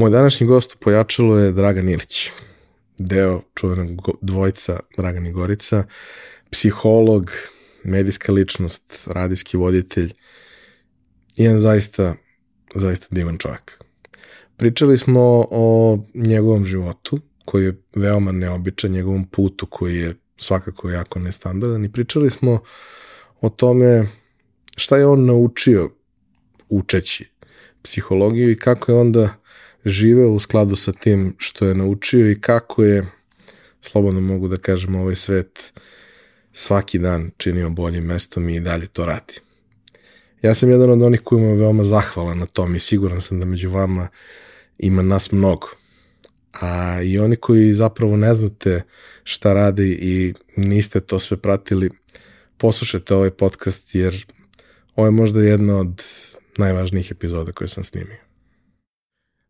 Moj današnji gost u Pojačalu je Dragan Ilić, deo čuvenog dvojca Dragan i Gorica, psiholog, medijska ličnost, radijski voditelj, jedan zaista, zaista divan čovjek. Pričali smo o njegovom životu, koji je veoma neobičan, njegovom putu koji je svakako jako nestandardan i pričali smo o tome šta je on naučio učeći psihologiju i kako je onda živeo u skladu sa tim što je naučio i kako je, slobodno mogu da kažem, ovaj svet svaki dan činio boljim mestom i dalje to radi. Ja sam jedan od onih kojima je veoma zahvalan na tom i siguran sam da među vama ima nas mnogo. A i oni koji zapravo ne znate šta radi i niste to sve pratili, poslušajte ovaj podcast jer ovo je možda jedna od najvažnijih epizoda koje sam snimio.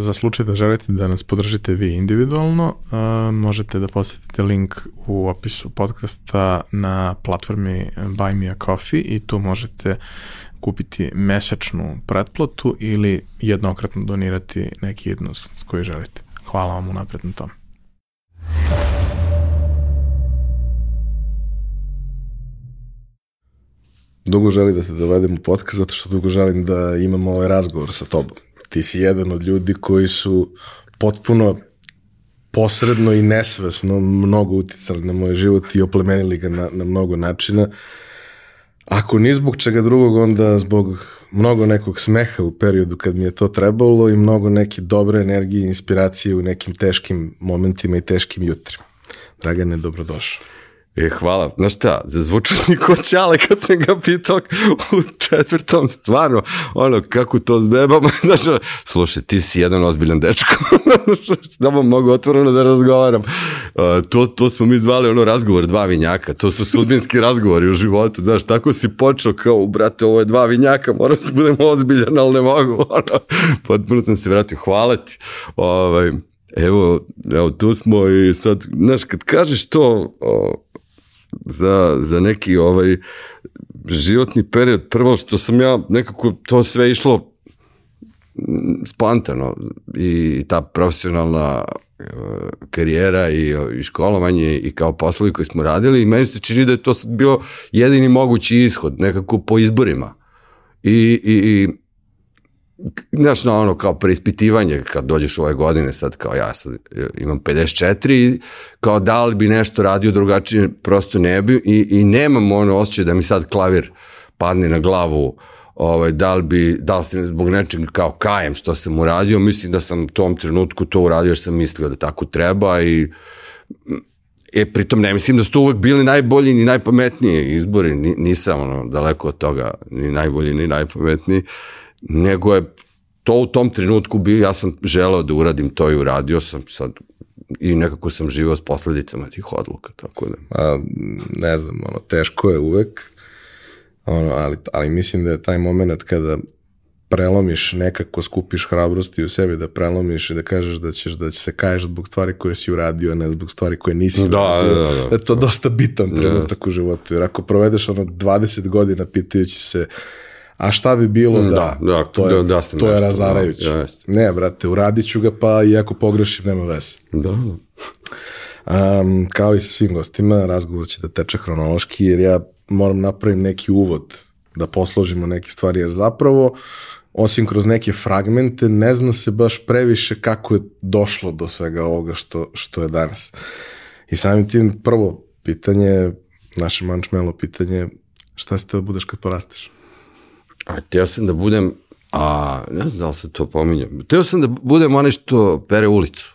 Za slučaj da želite da nas podržite vi individualno, uh, možete da posetite link u opisu podcasta na platformi Buy Me a Coffee i tu možete kupiti mesečnu pretplatu ili jednokratno donirati neki jednost koji želite. Hvala vam unapred na tom. Dugo želim da te dovedem u podcast zato što dugo želim da imam ovaj razgovor sa tobom ti si jedan od ljudi koji su potpuno posredno i nesvesno mnogo uticali na moj život i oplemenili ga na, na mnogo načina. Ako ni zbog čega drugog, onda zbog mnogo nekog smeha u periodu kad mi je to trebalo i mnogo neke dobre energije i inspiracije u nekim teškim momentima i teškim jutrima. Dragane, dobrodošao. E, hvala. Znaš šta, zazvučao mi ko ćale kad sam ga pitao u četvrtom, stvarno, ono, kako to zbebamo, znaš, slušaj, ti si jedan ozbiljan dečko, s tobom mogu otvoreno da razgovaram. Uh, to, to smo mi zvali ono razgovor dva vinjaka, to su sudbinski razgovori u životu, znaš, tako si počeo kao, brate, ovo je dva vinjaka, moram se budem ozbiljan, ali ne mogu, ono, potpuno sam se vratio, hvala ti, ovaj, Evo, evo, tu smo i sad, znaš, kad kažeš to, o, za, za neki ovaj životni period. Prvo što sam ja nekako to sve išlo spontano i ta profesionalna uh, karijera i, i školovanje i kao poslovi koji smo radili i meni se čini da je to bio jedini mogući ishod nekako po izborima. I, i, i znaš, na ono kao preispitivanje kad dođeš ove godine, sad kao ja sad imam 54 kao da li bi nešto radio drugačije, prosto ne bi i, i nemam ono osjećaj da mi sad klavir padne na glavu ovaj, da li bi, da li sam zbog nečeg kao kajem što sam uradio, mislim da sam u tom trenutku to uradio jer sam mislio da tako treba i E, pritom ne mislim da su to uvek bili najbolji ni najpametniji izbori, nisam ono, daleko od toga, ni najbolji ni najpametniji. Nego je to u tom trenutku bio, ja sam želeo da uradim to i uradio sam sad i nekako sam živao s posledicama tih odluka, tako da. A, ne znam, ono, teško je uvek, ono, ali, ali mislim da je taj moment kada prelomiš nekako, skupiš hrabrosti u sebi da prelomiš i da kažeš da ćeš da će se kaješ zbog stvari koje si uradio, a ne zbog stvari koje nisi da, uradio. Da, da, da. da je to dosta bitan trenutak da. u životu. Jer ako provedeš ono 20 godina pitajući se a šta bi bilo da, da, da to je, da, da to je nešto, razarajuće. Da, jeste. ne, brate, uradit ću ga pa i ako pogrešim nema veze. Da, da. Um, kao i sa svim gostima, razgovor će da teče hronološki, jer ja moram napravim neki uvod da posložimo neke stvari, jer zapravo, osim kroz neke fragmente, ne zna se baš previše kako je došlo do svega ovoga što, što je danas. I samim tim, prvo pitanje, naše mančmelo pitanje, šta ste da budeš kad porasteš? A htio sam da budem, a ne znam da li se to pominjam, htio sam da budem onaj što pere ulicu.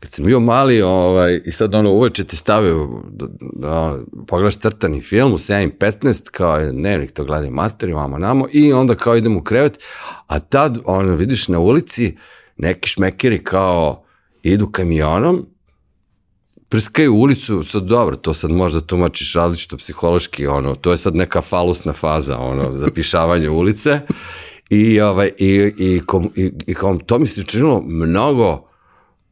Kad sam bio mali, ovaj, i sad ono uveče ti stavio da, da pogledaš crtani film u 7.15, kao je dnevnik, to gledaj materi, vamo namo, i onda kao idem u krevet, a tad ono, vidiš na ulici neki šmekeri kao idu kamionom, prskaju ulicu, sad dobro, to sad možda tumačiš različito psihološki, ono, to je sad neka falusna faza, ono, zapišavanje ulice i, ovaj, i, i, kom, i, i kom, to mi se činilo mnogo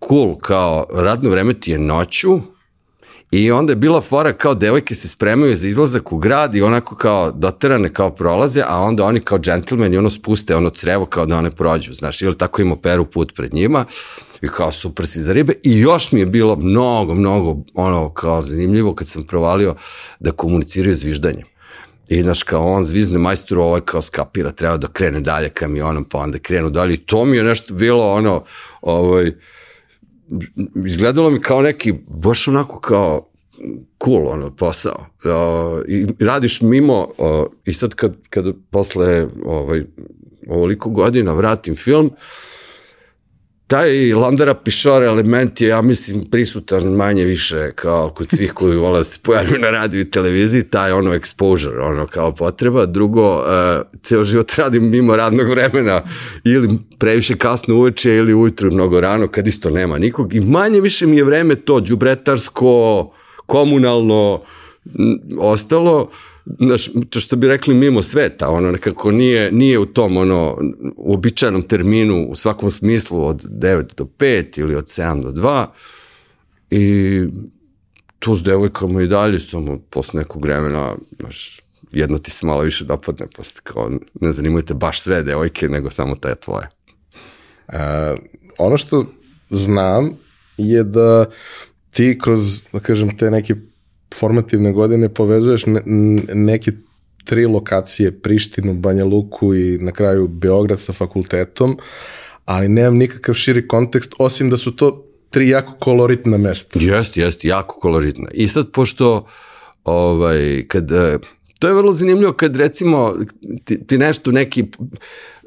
cool, kao radno vreme ti je noću, I onda je bila fora kao devojke se spremaju za izlazak u grad i onako kao doterane kao prolaze, a onda oni kao džentlmeni ono spuste ono crevo kao da one prođu, znaš, ili tako im operu put pred njima i kao super si za ribe i još mi je bilo mnogo, mnogo ono kao zanimljivo kad sam provalio da komuniciraju zviždanjem. I znaš, kao on zvizne majsturu, ovo je kao skapira, treba da krene dalje kamionom, pa onda krenu dalje. I to mi je nešto bilo, ono, ovaj, izgledalo mi kao neki, baš onako kao cool ono posao. Uh, I radiš mimo uh, i sad kad, kad posle ovaj, ovoliko godina vratim film, taj Landara Pišore element je, ja mislim, prisutan manje više kao kod svih koji vole da se pojavljaju na radiju i televiziji, taj ono exposure, ono kao potreba. Drugo, uh, ceo život radim mimo radnog vremena ili previše kasno uveče ili ujutru mnogo rano kad isto nema nikog i manje više mi je vreme to džubretarsko, komunalno ostalo, znaš, to što bi rekli mimo sveta, ono nekako nije, nije u tom ono uobičajenom terminu u svakom smislu od 9 do 5 ili od 7 do 2 i tu s devojkama i dalje samo posle nekog vremena, znaš, jedno ti se malo više dopadne, posle kao ne zanimaju te baš sve devojke, nego samo te tvoje. A, ono što znam je da ti kroz, da kažem, te neke formativne godine povezuješ ne, neke tri lokacije, Prištinu, Banja Luku i na kraju Beograd sa fakultetom, ali nemam nikakav širi kontekst, osim da su to tri jako koloritna mesta. Jeste, jeste, jako koloritna. I sad, pošto ovaj, kad, e, to je vrlo zanimljivo kad recimo ti, ti nešto neki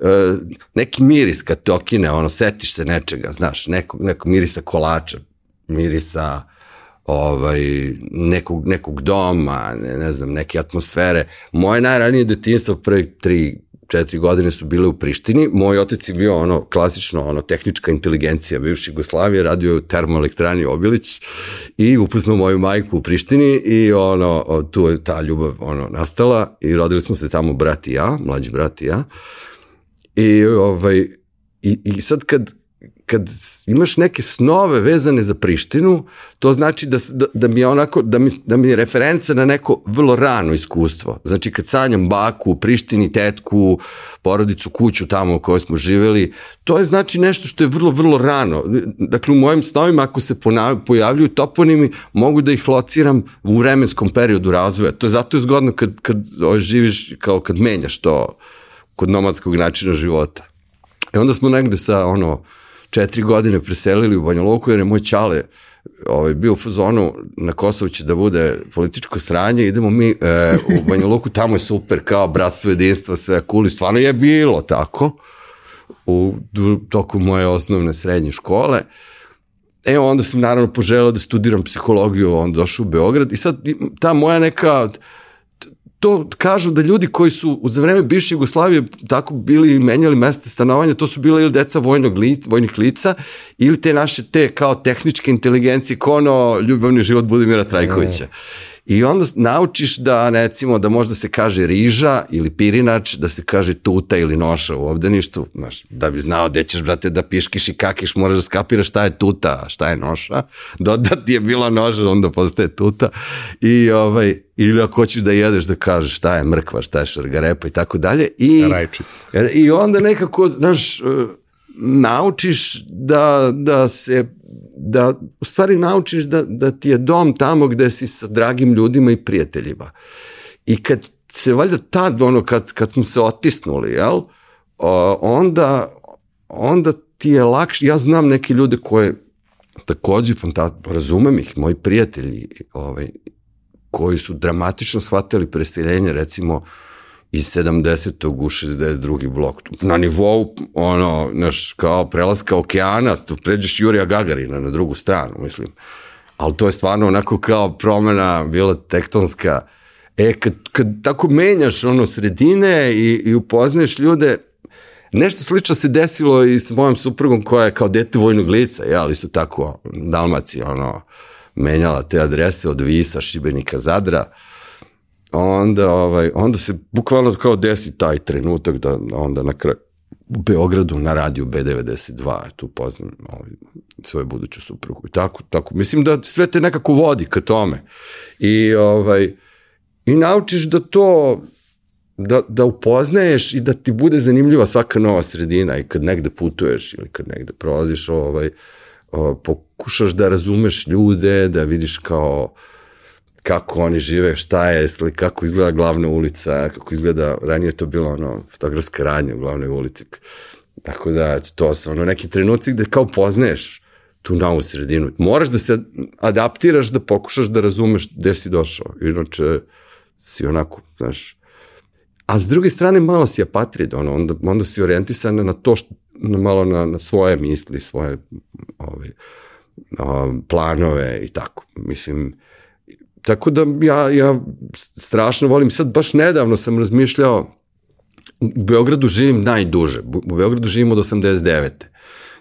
e, neki miris kad te okine, ono, setiš se nečega, znaš, nekog, nekog mirisa kolača, mirisa ovaj, nekog, nekog doma, ne, ne znam, neke atmosfere. Moje najranije detinstvo, prvi tri, četiri godine su bile u Prištini. Moj otec je bio ono klasično, ono tehnička inteligencija bivše Jugoslavije, radio je u termoelektrani Obilić i upoznao moju majku u Prištini i ono, tu je ta ljubav ono, nastala i rodili smo se tamo brat i ja, mlađi brat i ja. I, ovaj, i, i sad kad, kad imaš neke snove vezane za Prištinu, to znači da, da, da mi je onako, da mi, da mi je referenca na neko vrlo rano iskustvo. Znači kad sanjam baku, Prištini, tetku, porodicu, kuću tamo u kojoj smo živeli, to je znači nešto što je vrlo, vrlo rano. Dakle, u mojim snovima ako se pojavljuju toponimi, mogu da ih lociram u vremenskom periodu razvoja. To je zato je zgodno kad, kad živiš, kao kad menjaš to kod nomadskog načina života. I onda smo negde sa ono, četiri godine preselili u Banja Luku jer je moj čale ovaj, bio u fazonu na Kosovu će da bude političko sranje, idemo mi e, u Banja Luku, tamo je super kao bratstvo, jedinstvo, sve cool i stvarno je bilo tako u toku moje osnovne srednje škole. E, onda sam naravno poželao da studiram psihologiju, onda došao u Beograd i sad ta moja neka to kažu da ljudi koji su za vreme bivše Jugoslavije tako bili menjali mesta stanovanja, to su bile ili deca vojnog li, vojnih lica ili te naše te kao tehničke inteligencije, kono ljubavni život Budimira Trajkovića. I onda naučiš da, recimo, da možda se kaže riža ili pirinač, da se kaže tuta ili noša u obdaništu, znaš, da bi znao gde ćeš, brate, da piškiš i kakiš, moraš da skapiraš šta je tuta, šta je noša, da, da ti je bila noža, onda postaje tuta. I, ovaj, ili ako hoćeš da jedeš, da kažeš šta je mrkva, šta je šargarepa i tako dalje. I, Rajčica. I onda nekako, znaš, naučiš da, da se da u stvari naučiš da, da ti je dom tamo gde si sa dragim ljudima i prijateljima. I kad se valjda tad, ono, kad, kad smo se otisnuli, jel, onda, onda ti je lakše, ja znam neke ljude koje takođe fantastično, razumem ih, moji prijatelji, ovaj, koji su dramatično shvatili preseljenje, recimo, iz 70. u 62. blok. Na nivou, ono, naš, kao prelaska okeana, tu pređeš Jurija Gagarina na drugu stranu, mislim. Ali to je stvarno onako kao promena bila tektonska. E, kad, kad tako menjaš ono sredine i, i upoznaješ ljude, Nešto slično se desilo i s mojom suprugom koja je kao dete vojnog lica, ja, ali su tako Dalmaci, ono, menjala te adrese od Visa, Šibenika, Zadra. Onda, ovaj, onda se bukvalno kao desi taj trenutak da onda na kraju u Beogradu na radiju B92, tu poznam ovaj, svoju buduću suprugu. I tako, tako. Mislim da sve te nekako vodi ka tome. I, ovaj, i naučiš da to da, da upoznaješ i da ti bude zanimljiva svaka nova sredina i kad negde putuješ ili kad negde prolaziš ovaj, pokušaš da razumeš ljude, da vidiš kao uh, kako oni žive, šta je, kako izgleda glavna ulica, kako izgleda, ranije to bilo ono, fotografska radnja u glavnoj ulici. Tako da, to su ono neki trenuci gde kao poznaješ tu novu sredinu. Moraš da se adaptiraš, da pokušaš da razumeš gde si došao. Inače, si onako, znaš, a s druge strane malo si apatrid, ono, onda, onda si orijentisan na to što, na, malo na, na svoje misli, svoje ovaj, um, planove i tako. Mislim, tako da ja, ja strašno volim, sad baš nedavno sam razmišljao, u Beogradu živim najduže, u Beogradu živim od 89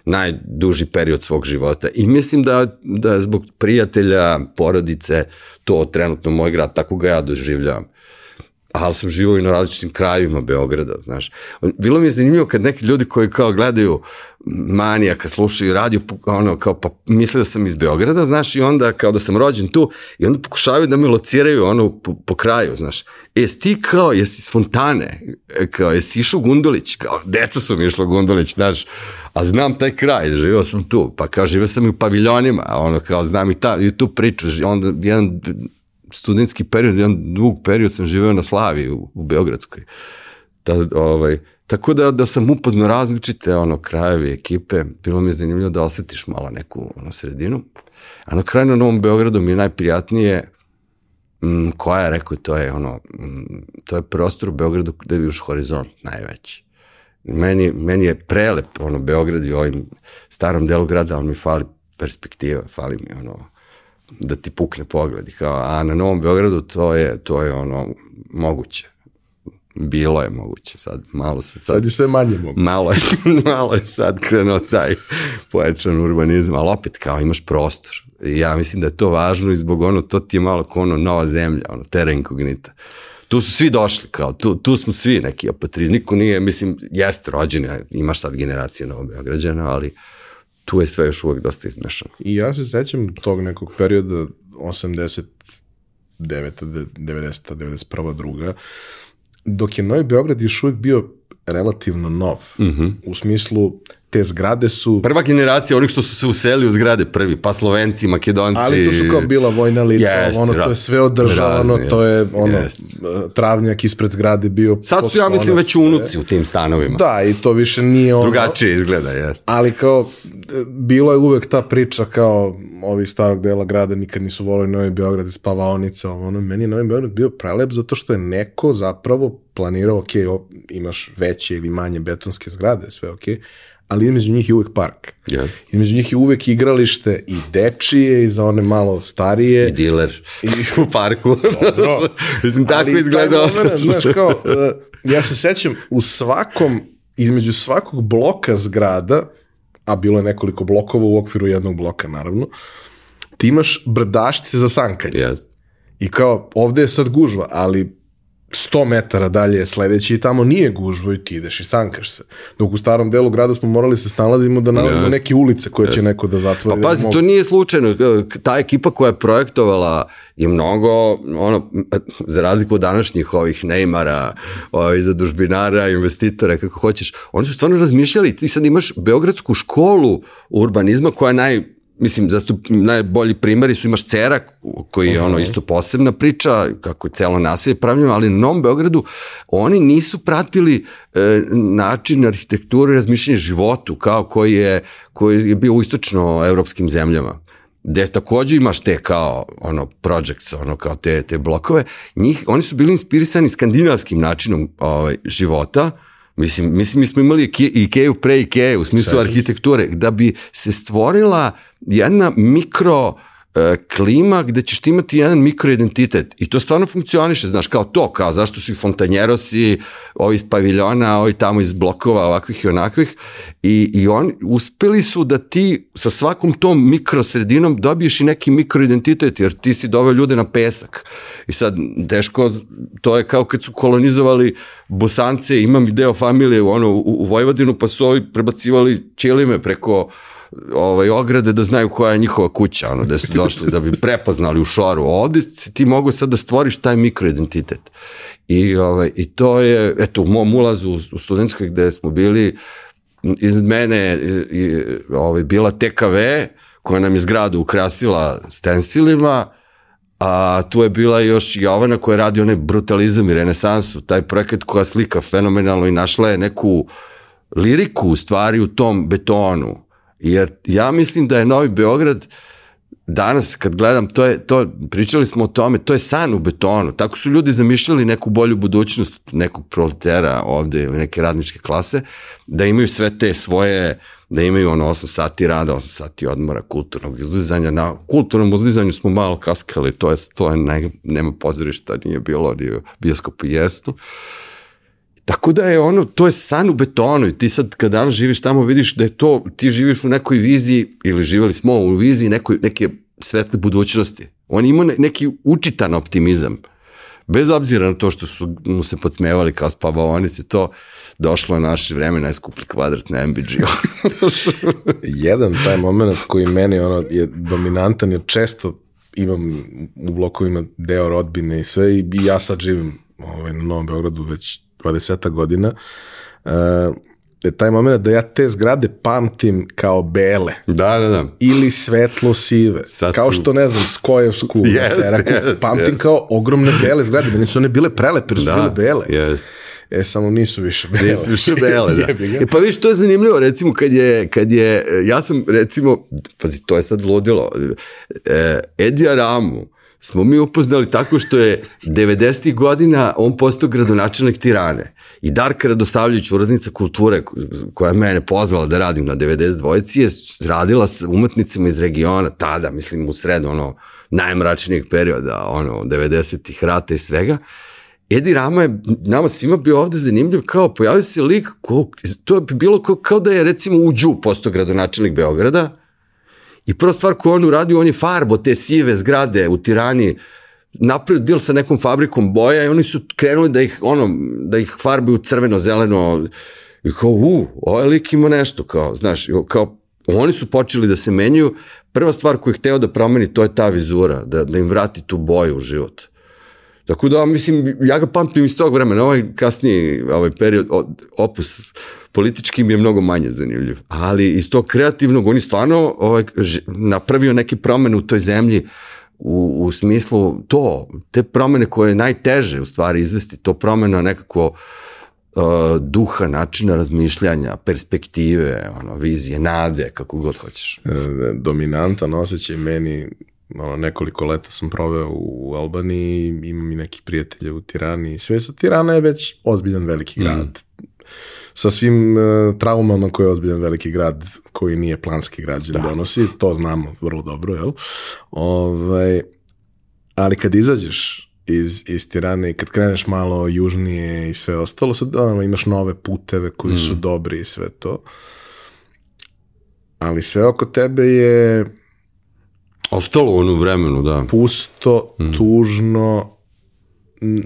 najduži period svog života. I mislim da, da zbog prijatelja, porodice, to trenutno moj grad, tako ga ja doživljavam. Ali sam živao i na različitim krajevima Beograda, znaš. Bilo mi je zanimljivo kad neki ljudi koji kao gledaju manijaka, slušaju radio, ono, kao, pa misle da sam iz Beograda, znaš, i onda kao da sam rođen tu, i onda pokušavaju da me lociraju, ono, po, po kraju, znaš. E, ti kao, jesi iz Fontane, e, kao, jesi išao Gundulić, kao, deca su mi išlo Gundulić, znaš, a znam taj kraj, živao sam tu, pa kao, živao sam i u paviljonima, ono, kao, znam i, ta, i tu priču, onda jedan studentski period, jedan dug period sam živeo na Slavi u, u Beogradskoj. Da, ovaj, tako da, da sam upoznao različite ono, krajevi, ekipe, bilo mi je zanimljivo da osetiš malo neku ono, sredinu. A na kraju na Novom Beogradu mi je najprijatnije m, mm, koja je, rekao, to je ono, m, mm, to je prostor u Beogradu gde vidiš horizont najveći. Meni, meni je prelep ono, Beograd i ovim starom delu grada, ali mi fali perspektiva, fali mi ono, da ti pukne pogled. Kao, a na Novom Beogradu to je, to je ono moguće. Bilo je moguće, sad malo se sad... Sad je sve manje moguće. Malo je, malo je sad krenuo taj pojačan urbanizam, ali opet kao imaš prostor. I ja mislim da je to važno i zbog ono, to ti je malo kao ono nova zemlja, ono, terra incognita. Tu su svi došli, kao, tu, tu smo svi neki apatri, niko nije, mislim, jeste rođeni, imaš sad generacije Beograđana, ali tu je sve još uvek dosta izmešano. I ja se sećam tog nekog perioda 89. 90. 91. druga, dok je Novi Beograd još uvijek bio relativno nov. Mm -hmm. U smislu, te zgrade su... Prva generacija onih što su se useli u zgrade prvi, pa Slovenci, Makedonci... Ali to su kao bila vojna lica, yes, ono, to je sve održavano, razni, to je ono, yes. travnjak ispred zgrade bio... Sad su, ja mislim, već unuci u tim stanovima. Da, i to više nije ono... Drugačije izgleda, jes. Ali kao, bilo je uvek ta priča kao ovi starog dela grada nikad nisu volili Novi Beograd i spavaonica, ono, meni je Novi Beograd bio prelep zato što je neko zapravo planirao, ok, imaš veće ili manje betonske zgrade, sve ok, ali između njih je uvek park. Yes. Između njih je uvek igralište i dečije i za one malo starije. I diler I, u parku. Dobro. Mislim, tako Ali izgleda. moment, Znaš, kao, uh, ja se sećam, u svakom, između svakog bloka zgrada, a bilo je nekoliko blokova u okviru jednog bloka, naravno, ti imaš brdašce za sankanje. Yes. I kao, ovde je sad gužva, ali 100 metara dalje je sledeći i tamo nije gužvo i ti ideš i sankaš se. Dok u starom delu grada smo morali se snalazimo da nalazimo Ja. neke ulice koje će neko da zatvori. Pa pazi, da to nije slučajno. Ta ekipa koja je projektovala je mnogo, ono, za razliku od današnjih ovih Neymara, ovih zadužbinara, investitora, kako hoćeš, oni su stvarno razmišljali, ti sad imaš Beogradsku školu urbanizma koja je naj, mislim, zastup, najbolji primjeri su imaš Cerak, koji je ono isto posebna priča, kako je celo naselje pravljeno, ali na Novom Beogradu oni nisu pratili e, način arhitekture i razmišljanja životu, kao koji je, koji je bio u istočno-evropskim zemljama gde takođe imaš te kao ono projects, ono kao te, te blokove, njih, oni su bili inspirisani skandinavskim načinom ovaj, života, Mislim, mislim, mi smo imali Ike- Ikeu pre Ikea u smislu arhitekture, da bi se stvorila jedna mikro e, klima gde ćeš ti imati jedan mikroidentitet i to stvarno funkcioniše, znaš, kao to, kao zašto su i fontanjerosi, ovi iz paviljona, ovi tamo iz blokova, ovakvih i onakvih i, i oni uspeli su da ti sa svakom tom mikrosredinom dobiješ i neki mikroidentitet, jer ti si doveo ljude na pesak. I sad, Deško, to je kao kad su kolonizovali Bosance, imam i deo familije ono, u, u Vojvodinu, pa su ovi prebacivali ćelime preko ovaj, ograde da znaju koja je njihova kuća, ono, gde su došli da bi prepoznali u šoru. Ovde ti mogu sad da stvoriš taj mikroidentitet. I, ovaj, I to je, eto, u mom ulazu u, studentskoj gde smo bili, iz mene i, ovaj, bila TKV, koja nam je zgradu ukrasila stensilima, a tu je bila još Jovana koja radi onaj brutalizam i renesansu, taj projekat koja slika fenomenalno i našla je neku liriku u stvari u tom betonu. Jer ja mislim da je Novi Beograd danas kad gledam, to je, to, pričali smo o tome, to je san u betonu. Tako su ljudi zamišljali neku bolju budućnost nekog proletera ovde ili neke radničke klase, da imaju sve te svoje, da imaju ono 8 sati rada, 8 sati odmora, kulturnog izlizanja. Na kulturnom izlizanju smo malo kaskali, to je, to je ne, nema pozorišta, nije bilo, ni bioskopu jestu. Tako da je ono, to je san u betonu i ti sad kad danas živiš tamo vidiš da je to, ti živiš u nekoj viziji ili živjeli smo u viziji nekoj, neke svetle budućnosti. On ima ne- neki učitan optimizam. Bez obzira na to što su mu se podsmevali kao spavaonice, to došlo je naše vreme najskuplji kvadrat na MBG. Jedan taj moment koji meni ono je dominantan jer često imam u blokovima deo rodbine i sve i ja sad živim ovaj, na Novom Beogradu već 20 godina. Uh, je taj moment da ja te zgrade pamtim kao bele da, da, da. ili svetlo sive. Sad kao što, ne znam, Skojevsku Jeste, Ceraku, jeste, pamtim jeste. kao ogromne bele zgrade. Meni su one bile prelepe, su Da, bile bele. jest. E, samo nisu više bele. Nisu više bele, da. E, pa viš, to je zanimljivo, recimo, kad je, kad je, ja sam, recimo, pazi, to je sad ludilo, e, Edija Ramu, smo mi upoznali tako što je 90. godina on postao gradonačelnik Tirane i Darka Radosavljević, uradnica kulture ko- koja je mene pozvala da radim na 92. je radila s umetnicima iz regiona tada, mislim u sredu ono najmračnijeg perioda, ono 90-ih rata i svega Edi Rama je nama svima bio ovde zanimljiv, kao pojavio se lik, ko, to je bilo kao, kao da je recimo u Đu postao gradonačelnik Beograda i prva stvar koju on uradio, on je farbo te sive zgrade u Tirani, napravio deal sa nekom fabrikom boja i oni su krenuli da ih, ono, da ih farbuju crveno, zeleno i kao, u, ovaj lik ima nešto, kao, znaš, kao, oni su počeli da se menjaju, prva stvar koju je hteo da promeni, to je ta vizura, da, da im vrati tu boju u život. Tako da, mislim, ja ga pamtim iz tog vremena, ovaj kasniji ovaj period, opus politički mi je mnogo manje zanimljiv, ali iz tog kreativnog on je stvarno ovaj, napravio neke promene u toj zemlji u, u smislu to, te promene koje je najteže u stvari izvesti, to promena nekako uh, duha, načina razmišljanja, perspektive, ono, vizije, nade, kako god hoćeš. E, dominantan osjećaj meni ono, nekoliko leta sam proveo u Albaniji, imam i nekih prijatelja u Tirani, sve su, Tirana je već ozbiljan veliki grad. sa svim uh, traumama koje je ozbiljan veliki grad koji nije planski građan da. donosi, to znamo vrlo dobro, jel? Ovaj, ali kad izađeš iz, iz Tirane i kad kreneš malo južnije i sve ostalo, sad da, imaš nove puteve koji mm. su dobri i sve to. Ali sve oko tebe je Ostalo u onu vremenu, da. Pusto, mm. tužno,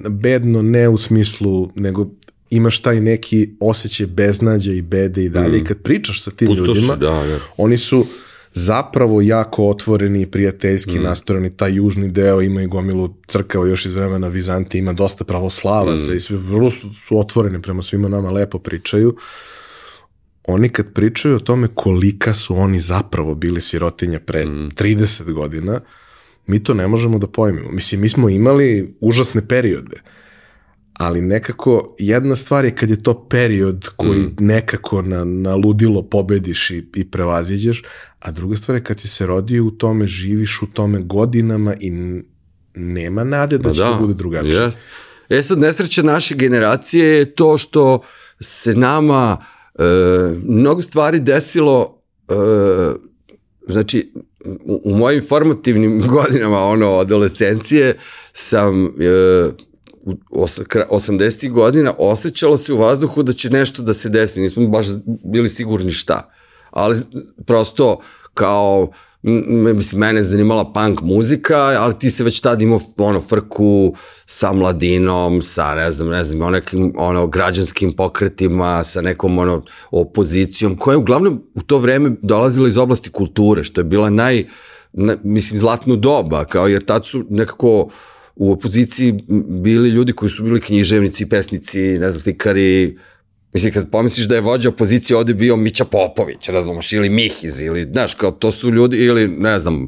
bedno ne u smislu, nego imaš taj neki osjećaj beznađa i bede i dalje. Mm. I kad pričaš sa tim Pustoši, ljudima, da, da. oni su zapravo jako otvoreni i prijateljski mm. nastorani, taj južni deo ima i gomilu crkava još iz vremena Vizantije, ima dosta pravoslavaca mm. i sve vrlo su otvoreni prema svima nama, lepo pričaju. Oni kad pričaju o tome kolika su oni zapravo bili sirotinja pre mm. 30 godina, mi to ne možemo da pojmimo. Mislim, mi smo imali užasne periode, ali nekako jedna stvar je kad je to period koji mm. nekako na, na ludilo pobediš i, i prevaziđeš, a druga stvar je kad si se rodio u tome, živiš u tome godinama i nema nade da pa će da, da bude drugačije. Jest. E sad, nesreća naše generacije je to što se nama e, mnogo stvari desilo e, znači u, u mojim formativnim godinama ono adolescencije sam e, u 80. godina osjećalo se u vazduhu da će nešto da se desi, nismo baš bili sigurni šta. Ali prosto kao mislim, mene je zanimala punk muzika, ali ti se već tad imao ono, frku sa mladinom, sa, ne znam, ne znam, o nekim ono, građanskim pokretima, sa nekom ono, opozicijom, koja je uglavnom u to vreme dolazila iz oblasti kulture, što je bila naj, na, mislim, zlatnu doba, kao jer tad su nekako u opoziciji bili ljudi koji su bili književnici, pesnici, ne znam, slikari, Mislim, kad pomisliš da je vođa opozicije ovde bio Mića Popović, razumeš, ili Mihiz, ili, znaš, kao to su ljudi, ili, ne znam,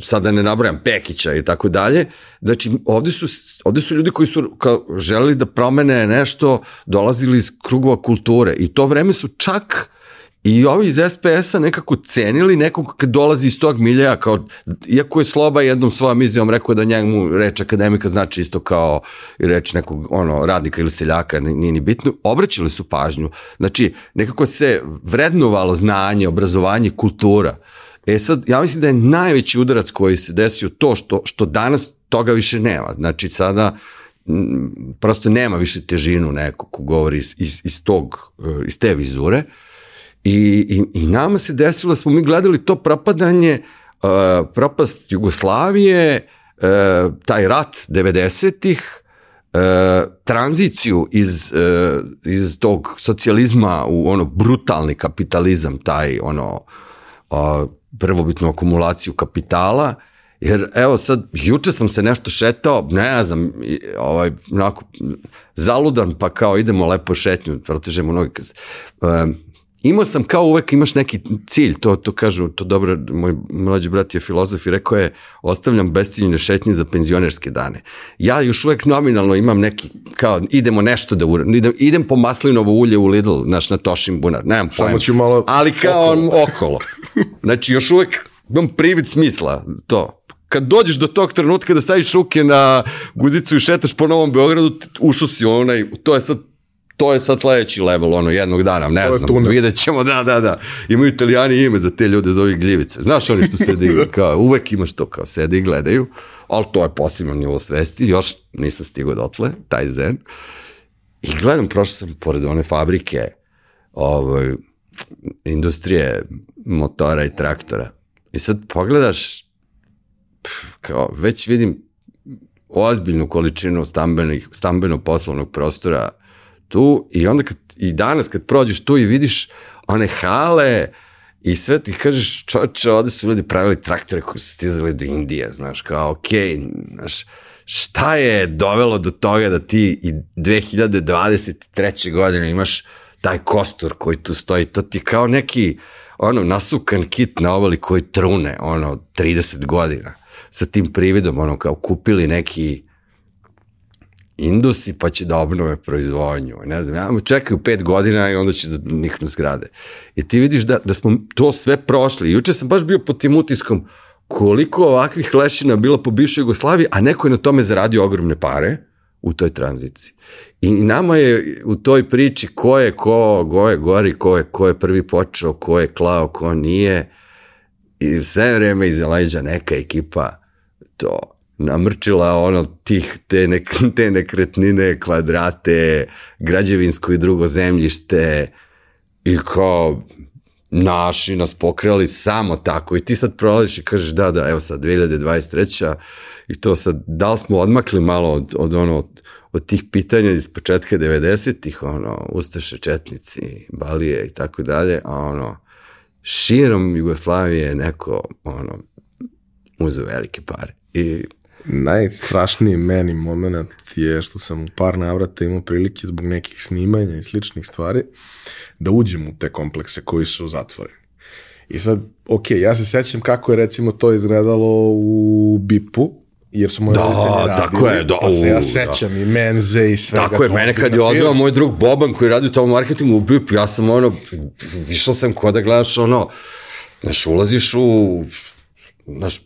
sada ne nabrajam, Pekića i tako dalje. Znači, ovde su, ovde su ljudi koji su kao, želeli da promene nešto, dolazili iz krugova kulture i to vreme su čak I ovi iz SPS-a nekako cenili nekog kad dolazi iz tog miljeja, kao, iako je Sloba jednom svojom izjavom rekao da njemu reč akademika znači isto kao reč nekog ono, radnika ili seljaka, nije ni bitno, obraćali su pažnju. Znači, nekako se vrednovalo znanje, obrazovanje, kultura. E sad, ja mislim da je najveći udarac koji se desio to što, što danas toga više nema. Znači, sada prosto nema više težinu neko ko govori iz, iz, iz, tog, e, iz te vizure. Uh, I, i, I nama se desilo, smo mi gledali to propadanje, uh, propast Jugoslavije, uh, taj rat 90-ih, uh, tranziciju iz, uh, iz tog socijalizma u ono brutalni kapitalizam, taj ono uh, prvobitnu akumulaciju kapitala, Jer evo sad, juče sam se nešto šetao, ne znam, ovaj, onako, zaludan, pa kao idemo lepo šetnju, protežemo noge. Uh, imao sam kao uvek imaš neki cilj, to, to kažu, to dobro, moj mlađi brat je filozof i rekao je, ostavljam besciljne šetnje za penzionerske dane. Ja još uvek nominalno imam neki, kao, idemo nešto da uradimo, idem, idem po maslinovo ulje u Lidl, znaš, na Tošim bunar, nemam pojma. Samo ću malo Ali kao okolo. okolo. Znači, još uvek imam privid smisla, to, kad dođeš do tog trenutka da staviš ruke na guzicu i šetaš po Novom Beogradu, ušao si onaj, to je sad to je sad sledeći level, ono, jednog dana, ne znam, tuna. vidjet ćemo, da, da, da. Imaju italijani ime za te ljude, za ovih gljivice. Znaš oni što sede i kao, uvek imaš to, kao sede i gledaju, ali to je posebno nivo svesti, još nisam stigao dotle, taj zen. I gledam, prošao sam pored one fabrike, ovaj, industrije motora i traktora. I sad pogledaš, kao, već vidim ozbiljnu količinu stambenih, stambeno-poslovnog prostora tu i onda kad, i danas kad prođeš tu i vidiš one hale i sve ti kažeš čoče, ovde su ljudi pravili traktore koji su stizali do Indije, znaš, kao okej, okay, znaš, šta je dovelo do toga da ti i 2023. godine imaš taj kostur koji tu stoji, to ti kao neki ono nasukan kit na ovali koji trune, ono, 30 godina sa tim prividom, ono, kao kupili neki indusi pa će da obnove proizvodnju. Ne znam, ja čekaju pet godina i onda će da niknu zgrade. I ti vidiš da, da smo to sve prošli. Juče sam baš bio pod tim utiskom koliko ovakvih lešina bilo po bivšoj Jugoslaviji, a neko je na tome zaradio ogromne pare, u toj tranziciji. I nama je u toj priči ko je ko, ko je gori, ko je, ko je prvi počeo, ko je klao, ko nije. I sve vreme iza leđa neka ekipa to namrčila ono tih, te, nek, te nekretnine, kvadrate, građevinsko i drugo zemljište i kao naši nas pokrali samo tako i ti sad prolaziš i kažeš da, da, evo sad 2023. i to sad, da li smo odmakli malo od, od ono, od, od tih pitanja iz početka 90-ih, ono, Ustaše, Četnici, Balije i tako dalje, a ono, širom Jugoslavije neko, ono, uzeo velike pare. I Najstrašniji meni moment je što sam u par navrata imao prilike zbog nekih snimanja i sličnih stvari da uđem u te komplekse koji su zatvoreni. I sad, ok, ja se sećam kako je recimo to izgledalo u BIP-u, jer su moji Da, roditelji radili, tako je, da, pa se ja u, sećam i menze i svega. Tako je, mene kad je odveo moj drug Boban koji radi u tom marketingu u BIP, ja sam ono, višao sam ko da gledaš ono, znaš, ulaziš u, znaš,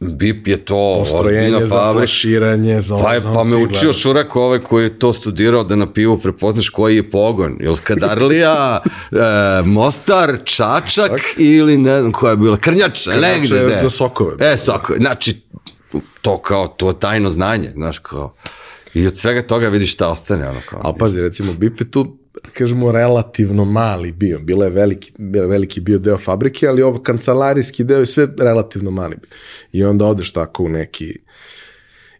BIP je to Postrojenje za flaširanje, za Pa, je, pa me učio gledaš. Šurak ovaj koji je to studirao da na pivu prepoznaš koji je pogon. Ili Skadarlija, e, Mostar, Čačak ili ne znam koja je bila, Krnjač, negde. je do Sokove. E, Sokove. Znači, to kao, to tajno znanje, znaš, kao. I od svega toga vidiš šta ostane, ono kao. Ali pazi, recimo, BIP je tu, kažemo, relativno mali bio. Bila je veliki, veliki bio deo fabrike, ali ovo kancelarijski deo je sve relativno mali. bio. I onda odeš tako u neki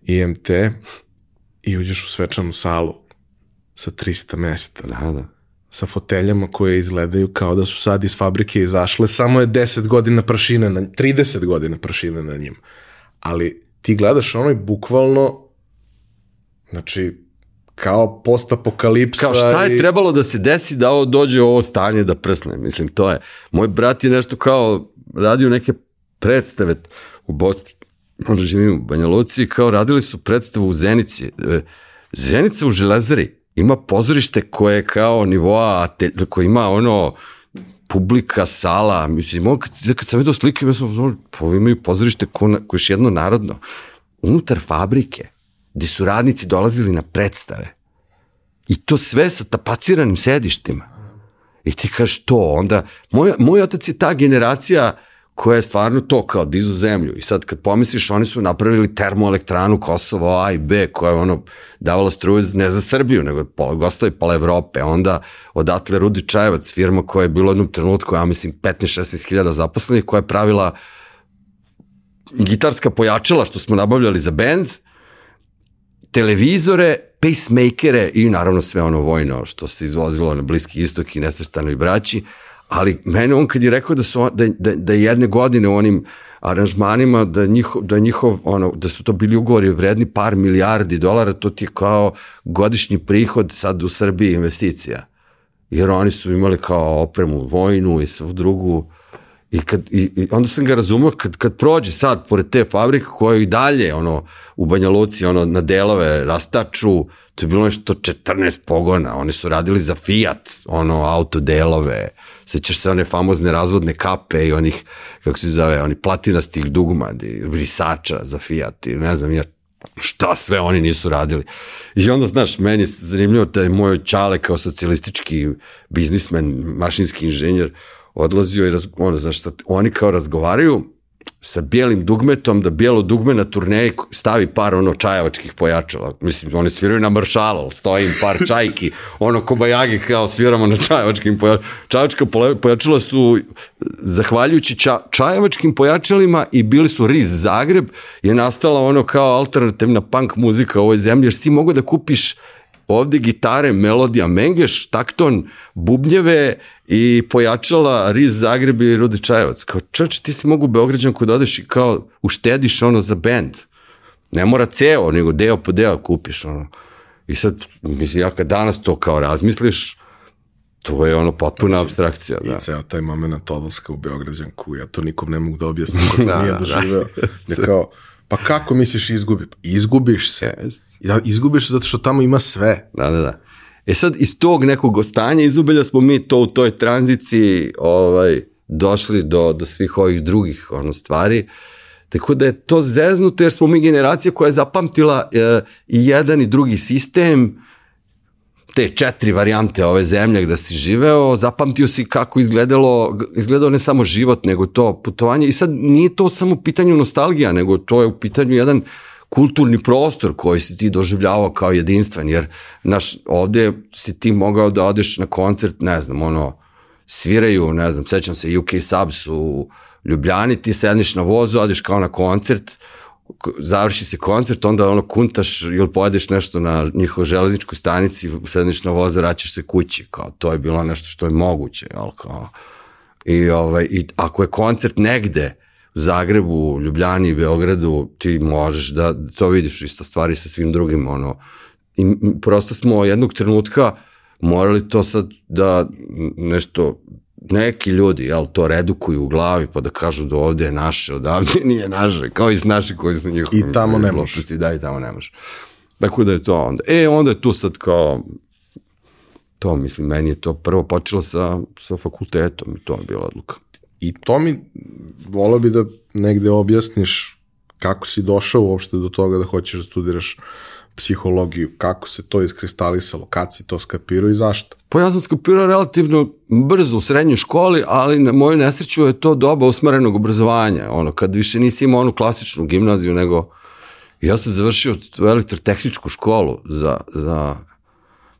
IMT i uđeš u svečanu salu sa 300 mesta, Da, da. sa foteljama koje izgledaju kao da su sad iz fabrike izašle, samo je 10 godina prašine, na, 30 godina prašine na njima. Ali ti gledaš ono i bukvalno, znači, kao postapokalipsa. Kao šta je i- trebalo da se desi da ovo dođe u ovo stanje da prsne, mislim, to je. Moj brat je nešto kao radio neke predstave u Bosni, onda živim u Banja Luci, kao radili su predstavu u Zenici. E, Zenica u Železari ima pozorište koje je kao nivoa, koje ima ono publika, sala, mislim, on, kad, kad sam vidio slike, ja sam, ono, pa imaju pozorište ko, na- ko još jedno narodno, unutar fabrike, gde su radnici dolazili na predstave, I to sve sa tapaciranim sedištima. I ti kažeš to, onda, moj, moj otac je ta generacija koja je stvarno to kao dizu zemlju. I sad kad pomisliš, oni su napravili termoelektranu Kosovo A i B, koja je ono davala struju ne za Srbiju, nego pola, gostovi pola Evrope. Onda odatle Rudi Čajevac, firma koja je bila u jednom trenutku, ja mislim, 15-16 hiljada zaposlenih, koja je pravila gitarska pojačala što smo nabavljali za bend, televizore, pacemakere i naravno sve ono vojno što se izvozilo na Bliski istok i nesvrstanoj braći, ali mene on kad je rekao da, su, da, da, da je jedne godine u onim aranžmanima, da, njihov, da, njihov, ono, da su to bili ugovori vredni par milijardi dolara, to ti je kao godišnji prihod sad u Srbiji investicija. Jer oni su imali kao opremu vojnu i svu drugu, I, kad, i, i onda sam ga razumio kad, kad prođe sad pored te fabrike koja i dalje ono, u Banja Luci ono, na delove rastaču, to je bilo nešto 14 pogona, oni su radili za Fiat, ono, autodelove, sećaš se one famozne razvodne kape i onih, kako se zove, oni platinastih dugmadi, brisača za Fiat i ne znam ja šta sve oni nisu radili. I onda, znaš, meni je zanimljivo da je moj čale kao socijalistički biznismen, mašinski inženjer, odlazio i, raz, ono, znaš, šta, oni kao razgovaraju sa bijelim dugmetom, da bijelo dugme na turneji stavi par ono čajavačkih pojačala. Mislim, oni sviraju na maršala, ali stoji im par čajki, ono kobajagi kao sviramo na čajavačkim pojačalima. Čajavačka pojačala su, zahvaljujući ča, čajavačkim pojačalima i bili su Riz Zagreb, je nastala ono kao alternativna punk muzika u ovoj zemlji, jer si ti mogu da kupiš ovde gitare, melodija, mengeš, takton, bubnjeve i pojačala Riz Zagreb i Rudi Čajevac. Kao čoč, ti si mogu u Beograđanku da odeš i kao uštediš ono za bend. Ne mora ceo, nego deo po deo kupiš ono. I sad, mislim, ja kad danas to kao razmisliš, to je ono potpuna abstrakcija. Da. I ceo taj moment odlaska u Beograđanku, ja to nikom ne mogu da objasnim ko to Da, nije da, da. doživeo. Da. kao, pa kako misliš izgubi? Pa Izgubiš se. Ja, izgubiš se zato što tamo ima sve. Da, da, da. E sad, iz tog nekog stanja izubelja smo mi to u toj tranziciji ovaj, došli do, do svih ovih drugih ono, stvari. Tako da je to zeznuto jer smo mi generacija koja je zapamtila e, i jedan i drugi sistem, te četiri varijante ove zemlje gde si živeo, zapamtio si kako izgledalo, izgledao ne samo život, nego to putovanje. I sad nije to samo pitanje nostalgija, nego to je u pitanju jedan kulturni prostor koji si ti doživljavao kao jedinstven, jer naš, ovde si ti mogao da odeš na koncert, ne znam, ono, sviraju, ne znam, sećam se UK Subs u Ljubljani, ti sedniš na vozu, odeš kao na koncert, završi se koncert, onda ono kuntaš ili pojedeš nešto na njihovoj železničkoj stanici, sedneš na voz, vraćaš se kući, kao to je bilo nešto što je moguće, jel, kao, i, ovaj, i ako je koncert negde, u Zagrebu, Ljubljani, Beogradu, ti možeš da, da to vidiš isto stvari sa svim drugim, ono, i prosto smo jednog trenutka morali to sad da nešto neki ljudi, jel, to redukuju u glavi pa da kažu da ovde je naše, odavde nije naše, kao i s naši koji su njihovi. I tamo ne može. Da, i tamo ne može. Tako da je to onda. E, onda je tu sad kao, to mislim, meni je to prvo počelo sa, sa fakultetom i to je bila odluka. I to mi, volao bi da negde objasniš kako si došao uopšte do toga da hoćeš da studiraš psihologiju, kako se to iskristalisalo, kad si to skapirao i zašto? Pa ja sam skapirao relativno brzo u srednjoj školi, ali na moju nesreću je to doba usmerenog obrazovanja, ono, kad više nisi imao onu klasičnu gimnaziju, nego ja sam završio elektrotehničku školu za, za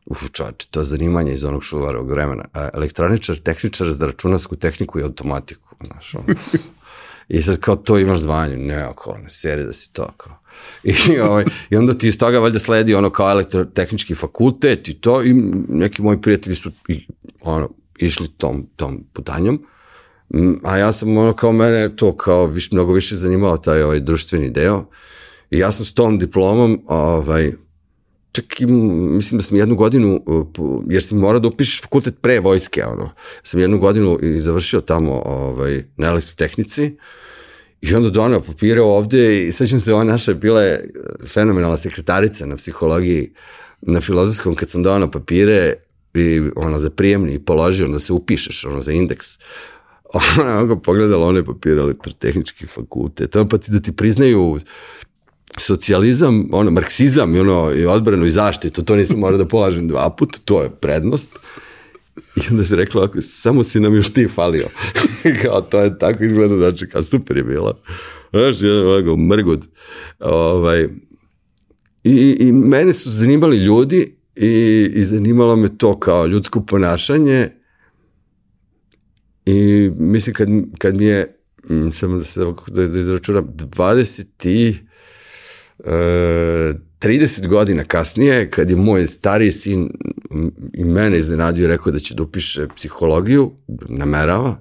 uf, čače, to je zanimanje iz onog šuvarovog vremena. Elektroničar, tehničar za računarsku tehniku i automatiku, znaš, ono. I sad kao to imaš zvanje, ne, ako ne, seri da si to, kao. I, ovaj, I onda ti iz toga valjda sledi ono kao elektrotehnički fakultet i to i neki moji prijatelji su i, ono, išli tom, tom putanjom. Mm, a ja sam ono kao mene to kao viš, mnogo više zanimao taj ovaj društveni deo. I ja sam s tom diplomom ovaj, čak i, mislim da sam jednu godinu, jer sam morao da upišeš fakultet pre vojske, ono, sam jednu godinu i završio tamo ovaj, na elektrotehnici i onda donao papire ovde i sećam se, ova naša bila je fenomenalna sekretarica na psihologiji, na filozofskom, kad sam donao papire i ona za prijemni i položio da se upišeš ono za indeks. Ona ga pogledala one papire elektrotehnički fakultet, pa ti da ti priznaju socijalizam, ono, marksizam i ono, i odbranu i zaštitu, to nisam morao da polažem dva puta, to je prednost. I onda se rekla, ako, samo si nam još ti falio. kao, to je tako izgleda, znači, kao super je bila. Znaš, jedan ovako mrgud. Ovaj, i, I mene su zanimali ljudi i, i zanimalo me to kao ljudsko ponašanje i mislim kad, kad mi je, samo da se da, da izračunam, 20 i 30 godina kasnije, kad je moj stariji sin i mene iznenadio i rekao da će da upiše psihologiju, namerava,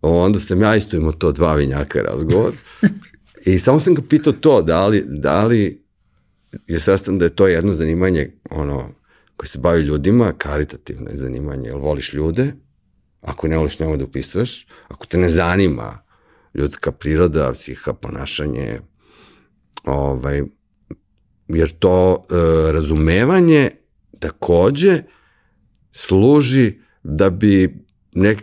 onda sam ja isto imao to dva vinjaka razgovor. I samo sam ga pitao to, da li, da li je svestan da je to jedno zanimanje ono, koje se bavi ljudima, karitativno je zanimanje, jel voliš ljude, ako ne voliš njemo da upisuješ, ako te ne zanima ljudska priroda, psiha, ponašanje, ovaj, jer to e, razumevanje takođe služi da bi nek,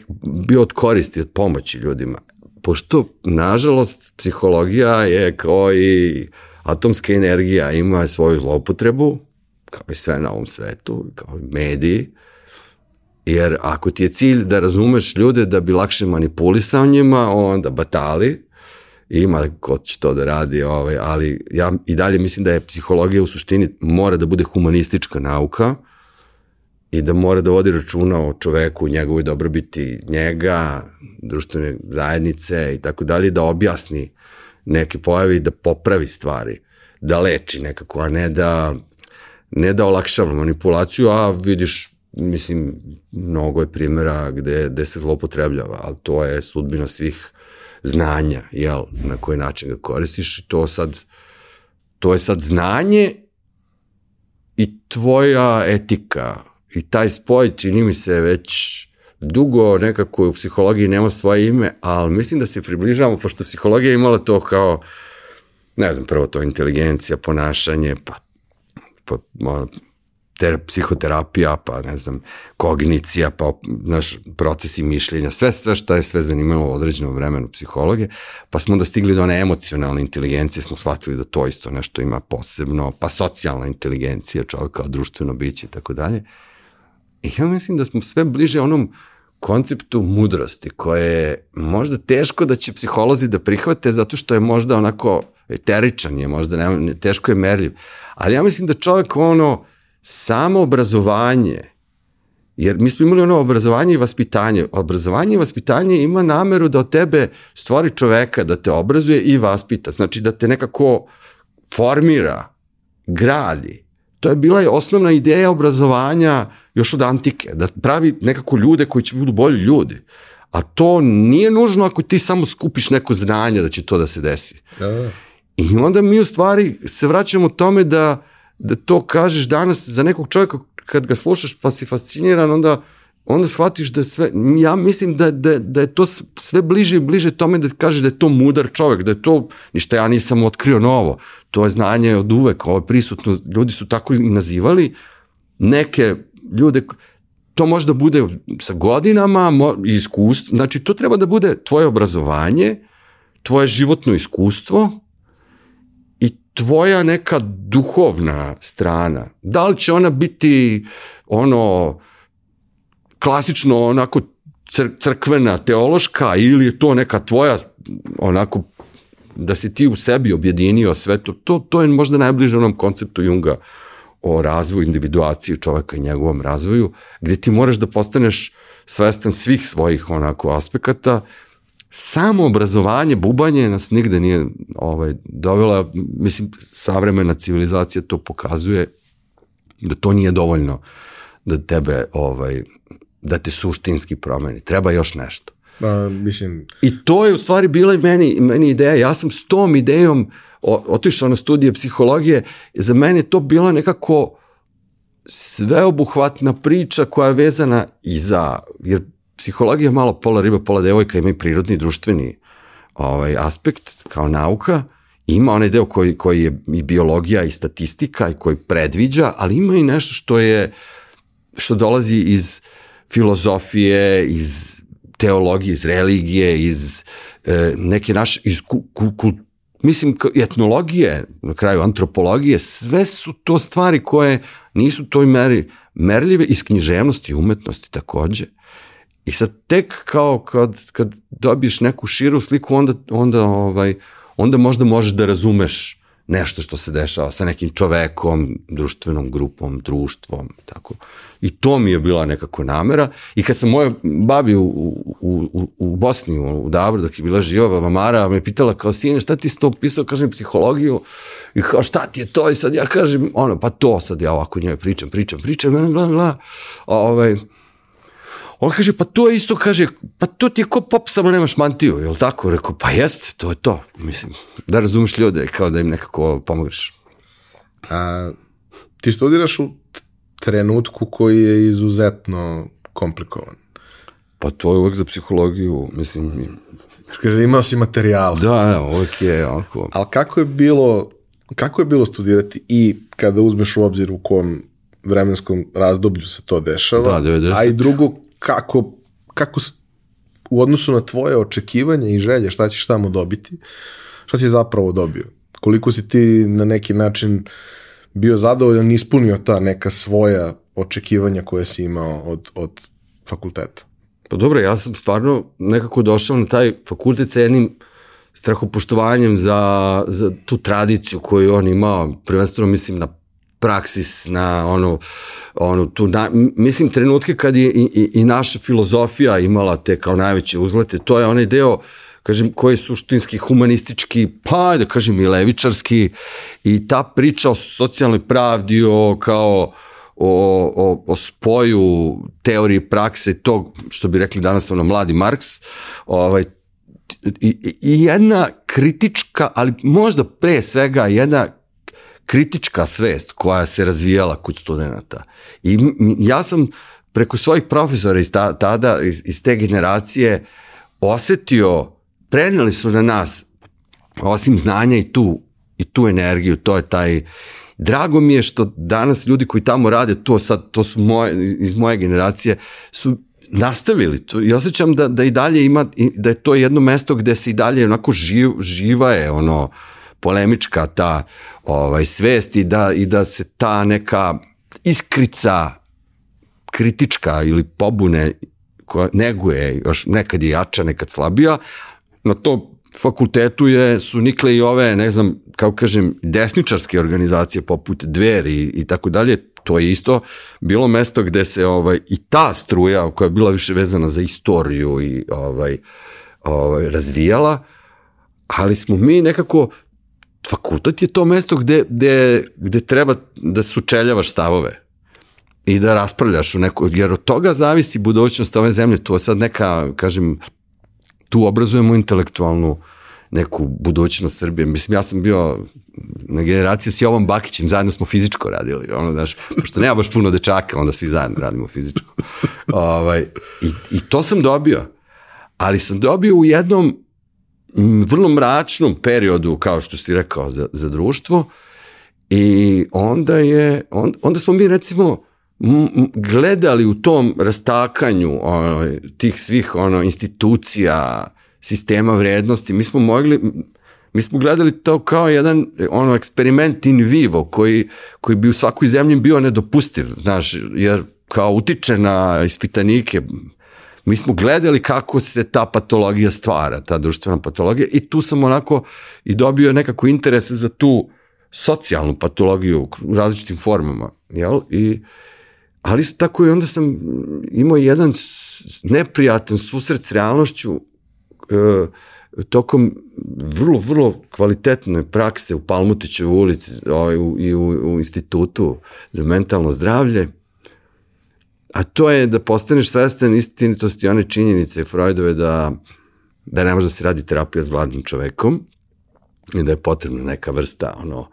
bio od koristi, od pomoći ljudima. Pošto, nažalost, psihologija je kao i atomska energija, ima svoju zlopotrebu, kao i sve na ovom svetu, kao i mediji, jer ako ti je cilj da razumeš ljude da bi lakše manipulisao njima, onda batali, ima ko će to da radi, ovaj, ali ja i dalje mislim da je psihologija u suštini mora da bude humanistička nauka i da mora da vodi računa o čoveku, njegovoj dobrobiti njega, društvene zajednice i tako dalje, da objasni neke pojave i da popravi stvari, da leči nekako, a ne da ne da olakšava manipulaciju, a vidiš mislim, mnogo je primjera gde, gde se zlopotrebljava, ali to je sudbina svih znanja, jel, na koji način ga koristiš. I to sad, to je sad znanje i tvoja etika. I taj spoj čini mi se već dugo nekako u psihologiji nema svoje ime, ali mislim da se približavamo, pošto psihologija imala to kao, ne znam, prvo to inteligencija, ponašanje, pa, pa ter, psihoterapija, pa ne znam, kognicija, pa znaš, procesi mišljenja, sve, sve što je sve zanimalo u određenom vremenu psihologe, pa smo onda stigli do one emocionalne inteligencije, smo shvatili da to isto nešto ima posebno, pa socijalna inteligencija, čovjek kao društveno biće i tako dalje. I ja mislim da smo sve bliže onom konceptu mudrosti, koje je možda teško da će psiholozi da prihvate, zato što je možda onako eteričan je, možda ne, teško je merljiv. Ali ja mislim da čovjek ono, samo obrazovanje, jer mi smo imali ono obrazovanje i vaspitanje. Obrazovanje i vaspitanje ima nameru da od tebe stvori čoveka, da te obrazuje i vaspita. Znači da te nekako formira, gradi. To je bila osnovna ideja obrazovanja još od antike, da pravi nekako ljude koji će budu bolji ljudi. A to nije nužno ako ti samo skupiš neko znanje da će to da se desi. Da. I onda mi u stvari se vraćamo tome da da to kažeš danas za nekog čovjeka kad ga slušaš pa si fasciniran, onda onda shvatiš da sve, ja mislim da, da, da je to sve bliže i bliže tome da kažeš da je to mudar čovjek, da je to, ništa ja nisam otkrio novo, to je znanje od uvek, ovo je prisutno, ljudi su tako i nazivali, neke ljude, to može da bude sa godinama i iskustvo, znači to treba da bude tvoje obrazovanje, tvoje životno iskustvo, tvoja neka duhovna strana, da li će ona biti ono klasično onako cr crkvena, teološka ili je to neka tvoja onako da si ti u sebi objedinio sve to, to, to je možda najbliže onom konceptu Junga o razvoju individuacije čoveka i njegovom razvoju, gde ti moraš da postaneš svestan svih svojih onako aspekata samo obrazovanje, bubanje nas nigde nije ovaj, dovela, mislim, savremena civilizacija to pokazuje da to nije dovoljno da tebe, ovaj, da te suštinski promeni. Treba još nešto. Pa, mislim... I to je u stvari bila i meni, meni ideja. Ja sam s tom idejom otišao na studije psihologije. Za mene to bila nekako sveobuhvatna priča koja je vezana i za, jer psihologija malo pola riba, pola devojka, ima i prirodni društveni ovaj, aspekt kao nauka, ima onaj deo koji, koji je i biologija i statistika i koji predviđa, ali ima i nešto što je, što dolazi iz filozofije, iz teologije, iz religije, iz e, neke naše, iz ku, ku, ku, mislim, etnologije, na kraju antropologije, sve su to stvari koje nisu toj meri merljive iz književnosti i umetnosti takođe. I sad tek kao kad, kad dobiješ neku širu sliku, onda, onda, ovaj, onda možda možeš da razumeš nešto što se dešava sa nekim čovekom, društvenom grupom, društvom, tako. I to mi je bila nekako namera. I kad sam moja babi u, u, u, u Bosni, u Dabru, dok je bila živa, baba Mara, me pitala kao, sine, šta ti si to pisao, kažem, psihologiju, i kao, šta ti je to? I sad ja kažem, ono, pa to, sad ja ovako njoj pričam, pričam, pričam, bla, bla, bla, ovaj, On kaže, pa to je isto, kaže, pa to ti je ko pop, samo nemaš mantiju, je li tako? Rekao, pa jeste, to je to. Mislim, da razumeš ljude, kao da im nekako pomogneš. A, ti studiraš u trenutku koji je izuzetno komplikovan. Pa to je uvek za psihologiju, mislim... Kaže, imao si materijal. Da, da, uvek je ovako. Ali kako je bilo, kako je bilo studirati i kada uzmeš u obzir u kom vremenskom razdoblju se to dešava, da, 90. a i drugo, kako, kako u odnosu na tvoje očekivanje i želje šta ćeš tamo dobiti, šta si zapravo dobio? Koliko si ti na neki način bio zadovoljan ispunio ta neka svoja očekivanja koje si imao od, od fakulteta? Pa dobro, ja sam stvarno nekako došao na taj fakultet sa jednim strahopoštovanjem za, za tu tradiciju koju on imao, prvenstveno mislim na praksis, na ono, ono tu, na, mislim trenutke kad je i, i, i naša filozofija imala te kao najveće uzlete, to je onaj deo kažem, koji je suštinski, humanistički, pa da kažem i levičarski i ta priča o socijalnoj pravdi, o kao o, o, o spoju teorije prakse tog, što bi rekli danas ono mladi Marks, ovaj, i, i jedna kritička, ali možda pre svega jedna kritička svest koja se razvijala kod studenta. I ja sam preko svojih profesora iz ta, tada, iz, iz te generacije, osetio, preneli su na nas, osim znanja i tu, i tu energiju, to je taj drago mi je što danas ljudi koji tamo rade, to sad, to su moje, iz moje generacije, su nastavili to i osjećam da, da i dalje ima, da je to jedno mesto gde se i dalje onako živ, živa je ono polemička ta ovaj, svest i da, i da se ta neka iskrica kritička ili pobune koja neguje još nekad je jača, nekad slabija, na to fakultetu je, su nikle i ove, ne znam, kako kažem, desničarske organizacije poput Dveri i tako dalje, to je isto bilo mesto gde se ovaj, i ta struja koja je bila više vezana za istoriju i ovaj, ovaj, razvijala, ali smo mi nekako, fakultet je to mesto gde, gde, gde treba da sučeljavaš stavove i da raspravljaš u neko, jer od toga zavisi budućnost ove zemlje, to je sad neka, kažem, tu obrazujemo intelektualnu neku budućnost Srbije. Mislim, ja sam bio na generaciji s Jovom Bakićem, zajedno smo fizičko radili, ono, znaš, pošto nema baš puno dečaka, onda svi zajedno radimo fizičko. ovaj, i, I to sam dobio, ali sam dobio u jednom vrlo mračnom periodu, kao što si rekao, za, za društvo, i onda je, on, onda smo mi recimo, gledali u tom rastakanju ono, tih svih ono institucija, sistema vrednosti, mi smo mogli, mi smo gledali to kao jedan ono eksperiment in vivo koji, koji bi u svakoj zemlji bio nedopustiv, znaš, jer kao utiče na ispitanike, mi smo gledali kako se ta patologija stvara, ta društvena patologija i tu sam onako i dobio nekako interes za tu socijalnu patologiju u različitim formama, jel? I, ali isto tako i onda sam imao jedan neprijatan susret s realnošću e, tokom vrlo, vrlo kvalitetne prakse u Palmutićevoj ulici ovaj, u, i u, u institutu za mentalno zdravlje, a to je da postaneš svestan istinitosti one činjenice Freudove da, da ne može da se radi terapija s gladnim čovekom i da je potrebna neka vrsta ono,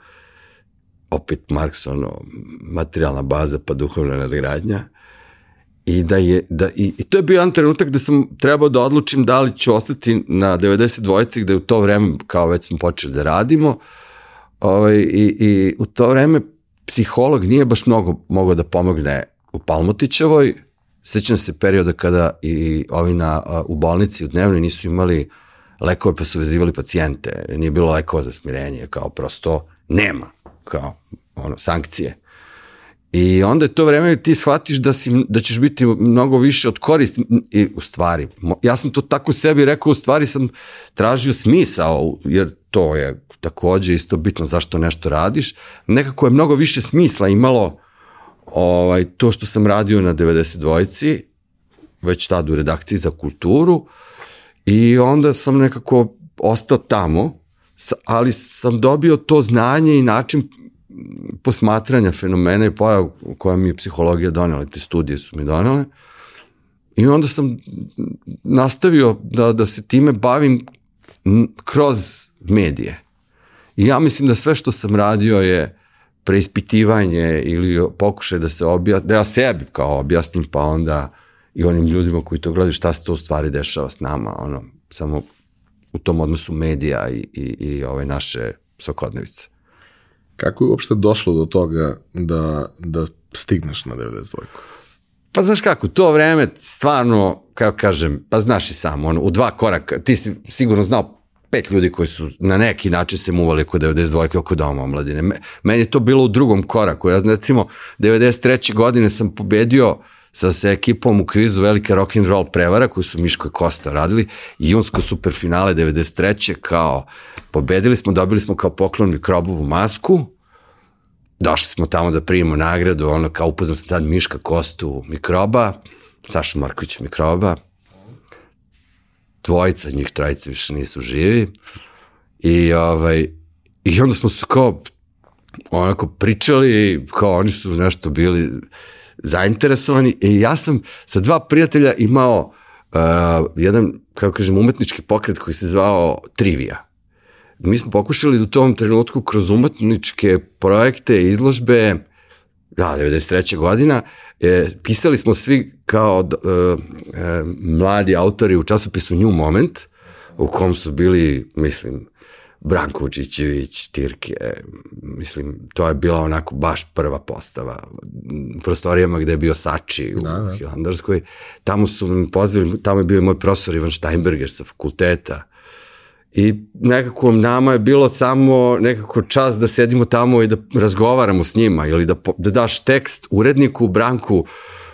opet Marks, ono, materijalna baza pa duhovna nadgradnja. I da je, da, i, i to je bio jedan trenutak da sam trebao da odlučim da li ću ostati na 92 dvojici gde u to vreme, kao već smo počeli da radimo, ovaj, i, i u to vreme psiholog nije baš mnogo mogao da pomogne u Palmotićevoj, sećam se perioda kada i ovi na, u bolnici u dnevnoj nisu imali lekove pa su vezivali pacijente, nije bilo lekova za smirenje, kao prosto nema kao ono, sankcije. I onda je to vreme ti shvatiš da, si, da ćeš biti mnogo više od koristi. I u stvari, ja sam to tako sebi rekao, u stvari sam tražio smisao, jer to je takođe isto bitno zašto nešto radiš. Nekako je mnogo više smisla imalo ovaj, to što sam radio na 92-ci, već tad u redakciji za kulturu, i onda sam nekako ostao tamo, ali sam dobio to znanje i način posmatranja fenomena i pojav koja mi je psihologija donela, te studije su mi donele. I onda sam nastavio da, da se time bavim kroz medije. I ja mislim da sve što sam radio je preispitivanje ili pokušaj da se objasnim, da ja sebi kao objasnim, pa onda i onim ljudima koji to gledaju šta se to u stvari dešava s nama, ono, samo u tom odnosu medija i, i, i ove naše svakodnevice. Kako je uopšte došlo do toga da, da stigneš na 92? Pa znaš kako, to vreme stvarno, kako kažem, pa znaš i sam, ono, u dva koraka, ti si sigurno znao pet ljudi koji su na neki način se muvali oko 92. oko doma omladine. Meni je to bilo u drugom koraku. Ja znači, 93. godine sam pobedio sa, sa ekipom u kvizu Velika rock and roll prevara koju su Miško i Kosta radili i junsko superfinale 93. kao pobedili smo, dobili smo kao poklon mikrobovu masku, došli smo tamo da primimo nagradu, ono kao upoznam sam tad Miška Kostu mikroba, Saša Marković mikroba, dvojica njih trojica više nisu živi i ovaj i onda smo se kao onako pričali kao oni su nešto bili zainteresovani i ja sam sa dva prijatelja imao uh, jedan, kako kažem, umetnički pokret koji se zvao Trivia. Mi smo pokušali u tom trenutku kroz umetničke projekte, izložbe, da, 93. godina, e, pisali smo svi kao e, e, mladi autori u časopisu New Moment, u kom su bili, mislim, Branko Vučićević, Tirke, mislim, to je bila onako baš prva postava. U prostorijama gde je bio Sači u da, da. Hilandarskoj, tamo su mi pozvali, tamo je bio moj profesor Ivan Steinberger sa fakulteta, I nekako nama je bilo samo nekako čas da sedimo tamo i da razgovaramo s njima ili da, da daš tekst uredniku Branku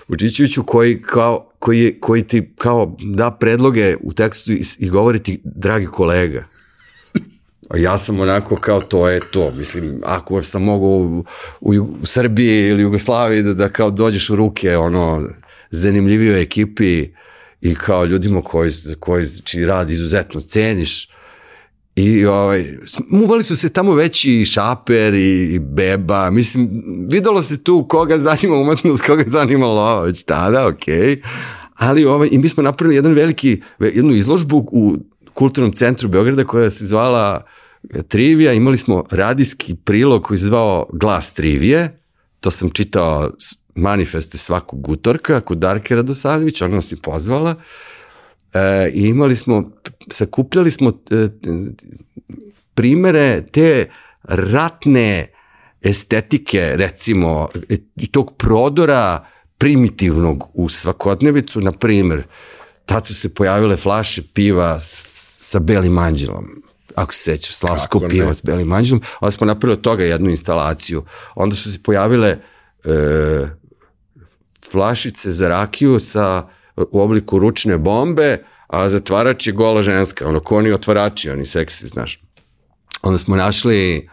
Vučićeviću koji, kao, koji, koji ti kao da predloge u tekstu i, i govori ti dragi kolega. A ja sam onako kao to je to, mislim, ako sam mogao u, u, u Srbiji ili Jugoslaviji da, da kao dođeš u ruke ono zanimljivijoj ekipi i kao ljudima koji, koji čiji rad izuzetno ceniš, I ovaj, muvali su se tamo već i Šaper i, Beba, mislim, videlo se tu koga zanima umetnost, koga zanima lova već tada, okej. Okay. Ali ovaj, i mi smo napravili jedan veliki, jednu izložbu u kulturnom centru Beograda koja se zvala Trivija, imali smo radijski prilog koji se zvao Glas Trivije, to sam čitao manifeste svakog utorka kod Darke Radosavljević, ona nas je pozvala e, i imali smo, sakupljali smo e, primere te ratne estetike, recimo, i tog prodora primitivnog u svakodnevicu, na primer, tad su se pojavile flaše piva sa belim anđelom, ako se sećaš, slavsko Kako pivo ne? s belim anđelom, onda smo napravili od toga jednu instalaciju. Onda su se pojavile e, flašice za rakiju sa u obliku ručne bombe, a zatvarač je gola ženska, ono, ko oni otvarači, oni seksi, znaš. Onda smo našli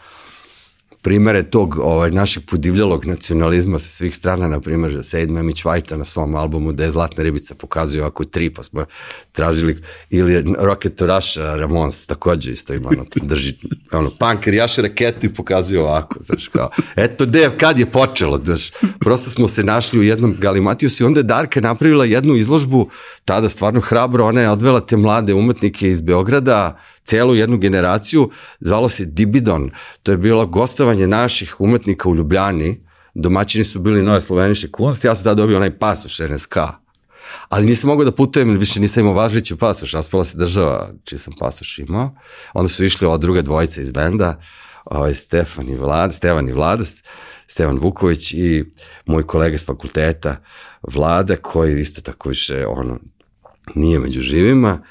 primere tog ovaj, našeg podivljalog nacionalizma sa svih strana, na primjer, Sejd Memić Vajta na svom albumu da je Zlatna ribica pokazuje ovako tri, pa smo tražili, ili Rocket Russia, Ramons, takođe isto ima, ono, drži, ono, punker jaše raketu i pokazuje ovako, znaš, kao, eto, de, kad je počelo, znaš, prosto smo se našli u jednom Galimatiusu i onda je Darka napravila jednu izložbu, tada stvarno hrabro, ona je odvela te mlade umetnike iz Beograda, celu jednu generaciju, zvalo se Dibidon, to je bilo gostovanje naših umetnika u Ljubljani, domaćini su bili Nove Sloveniše kunst, ja sam tada dobio onaj pasoš NSK, ali nisam mogao da putujem, više nisam imao važeći pasoš, raspala se država čiji sam pasoš imao, onda su išli ova druga dvojica iz benda, ovaj, Stefan i Vlad, Stevan i Vlada, Stevan Vuković i moj kolega s fakulteta Vlada, koji isto tako više ono, nije među živima.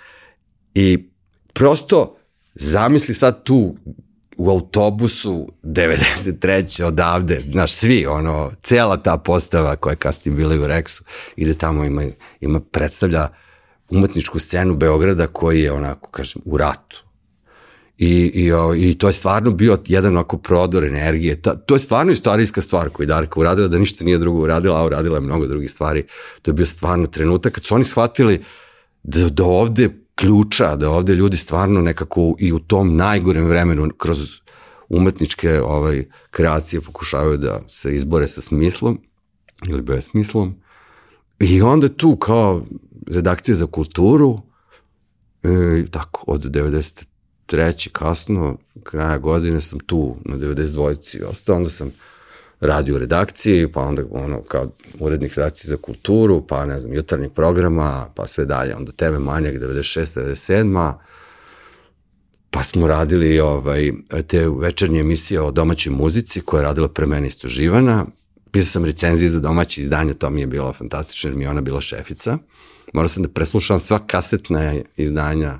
I prosto zamisli sad tu u autobusu 93. odavde, znaš, svi, ono, cela ta postava koja je kasnije bila u Rexu, ide tamo, ima, ima predstavlja umetničku scenu Beograda koji je onako, kažem, u ratu. I, i, I to je stvarno bio jedan onako prodor energije. Ta, to je stvarno istorijska stvar koju Darka uradila, da ništa nije drugo uradila, a uradila je mnogo drugih stvari. To je bio stvarno trenutak kad su oni shvatili da, da ovde ključa, da ovde ljudi stvarno nekako i u tom najgorem vremenu kroz umetničke ovaj, kreacije pokušavaju da se izbore sa smislom ili bez smislom. I onda tu kao redakcija za kulturu, e, tako, od 93. kasno, kraja godine sam tu na 92. ostao, onda sam radio u redakciji, pa onda ono kao urednik redakcije za kulturu, pa ne znam, jutarnjeg programa, pa sve dalje, onda TV Manjak 96. 97. Pa smo radili ovaj, te večernje emisije o domaćoj muzici koja je radila pre mene isto Živana. Pisao sam recenzije za domaće izdanje, to mi je bilo fantastično jer mi je ona bila šefica. Morao sam da preslušam sva kasetna izdanja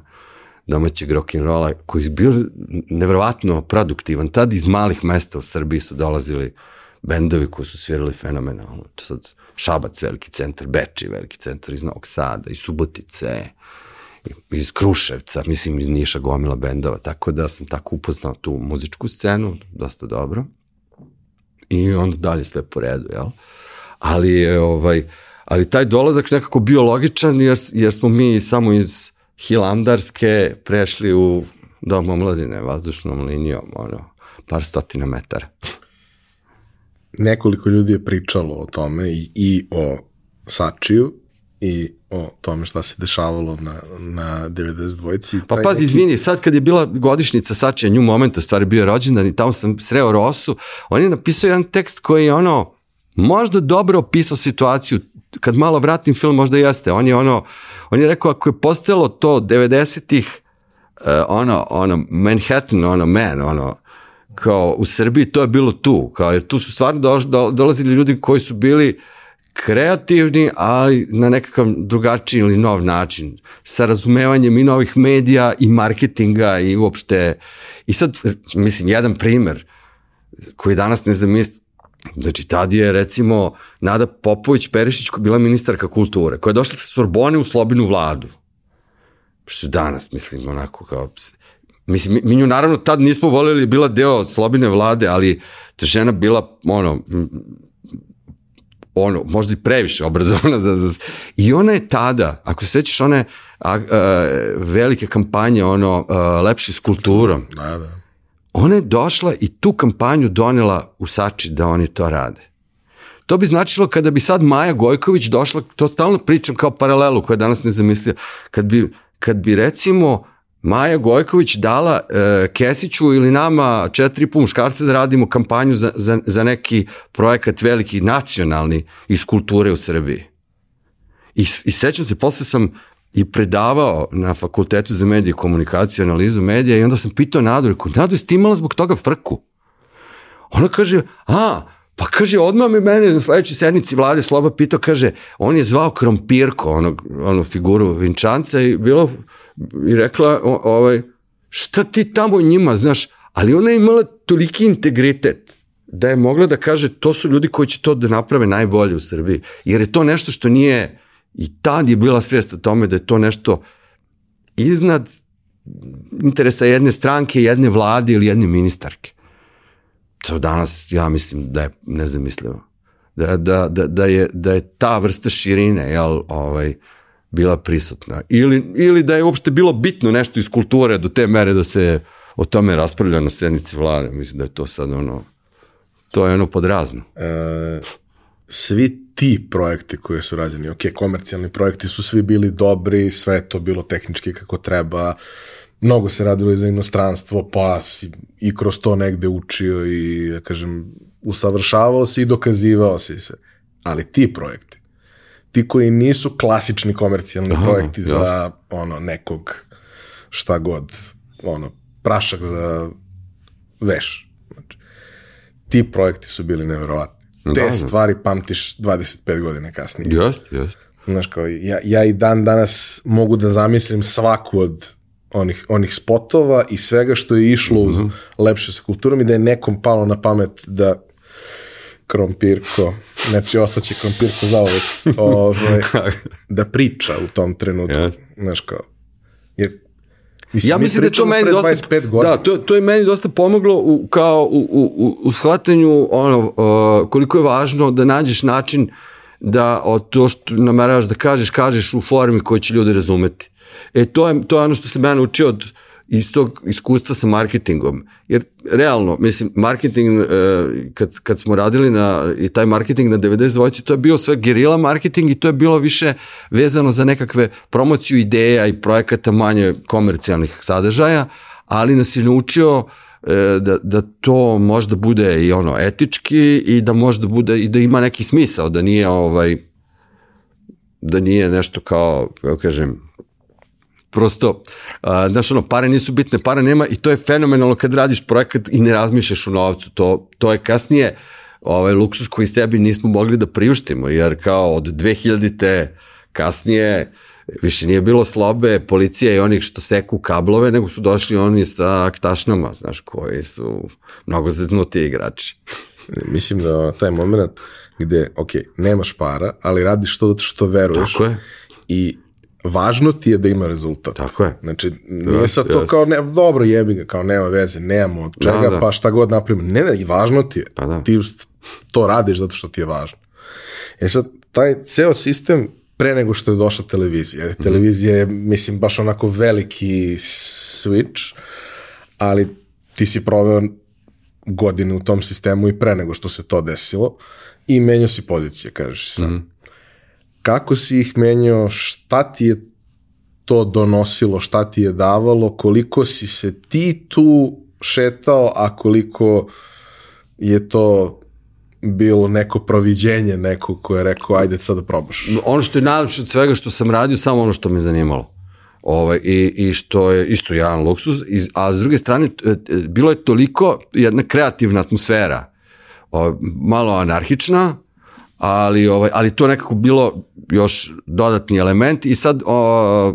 domaćeg rock'n'rolla koji je bio nevrovatno produktivan. Tad iz malih mesta u Srbiji su dolazili uh, bendovi koji su svirali fenomenalno. To sad Šabac, veliki centar, Beči, veliki centar iz Novog Sada, iz Subotice, iz Kruševca, mislim iz Niša gomila bendova, tako da sam tako upoznao tu muzičku scenu, dosta dobro. I onda dalje sve po redu, jel? Ali je ovaj, ali taj dolazak nekako bio logičan jer, jer smo mi samo iz Hilandarske prešli u dom omladine vazdušnom linijom, ono, par stotina metara nekoliko ljudi je pričalo o tome i, i o Sačiju i o tome šta se dešavalo na, na 92-ci. Pa pazi, neki... izvini, sad kad je bila godišnica Sačija, nju momenta, stvari bio rođendan i tamo sam sreo Rosu, on je napisao jedan tekst koji je ono, možda dobro opisao situaciju, kad malo vratim film možda jeste, on je ono, on je rekao ako je postojalo to 90-ih ono, ono, Manhattan, ono, man, ono, kao u Srbiji to je bilo tu, kao jer tu su stvarno dolazili ljudi koji su bili kreativni, ali na nekakav drugačiji ili nov način, sa razumevanjem i novih medija i marketinga i uopšte, i sad, mislim, jedan primer koji danas ne zamisli, Znači, tad je, recimo, Nada Popović Perišić koja bila ministarka kulture, koja je došla sa Sorbone u slobinu vladu. Što danas, mislim, onako kao... Mislim, mi, mi nju naravno tad nismo voljeli, bila deo slobine vlade, ali ta žena bila, ono, ono, možda i previše obrazovana za, za... I ona je tada, ako se sećaš one a, a, velike kampanje, ono, a, lepši s kulturom. Da, da. Ona je došla i tu kampanju donela u Sači da oni to rade. To bi značilo kada bi sad Maja Gojković došla, to stalno pričam kao paralelu koja danas ne zamislio, kad bi, kad bi recimo Maja Gojković dala e, Kesiću ili nama četiri pun muškarca da radimo kampanju za, za, za neki projekat veliki nacionalni iz kulture u Srbiji. I, i sećam se, posle sam i predavao na fakultetu za medije i komunikaciju, analizu medija i onda sam pitao Nadu, rekao, Nadu, jesi ti imala zbog toga frku? Ona kaže, a, pa kaže, odmah mi mene na sledećoj sednici vlade Sloba pitao, kaže, on je zvao Krompirko, onog, onu figuru Vinčanca i bilo, i rekla, o, ovaj, šta ti tamo njima, znaš, ali ona je imala toliki integritet da je mogla da kaže to su ljudi koji će to da naprave najbolje u Srbiji, jer je to nešto što nije I tad je bila svijest o tome da je to nešto iznad interesa jedne stranke, jedne vlade ili jedne ministarke. To danas, ja mislim, da je nezamislivo. Da, da, da, da, je, da je ta vrsta širine, jel, ovaj, bila prisutna. Ili, ili da je uopšte bilo bitno nešto iz kulture do te mere da se o tome raspravlja na sednici vlade. Mislim da je to sad ono, to je ono podrazno. E, svi ti projekti koji su rađeni, ok, komercijalni projekti su svi bili dobri, sve je to bilo tehnički kako treba, mnogo se radilo i za inostranstvo, pa si i kroz to negde učio i, da kažem, usavršavao se i dokazivao se i sve. Ali ti projekti, ti koji nisu klasični komercijalni Aha, projekti jasno. za ono nekog šta god, ono, prašak za veš. Znači, ti projekti su bili neverovatni te da, da. stvari pamtiš 25 godina kasnije. Jeste, jeste. Znaš, kao, ja, ja i dan danas mogu da zamislim svaku od onih, onih spotova i svega što je išlo uz mm -hmm. lepše sa kulturom i da je nekom palo na pamet da krompirko, znači ostaće krompirko za uvek, ovaj, da priča u tom trenutku. Yes. Znaš kao, jer Mislim, ja mislim da to meni dosta, da, to, to je meni dosta pomoglo u, kao u, u, u shvatanju ono, uh, koliko je važno da nađeš način da od to što nameravaš da kažeš, kažeš u formi koju će ljudi razumeti. E, to je, to je ono što se mene učio od, iz tog iskustva sa marketingom. Jer realno, mislim, marketing, uh, kad, kad smo radili na, i taj marketing na 92. to je bio sve gerila marketing i to je bilo više vezano za nekakve promociju ideja i projekata manje komercijalnih sadržaja, ali nas je naučio uh, da, da to možda bude i ono etički i da možda bude i da ima neki smisao, da nije ovaj da nije nešto kao, kako kažem, prosto, a, znaš, ono, pare nisu bitne, pare nema i to je fenomenalno kad radiš projekat i ne razmišljaš o novcu, to, to je kasnije ovaj luksus koji sebi nismo mogli da priuštimo, jer kao od 2000-te kasnije više nije bilo slobe policije i onih što seku kablove, nego su došli oni sa aktašnama, znaš, koji su mnogo zeznuti igrači. Mislim da taj moment gde, ok, nemaš para, ali radiš to što veruješ. Tako je. I važno ti je da ima rezultat. Tako je. Znači, nije sad to kao, ne, dobro jebi ga, kao nema veze, nemamo od čega, da, da. pa šta god napravimo. Ne, ne, i važno ti je. Pa da. Ti to radiš zato što ti je važno. E sad, taj ceo sistem pre nego što je došla televizija. Mm. Televizija je, mislim, baš onako veliki switch, ali ti si proveo godine u tom sistemu i pre nego što se to desilo i menjao si pozicije, kažeš sam. Mm kako si ih menjao, šta ti je to donosilo, šta ti je davalo, koliko si se ti tu šetao, a koliko je to bilo neko proviđenje neko ko je rekao ajde sad da probaš. Ono što je najlepše od svega što sam radio, samo ono što me zanimalo. Ovaj, i, I što je isto jedan luksuz, i, a s druge strane, bilo je toliko jedna kreativna atmosfera, ovaj, malo anarhična, ali, ovaj, ali to nekako bilo još dodatni element i sad o,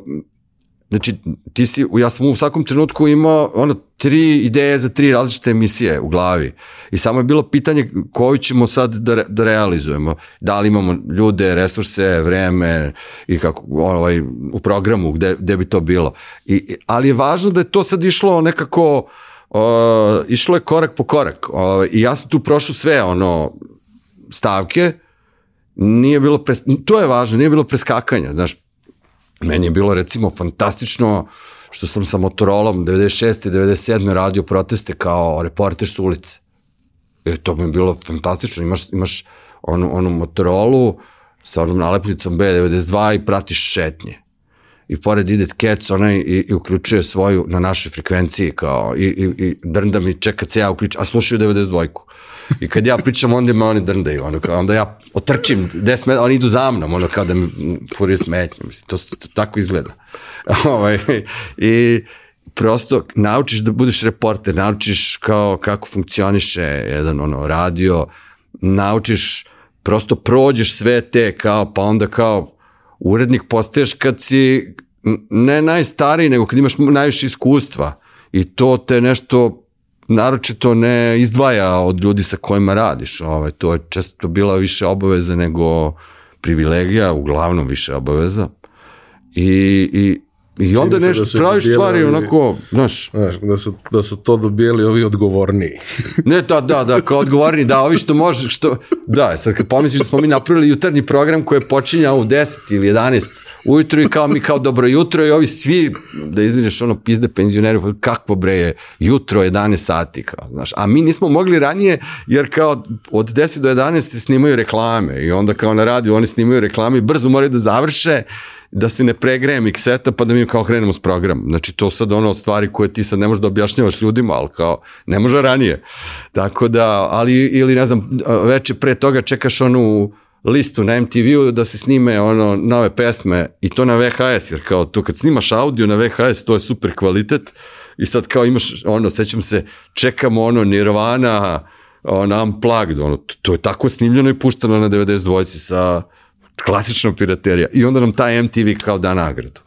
Znači, ti si, ja sam u svakom trenutku imao ono, tri ideje za tri različite emisije u glavi. I samo je bilo pitanje koju ćemo sad da, da realizujemo. Da li imamo ljude, resurse, vreme i kako, ovaj, u programu gde, gde bi to bilo. I, ali je važno da je to sad išlo nekako, uh, išlo je korak po korak. Uh, I ja sam tu prošao sve ono stavke, nije bilo, pres, to je važno, nije bilo preskakanja, znaš, Meni je bilo recimo fantastično što sam sa Motorolom 96. i 97. radio proteste kao reporter s ulice. E, to mi je bilo fantastično. Imaš, imaš onu, onu Motorolu sa onom nalepnicom B92 i pratiš šetnje. I pored ide Kec, onaj i, i uključuje svoju na našoj frekvenciji kao i, i, i drnda mi čeka se ja uključujem, a slušaju 92-ku. I kad ja pričam, onda me oni drndaju, ono, kao, onda ja otrčim, des met, oni idu za mnom, ono, kao da mi furiju smetnje, mislim, to, to tako izgleda. ovaj, I prosto naučiš da budeš reporter, naučiš kao kako funkcioniše jedan ono radio, naučiš prosto prođeš sve te kao pa onda kao urednik postaješ kad si ne najstariji nego kad imaš najviše iskustva i to te nešto naročito ne izdvaja od ljudi sa kojima radiš. Ovaj, to je često bila više obaveza nego privilegija, uglavnom više obaveza. I, i I onda nešto da praviš stvari ovi, onako, znaš. Znaš, da su, da su to dobijeli ovi odgovorniji. ne, da, da, da, kao odgovorni, da, ovi što može, što, da, sad kad pomisliš da smo mi napravili jutarnji program koji je počinjao u 10 ili 11 ujutru i kao mi kao dobro jutro i ovi svi, da izvineš ono pizde penzioneri, kakvo bre je jutro 11 sati, kao, znaš, a mi nismo mogli ranije jer kao od 10 do 11 snimaju reklame i onda kao na radiju oni snimaju reklame i brzo moraju da završe da se ne pregreje mikseta pa da mi kao krenemo s program. Znači to sad ono stvari koje ti sad ne možeš da objašnjavaš ljudima, ali kao ne može ranije. Tako da, ali ili ne znam, veče pre toga čekaš onu listu na MTV-u da se snime ono nove pesme i to na VHS, jer kao to kad snimaš audio na VHS to je super kvalitet i sad kao imaš ono, sećam se, čekamo ono Nirvana, ono Unplugged, ono, to je tako snimljeno i pušteno na 92 sa klasična piraterija i onda nam taj MTV kao da nagradu.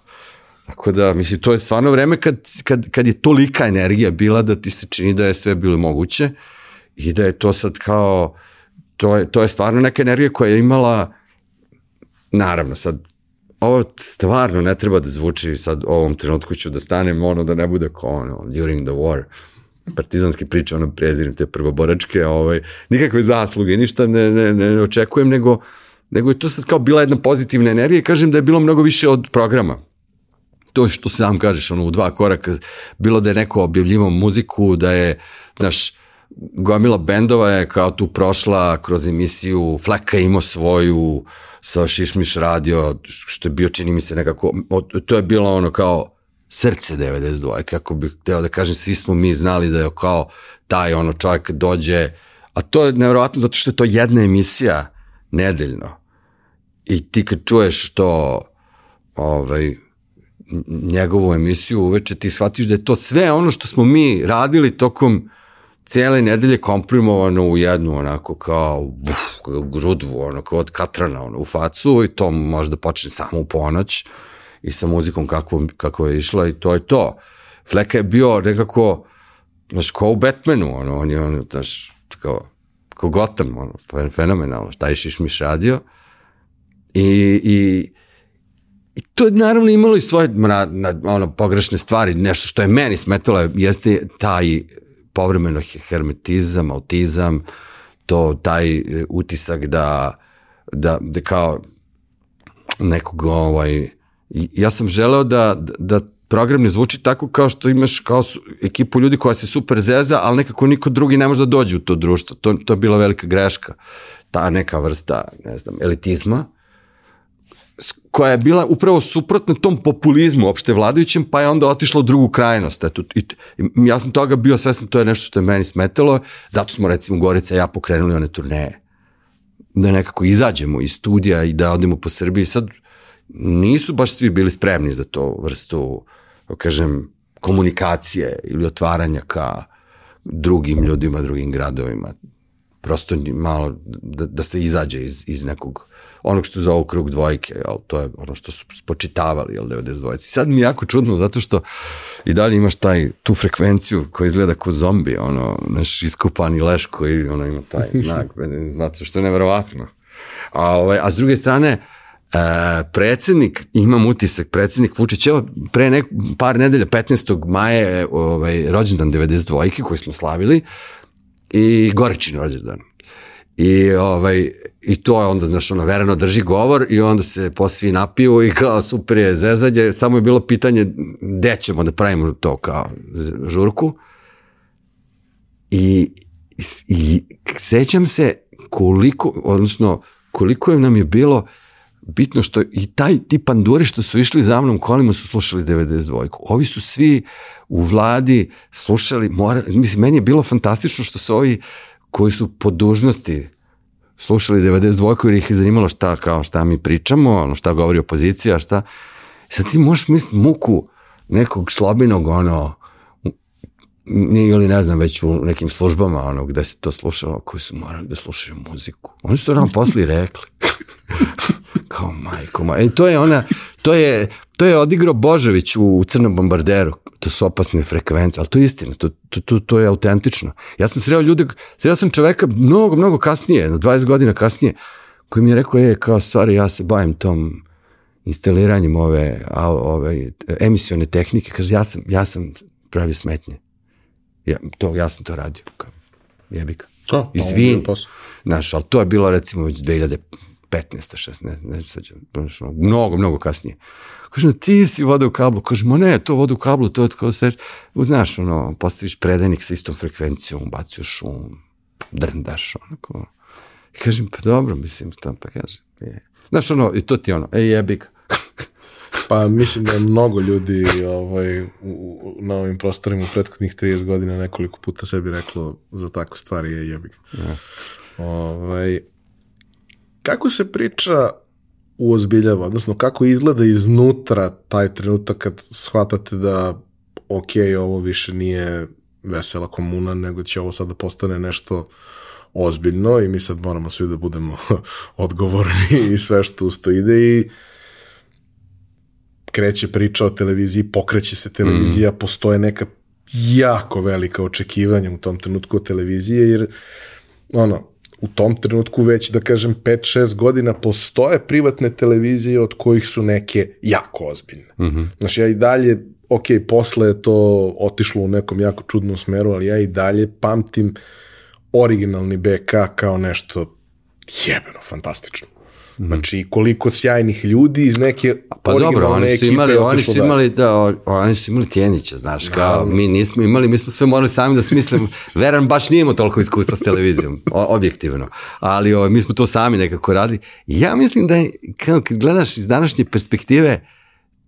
Tako da, mislim, to je stvarno vreme kad, kad, kad je tolika energija bila da ti se čini da je sve bilo moguće i da je to sad kao, to je, to je stvarno neka energija koja je imala, naravno, sad, ovo stvarno ne treba da zvuči sad u ovom trenutku ću da stanem ono da ne bude kao ono during the war partizanske priče, ono prezirim te prvoboračke, ovaj, nikakve zasluge, ništa ne, ne, ne očekujem, nego nego je to sad kao bila jedna pozitivna energija i kažem da je bilo mnogo više od programa. To što sam kažeš, ono, u dva koraka, bilo da je neko objavljivo muziku, da je, znaš, gomila bendova je kao tu prošla kroz emisiju, Fleka imao svoju, sa Šišmiš radio, što je bio, čini mi se nekako, to je bilo ono kao srce 92, kako bih hteo da kažem, svi smo mi znali da je kao taj ono čovjek dođe, a to je nevjerovatno zato što je to jedna emisija nedeljno. I ti kad čuješ to ovaj, njegovu emisiju uveče, ti shvatiš da je to sve ono što smo mi radili tokom cijele nedelje komprimovano u jednu onako kao uf, grudvu, ono kao od katrana ono, u facu i to možda počne samo u ponoć i sa muzikom kako, kako je išla i to je to. Fleka je bio nekako, znaš, kao u Batmanu, ono, on je, ono, znaš, kao, kao Gotham, ono, fenomenalno, šta je Šišmiš radio. I, i, i to je naravno imalo i svoje na, na, ono, pogrešne stvari. Nešto što je meni smetalo jeste taj povremeno hermetizam, autizam, to taj e, utisak da, da, da kao nekog ovaj, ja sam želeo da, da program ne zvuči tako kao što imaš kao su, ekipu ljudi koja se super zeza, ali nekako niko drugi ne može da dođe u to društvo. To, to je bila velika greška. Ta neka vrsta, ne znam, elitizma koja je bila upravo suprotna tom populizmu opšte vladajućem, pa je onda otišla u drugu krajnost. Eto, i, ja sam toga bio svestan, to je nešto što je meni smetalo, zato smo recimo Gorica i ja pokrenuli one turneje. Da nekako izađemo iz studija i da odemo po Srbiji. Sad, nisu baš svi bili spremni za to vrstu, kažem, komunikacije ili otvaranja ka drugim ljudima, drugim gradovima. Prosto malo da, da se izađe iz, iz nekog onog što zovu krug dvojke, jel, to je ono što su spočitavali, jel, 92. Sad mi je jako čudno, zato što i dalje imaš taj, tu frekvenciju koja izgleda kao zombi, ono, naš iskupani leš koji, ono, ima taj znak, zato što je neverovatno. A, ovaj, a s druge strane, Uh, predsednik, imam utisak, predsednik Vučić, evo, pre nek, par nedelja, 15. maja, ovaj, rođendan 92. koji smo slavili, i Goričin rođendan. I, ovaj, I to je onda, znaš, ono, vereno drži govor i onda se posvi napiju i kao super je zezadje, samo je bilo pitanje gde ćemo da pravimo to kao žurku. I, i sećam se koliko, odnosno, koliko nam je bilo bitno što i taj, ti panduri što su išli za mnom kolima su slušali 92. Ovi su svi u vladi slušali, mora, mislim, meni je bilo fantastično što su ovi koji su po dužnosti slušali 92 jer ih je zanimalo šta, kao šta mi pričamo, ono šta govori opozicija, šta. I sad ti možeš misliti muku nekog slobinog, ono, ili ne znam, već u nekim službama, ono, gde se to slušalo, koji su morali da slušaju muziku. Oni su to nam posli rekli. kao majko, majko. E, to je ona, to je, to je odigrao Božović u, u Crnom bombarderu. To su opasne frekvencije, ali to je istina, to, to, to, to je autentično. Ja sam sreo ljude, sreo sam čoveka mnogo, mnogo kasnije, 20 godina kasnije, koji mi je rekao, je, kao, stvari, ja se bavim tom instaliranjem ove, a, ove emisione tehnike, kaže, ja sam, ja sam pravio smetnje. Ja, to, ja sam to radio. Kao, jebika. A, Izvin. Znaš, ali to je bilo recimo već 2000 15. 16. ne, ne sađam, mnogo, mnogo kasnije. Kaže, ti si voda u kablu. Kaže, ma ne, to voda u kablu, to je tako se, znaš, ono, postaviš predajnik sa istom frekvencijom, baciš šum, drndaš, onako. I kažem, pa dobro, mislim, to pa kaže, je. Znaš, ono, i to ti ono, ej, jebik. pa mislim da je mnogo ljudi ovaj, u, na ovim prostorima u prethodnih 30 godina nekoliko puta sebi reklo za takve stvari je jebik. Ja. Ovaj, Kako se priča uozbiljava, odnosno kako izgleda iznutra taj trenutak kad shvatate da ok, ovo više nije vesela komuna, nego će ovo sad da postane nešto ozbiljno i mi sad moramo svi da budemo odgovorni i sve što uz to ide i kreće priča o televiziji, pokreće se televizija, mm. postoje neka jako velika očekivanja u tom trenutku od televizije, jer ono, u tom trenutku već, da kažem, 5-6 godina postoje privatne televizije od kojih su neke jako ozbiljne. Mm -hmm. Znači, ja i dalje, ok, posle je to otišlo u nekom jako čudnom smeru, ali ja i dalje pamtim originalni BK kao nešto jebeno, fantastično. Mm. Znači, koliko sjajnih ljudi iz neke pa dobro, oni su imali, oni su imali, da, oni su imali Tjenića, znaš, kao, mi nismo imali, mi smo sve morali sami da smislimo, Veran baš nije imao toliko iskustva s televizijom, objektivno, ali o, mi smo to sami nekako radili. Ja mislim da je, kao, kad gledaš iz današnje perspektive,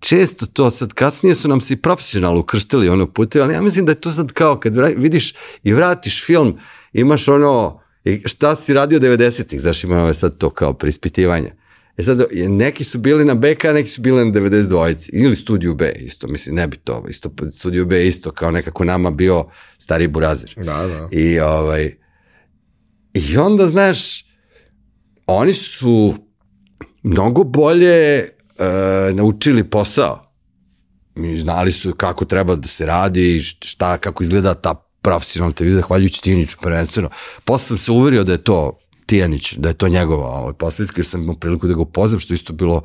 često to sad, kasnije su nam se i profesionalno ukrštili ono pute, ali ja mislim da je to sad kao kad vidiš i vratiš film, imaš ono, I šta si radio 90-ih, znaš imamo sad to kao prispitivanje. E sad, neki su bili na BK, neki su bili na 92 ili Studiju B isto, mislim, ne bi to, isto, Studiju B isto kao nekako nama bio stari burazir. Da, da. I, ovaj, I onda, znaš, oni su mnogo bolje uh, naučili posao. Mi znali su kako treba da se radi, šta, kako izgleda ta profesionalna televizija, zahvaljujući Tijaniću prvenstveno. Posle sam se uverio da je to Tijanić, da je to njegova ovaj, posljedka, jer sam imao priliku da ga upoznam, što isto bilo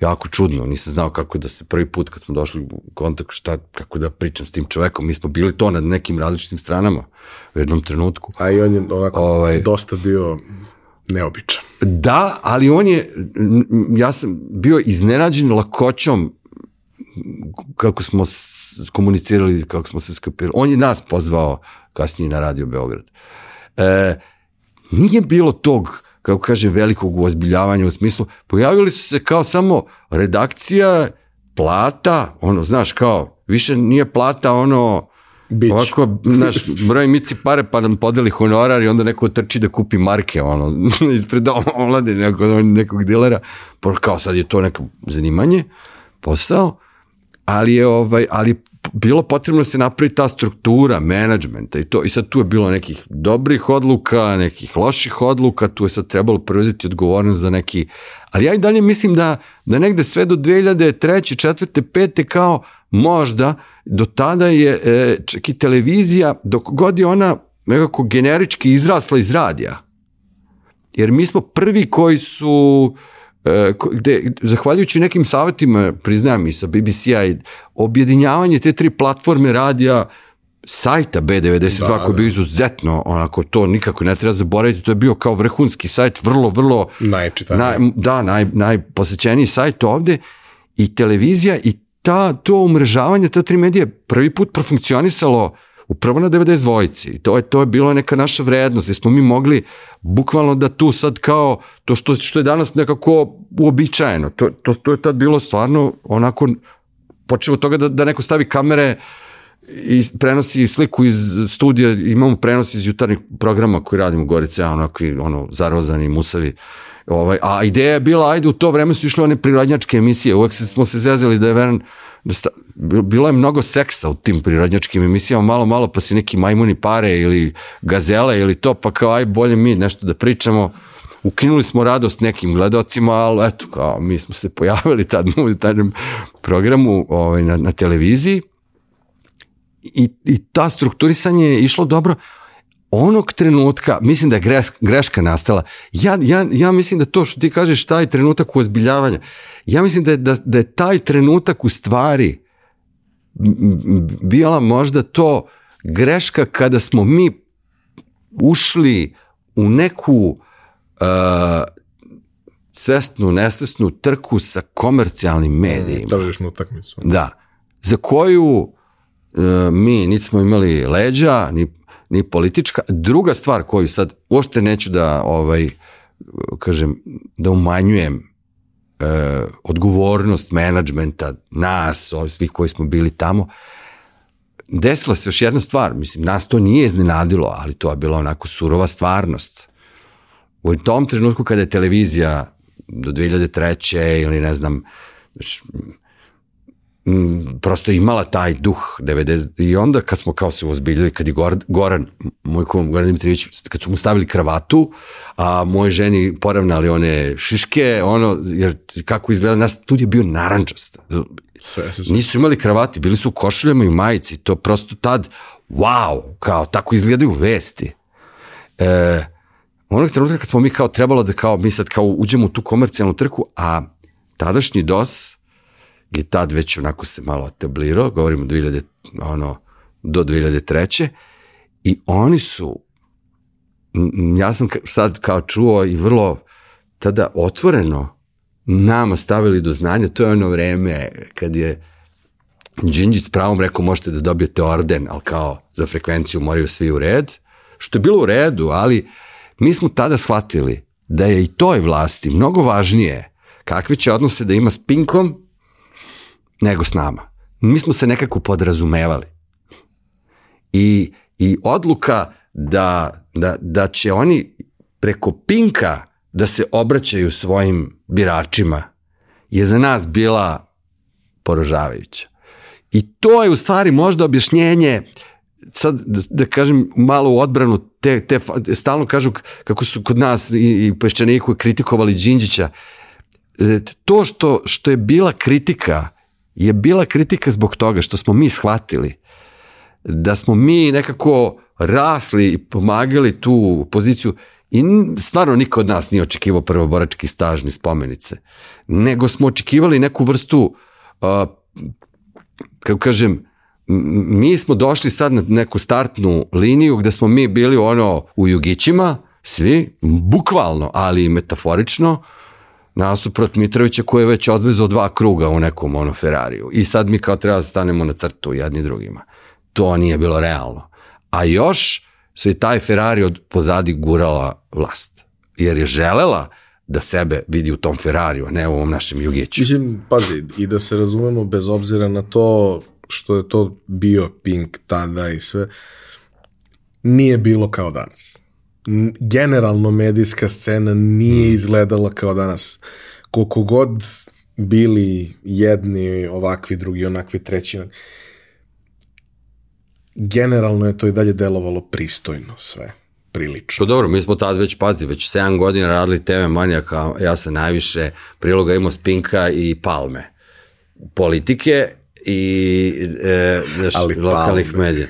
jako čudno. Nisam znao kako da se prvi put kad smo došli u kontakt, šta, kako da pričam s tim čovekom. Mi smo bili to na nekim različitim stranama u jednom trenutku. A i on je onako ovaj, dosta bio neobičan. Da, ali on je, ja sam bio iznenađen lakoćom kako smo komunicirali kako smo se skapirali. On je nas pozvao kasnije na Radio Beograd. E, nije bilo tog, kako kaže, velikog uozbiljavanja u smislu, pojavili su se kao samo redakcija, plata, ono, znaš, kao, više nije plata ono, Bić. Ovako, naš, broj mici pare pa nam podeli honorar i onda neko trči da kupi marke, ono, ispred omlade nekog, nekog dilera, pa kao sad je to neko zanimanje, posao, ali je ovaj, ali bilo potrebno da se napravi ta struktura menadžmenta i to i sad tu je bilo nekih dobrih odluka, nekih loših odluka, tu je sad trebalo preuzeti odgovornost za neki, ali ja i dalje mislim da, da negde sve do 2003. četvrte, pete kao možda do tada je e, čak i televizija, dok god je ona nekako generički izrasla iz radija. Jer mi smo prvi koji su e, gde, zahvaljujući nekim savjetima, priznajem i sa BBC-a, objedinjavanje te tri platforme radija, sajta B92 da, koji je bio da. izuzetno, onako, to nikako ne treba zaboraviti, to je bio kao vrhunski sajt, vrlo, vrlo... Najčitaniji. Naj, da, naj, najposećeniji sajt ovde i televizija i ta, to umrežavanje, ta tri medije prvi put profunkcionisalo upravo na 92-ci. To je, to je bilo neka naša vrednost, gde smo mi mogli bukvalno da tu sad kao, to što, što je danas nekako uobičajeno, to, to, to je tad bilo stvarno onako, počeo toga da, da neko stavi kamere i prenosi sliku iz studija, imamo prenos iz jutarnjih programa koji radimo u Gorice, onakvi, ono, zarozani, musavi, Ovaj, a ideja je bila, ajde u to vreme su išle one prirodnjačke emisije, uvek smo se zezali da je veran, bilo je mnogo seksa u tim prirodnjačkim emisijama, malo, malo pa si neki majmuni pare ili gazele ili to, pa kao aj bolje mi nešto da pričamo. Ukinuli smo radost nekim gledocima, ali eto, kao mi smo se pojavili tad u tajnom programu ovaj, na, na televiziji i, i ta strukturisanje je išlo dobro, onog trenutka, mislim da je greš, greška nastala, ja, ja, ja mislim da to što ti kažeš, taj trenutak uozbiljavanja, ja mislim da je, da, da je taj trenutak u stvari bila možda to greška kada smo mi ušli u neku uh, svesnu, nesvesnu trku sa komercijalnim medijima. Da vidiš na utakmicu. Da. Za koju uh, mi nismo imali leđa, ni ni politička. Druga stvar koju sad uopšte neću da ovaj kažem da umanjujem e, odgovornost menadžmenta nas, svih koji smo bili tamo, desila se još jedna stvar, mislim, nas to nije iznenadilo, ali to je bila onako surova stvarnost. U tom trenutku kada je televizija do 2003. ili ne znam, m, prosto imala taj duh 90 i onda kad smo kao se ozbiljili kad je Goran, Goran moj kum Goran Dimitrijević kad su mu stavili kravatu a moje ženi poravnali one šiške ono jer kako izgleda nas studij je bio narančast. Sve, nisu imali kravati bili su u košuljama i majici to prosto tad wow kao tako izgledaju vesti. E, onog trenutka kad smo mi kao trebalo da kao mi sad kao uđemo u tu komercijalnu trku a tadašnji DOS je tad već onako se malo atablirao, govorimo 2000, ono, do 2003. I oni su, ja sam sad kao čuo i vrlo tada otvoreno nama stavili do znanja, to je ono vreme kad je Đinđić s pravom rekao možete da dobijete orden, ali kao za frekvenciju moraju svi u red, što je bilo u redu, ali mi smo tada shvatili da je i toj vlasti mnogo važnije kakve će odnose da ima s Pinkom nego s nama. Mi smo se nekako podrazumevali. I, i odluka da, da, da će oni preko Pinka da se obraćaju svojim biračima je za nas bila poražavajuća. I to je u stvari možda objašnjenje sad da, da kažem malo u odbranu te, te stalno kažu kako su kod nas i, i peščaniku kritikovali Đinđića e, to što, što je bila kritika je bila kritika zbog toga što smo mi shvatili da smo mi nekako rasli i pomagali tu poziciju i stvarno niko od nas nije očekivao prvoborački staž ni spomenice, nego smo očekivali neku vrstu, uh, kako kažem, mi smo došli sad na neku startnu liniju gde smo mi bili ono u jugićima, svi, bukvalno, ali metaforično, uh, nasuprot Mitrovića koji je već odvezao dva kruga u nekom ono Ferrariju. I sad mi kao treba da stanemo na crtu jedni drugima. To nije bilo realno. A još se i taj Ferrari od pozadi gurala vlast. Jer je želela da sebe vidi u tom Ferrariju, a ne u ovom našem Jugiću. Mislim, pazi, i da se razumemo bez obzira na to što je to bio Pink tada i sve, nije bilo kao danas. Generalno medijska scena nije izgledala kao danas. Koliko god bili jedni ovakvi, drugi onakvi, treći, generalno je to i dalje delovalo pristojno sve, prilično. To dobro, mi smo tad već, pazi, već 7 godina radili TV Manijaka, ja sam najviše priloga imao Spinka i Palme. Politike i e, znaš, lokalnih Palme. medija.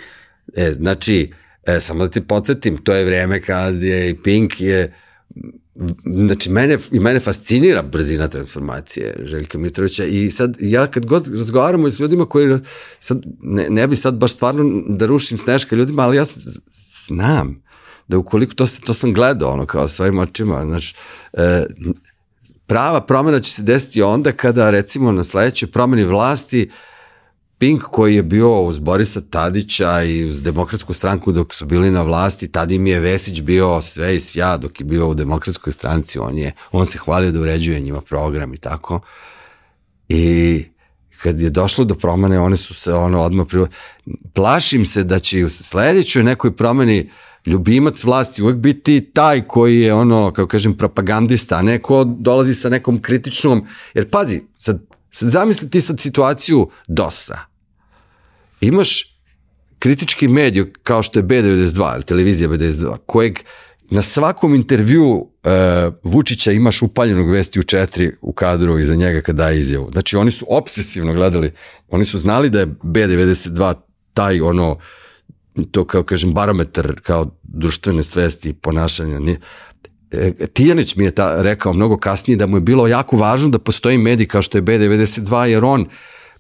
E, znači, e, samo da ti podsjetim, to je vreme kad je i Pink je znači mene, i mene fascinira brzina transformacije Željka Mitrovića i sad ja kad god razgovaramo s ljudima koji sad, ne, ne bi sad baš stvarno da rušim sneška ljudima, ali ja znam da ukoliko to, to sam gledao ono kao svojim očima, znači e, prava promjena će se desiti onda kada recimo na sledećoj promjeni vlasti Pink koji je bio uz Borisa Tadića i uz demokratsku stranku dok su bili na vlasti, tada im je Vesić bio sve i svja dok je bio u demokratskoj stranci, on, je, on se hvalio da uređuje njima program i tako. I kad je došlo do promene, one su se ono odmah privo... Plašim se da će u sledećoj nekoj promeni ljubimac vlasti uvek biti taj koji je ono, kako kažem, propagandista, a neko dolazi sa nekom kritičnom, jer pazi, sad, sad zamisli ti sad situaciju DOS-a. Imaš kritički medij kao što je B92 ili televizija B92, kojeg na svakom intervju e, Vučića imaš upaljenog vesti u četiri u kadru iza njega kad daje izjavu. Znači oni su obsesivno gledali, oni su znali da je B92 taj ono, to kao kažem barometar kao društvene svesti i ponašanja. Nije, Tijanić mi je ta, rekao mnogo kasnije da mu je bilo jako važno da postoji medij kao što je B92 jer on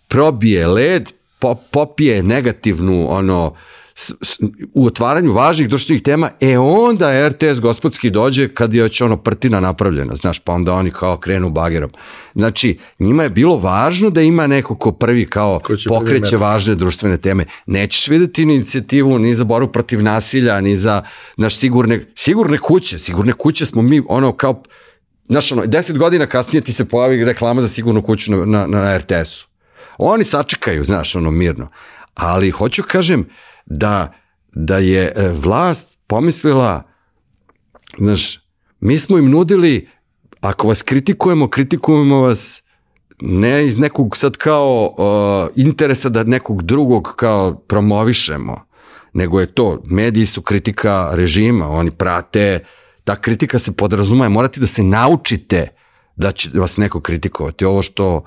probije led, po, popije negativnu ono s, s, u otvaranju važnih društvenih tema, e onda RTS gospodski dođe kad je već ono prtina napravljena, znaš, pa onda oni kao krenu bagerom. Znači, njima je bilo važno da ima neko ko prvi kao Ko pokreće važne društvene teme. Nećeš videti inicijativu ni za boru protiv nasilja, ni za naš sigurne, sigurne kuće. Sigurne kuće smo mi ono kao Znaš, ono, deset godina kasnije ti se pojavi reklama za sigurnu kuću na, na, na RTS-u. Oni sačekaju, znaš, ono, mirno. Ali hoću kažem da, da je e, vlast pomislila, znaš, mi smo im nudili, ako vas kritikujemo, kritikujemo vas ne iz nekog sad kao uh, interesa da nekog drugog kao promovišemo, nego je to, mediji su kritika režima, oni prate, ta kritika se podrazumaje, morate da se naučite da će vas neko kritikovati. Ovo što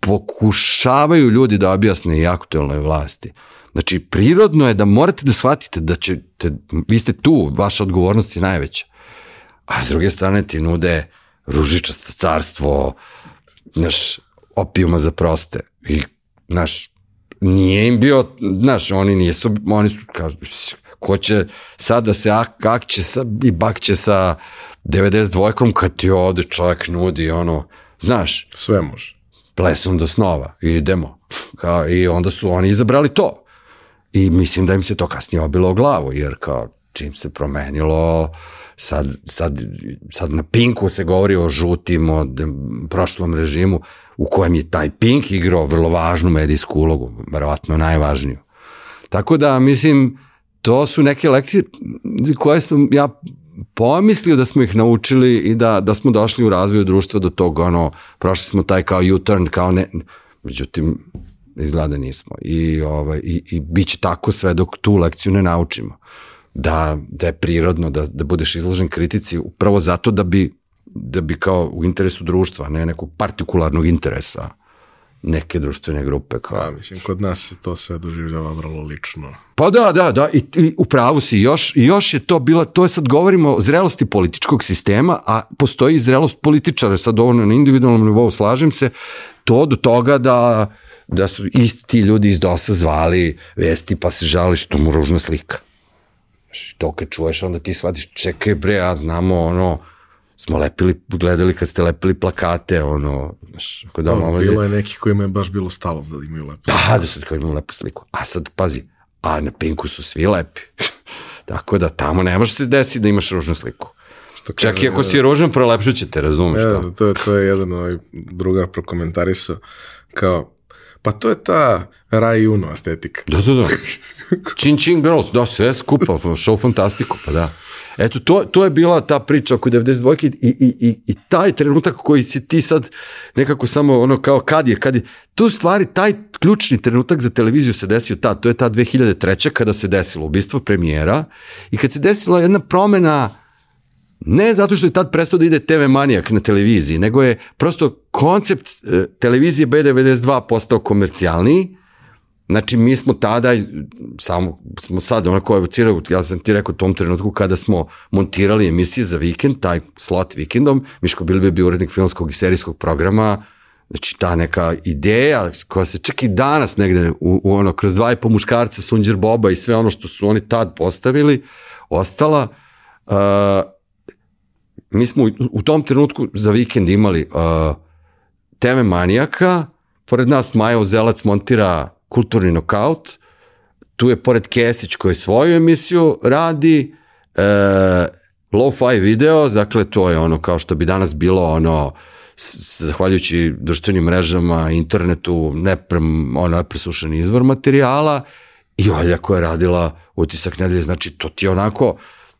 pokušavaju ljudi da objasne i aktuelnoj vlasti. Znači, prirodno je da morate da shvatite da ćete, vi ste tu, vaša odgovornost je najveća. A s druge strane ti nude ružičasto carstvo, znaš, opijuma za proste. I, znaš, nije im bio, znaš, oni nisu, oni su, kažu, ko će sad da se ak, akće sa, i bakće sa 92-kom kad ti ovde čovjek nudi, ono, znaš, Sve može. Plesom do snova, idemo. Kao, I onda su oni izabrali to. I mislim da im se to kasnije obilo o glavu, jer kao čim se promenilo, sad, sad, sad na Pinku se govori o žutim, o prošlom režimu, u kojem je taj Pink igrao vrlo važnu medijsku ulogu, verovatno najvažniju. Tako da, mislim, to su neke lekcije koje sam ja pomislio da smo ih naučili i da, da smo došli u razvoju društva do tog, ono, prošli smo taj kao U-turn, kao ne, međutim, izgleda nismo. I, ovaj, i, i bit će tako sve dok tu lekciju ne naučimo. Da, da je prirodno da, da budeš izložen kritici upravo zato da bi, da bi kao u interesu društva, ne nekog partikularnog interesa neke društvene grupe. Kao. Pa, mislim, kod nas se to sve doživljava vrlo lično. Pa da, da, da, i, i u pravu si, još, još je to bila, to je sad govorimo o zrelosti političkog sistema, a postoji i zrelost političara, sad ovo na individualnom nivou slažem se, to do toga da, da su isti ti ljudi iz DOS-a zvali vesti pa se žali što mu ružna slika. To kad čuješ, onda ti shvatiš, čekaj bre, ja znamo, ono, smo lepili, gledali kad ste lepili plakate, ono, znaš, kod Da, doma, bilo je neki kojima je baš bilo stalo da imaju lepo. Da, da sad kao imam lepu sliku. A sad, pazi, a na Pinku su svi lepi. Tako da tamo ne može se desiti da imaš ružnu sliku. Što Čak i ako si ružan, prolepšat će te, razumeš E, to? to je, to je jedan ovaj drugar prokomentarisao kao Pa to je ta Rai Uno estetika. Da, da, da. Chin Chin Girls, da, sve skupa, show fantastiku, pa da. Eto, to, to je bila ta priča oko 92. I, i, i, i taj trenutak koji si ti sad nekako samo ono kao kad je, kad je, tu stvari, taj ključni trenutak za televiziju se desio tad, to je ta 2003. kada se desilo ubistvo premijera i kad se desila jedna promena ne zato što je tad prestao da ide TV manijak na televiziji, nego je prosto koncept e, televizije B92 postao komercijalniji, Znači, mi smo tada, samo smo sad onako evocirali, ja sam ti rekao u tom trenutku kada smo montirali emisije za vikend, taj slot vikendom, Miško Bilbe je bio urednik filmskog i serijskog programa, znači ta neka ideja koja se čak i danas negde u, u ono, kroz dva i po muškarca, Sunđer Boba i sve ono što su oni tad postavili, ostala, uh, mi smo u, u tom trenutku za vikend imali uh, teme manijaka, pored nas Maja Uzelac montira kulturni nokaut, tu je pored Kesić koji svoju emisiju radi, e, low-fi video, dakle to je ono kao što bi danas bilo ono zahvaljujući društvenim mrežama, internetu, neprem, ono, nepresušen izvor materijala i Olja koja je radila utisak nedelje, znači to ti onako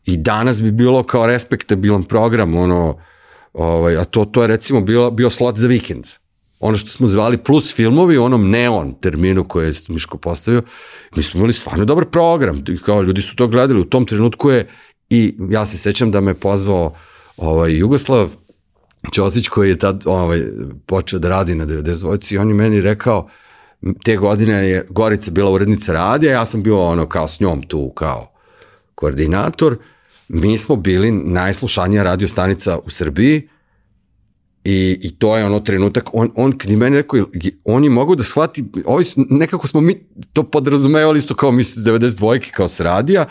i danas bi bilo kao respektabilan program, ono, ovaj, a to, to je recimo bilo, bio slot za vikend ono što smo zvali plus filmovi u onom neon terminu koje je Miško postavio, mi smo imali stvarno dobar program, kao ljudi su to gledali, u tom trenutku je i ja se sećam da me pozvao ovaj, Jugoslav Ćosić koji je tad ovaj, počeo da radi na 92 i on je meni rekao te godine je Gorica bila urednica radija, ja sam bio ono kao s njom tu kao koordinator, mi smo bili najslušanija radio stanica u Srbiji, I, I to je ono trenutak, on, on kad je meni rekao, on je mogao da shvati, ovi, nekako smo mi to podrazumevali isto kao mi 92 kao se radija,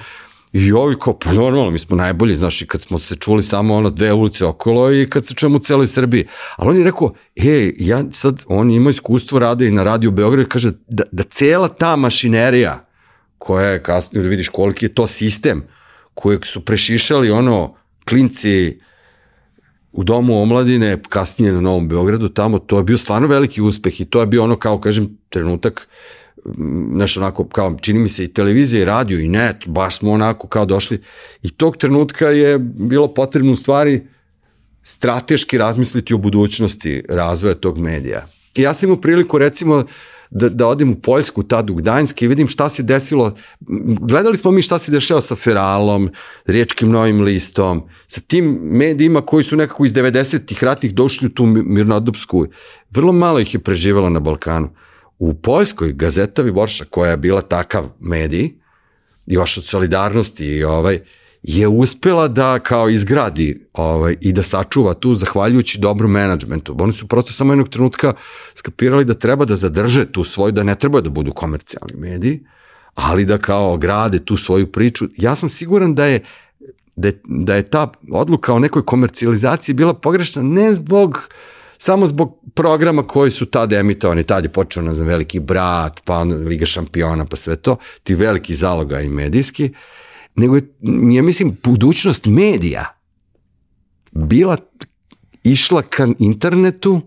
I ovi kao, pa normalno, mi smo najbolji, znaš, i kad smo se čuli samo ono dve ulice okolo i kad se čujemo u celoj Srbiji. Ali on je rekao, e, ja sad, on ima iskustvo rada i na radiju u Beogradu i kaže da, da cela ta mašinerija koja je kasnije, da vidiš koliki je to sistem kojeg su prešišali ono klinci u domu omladine, kasnije na Novom Beogradu, tamo, to je bio stvarno veliki uspeh i to je bio ono, kao kažem, trenutak, znaš, onako, kao, čini mi se i televizija i radio i net, baš smo onako kao došli i tog trenutka je bilo potrebno u stvari strateški razmisliti o budućnosti razvoja tog medija. I ja sam imao priliku, recimo, da, da odim u Poljsku, tad u Gdańsk i vidim šta se desilo. Gledali smo mi šta se dešava sa Feralom, Riječkim novim listom, sa tim medijima koji su nekako iz 90-ih ratnih došli u tu mirnodopsku. Vrlo malo ih je preživalo na Balkanu. U Poljskoj Gazeta Viborša, koja je bila takav medij, još od solidarnosti i ovaj, je uspela da kao izgradi ovaj, i da sačuva tu zahvaljujući dobrom menadžmentu. Oni su prosto samo jednog trenutka skapirali da treba da zadrže tu svoju, da ne treba da budu komercijalni mediji, ali da kao grade tu svoju priču. Ja sam siguran da je da je, da je ta odluka o nekoj komercijalizaciji bila pogrešna ne zbog samo zbog programa koji su tada emitovani, tad je počeo, ne znam, Veliki brat, pa Liga šampiona, pa sve to, ti veliki zaloga i medijski, uh, nego je, ja mislim, budućnost medija bila išla ka internetu,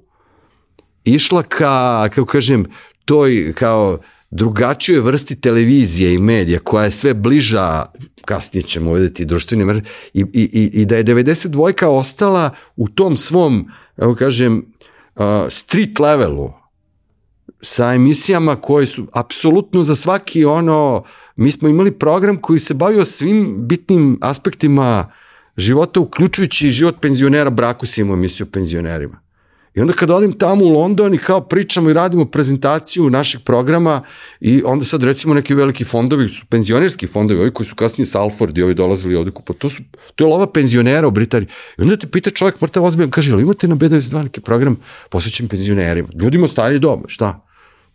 išla ka, kako kažem, toj kao drugačijoj vrsti televizije i medija koja je sve bliža, kasnije ćemo vidjeti društvene mreže, i, i, i da je 92. ostala u tom svom, kako kažem, street levelu, sa emisijama koje su apsolutno za svaki ono, mi smo imali program koji se bavio svim bitnim aspektima života, uključujući život penzionera, braku si imao emisiju o penzionerima. I onda kada odem tamo u London i kao pričamo i radimo prezentaciju našeg programa i onda sad recimo neki veliki fondovi, su penzionerski fondovi, ovi koji su kasnije Salford i ovi dolazili ovde kupa, to, su, to je lova penzionera u Britaniji. I onda te pita čovjek mrtav ozbiljan, kaže, ali imate na B92 neki program posvećen penzionerima, ljudima stari doma, šta?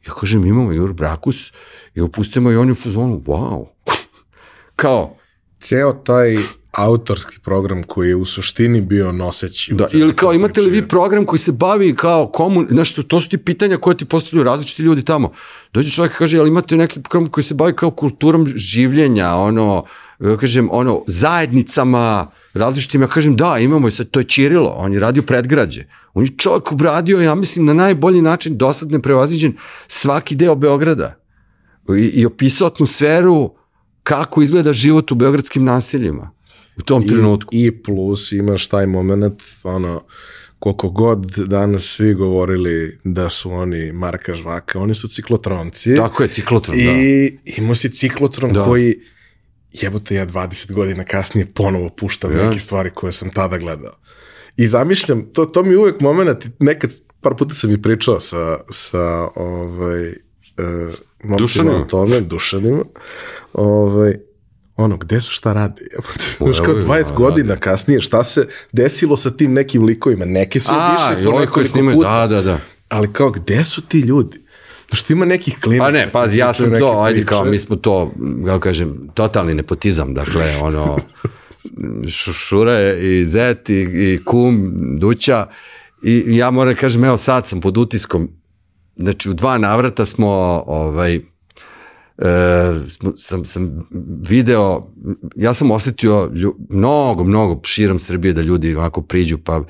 Ja kažem, imamo Jur Brakus i opustimo i on je u fazonu, wow. Kao, ceo taj autorski program koji je u suštini bio noseći. Da, ili kao imate li vi program koji se bavi kao komun, nešto, to su ti pitanja koje ti postavljaju različiti ljudi tamo. Dođe čovjek i kaže, ali imate neki program koji se bavi kao kulturom življenja, ono, ja kažem, ono, zajednicama, različitim, ja kažem, da, imamo, sad, to je Čirilo, on je radio predgrađe. On je čovjek obradio, ja mislim, na najbolji način, dosad neprevaziđen, svaki deo Beograda. I, i opisao atmosferu kako izgleda život u beogradskim naseljima u tom I, trenutku. I plus imaš taj moment, ono, koliko god danas svi govorili da su oni Marka Žvaka, oni su ciklotronci. Tako je, ciklotron, I da. I imao si ciklotron Da. koji, jebote, ja 20 godina kasnije ponovo puštam Ja. neke stvari koje sam tada gledao. I zamišljam, to, to mi je uvek moment, nekad, par puta sam i pričao sa, sa ovaj, momcima Dušanima. o tome, dušanima, ovaj, ono, gde su, šta radi? Jebote, Znaš, kao evo, 20 radi. godina kasnije, šta se desilo sa tim nekim likovima? Neki su obišli to ovaj nekoliko puta. da, da, da. Ali kao, gde su ti ljudi? Što ima nekih klinaca. Pa ne, pazi, ja koji sam to, ajde priče. kao, mi smo to, kako kažem, totalni nepotizam, dakle, ono, Šura i Zet i, i Kum, Duća, i ja moram da kažem, evo sad sam pod utiskom, znači u dva navrata smo, ovaj, sam, sam video, ja sam osetio lju, mnogo, mnogo širom Srbije da ljudi onako priđu pa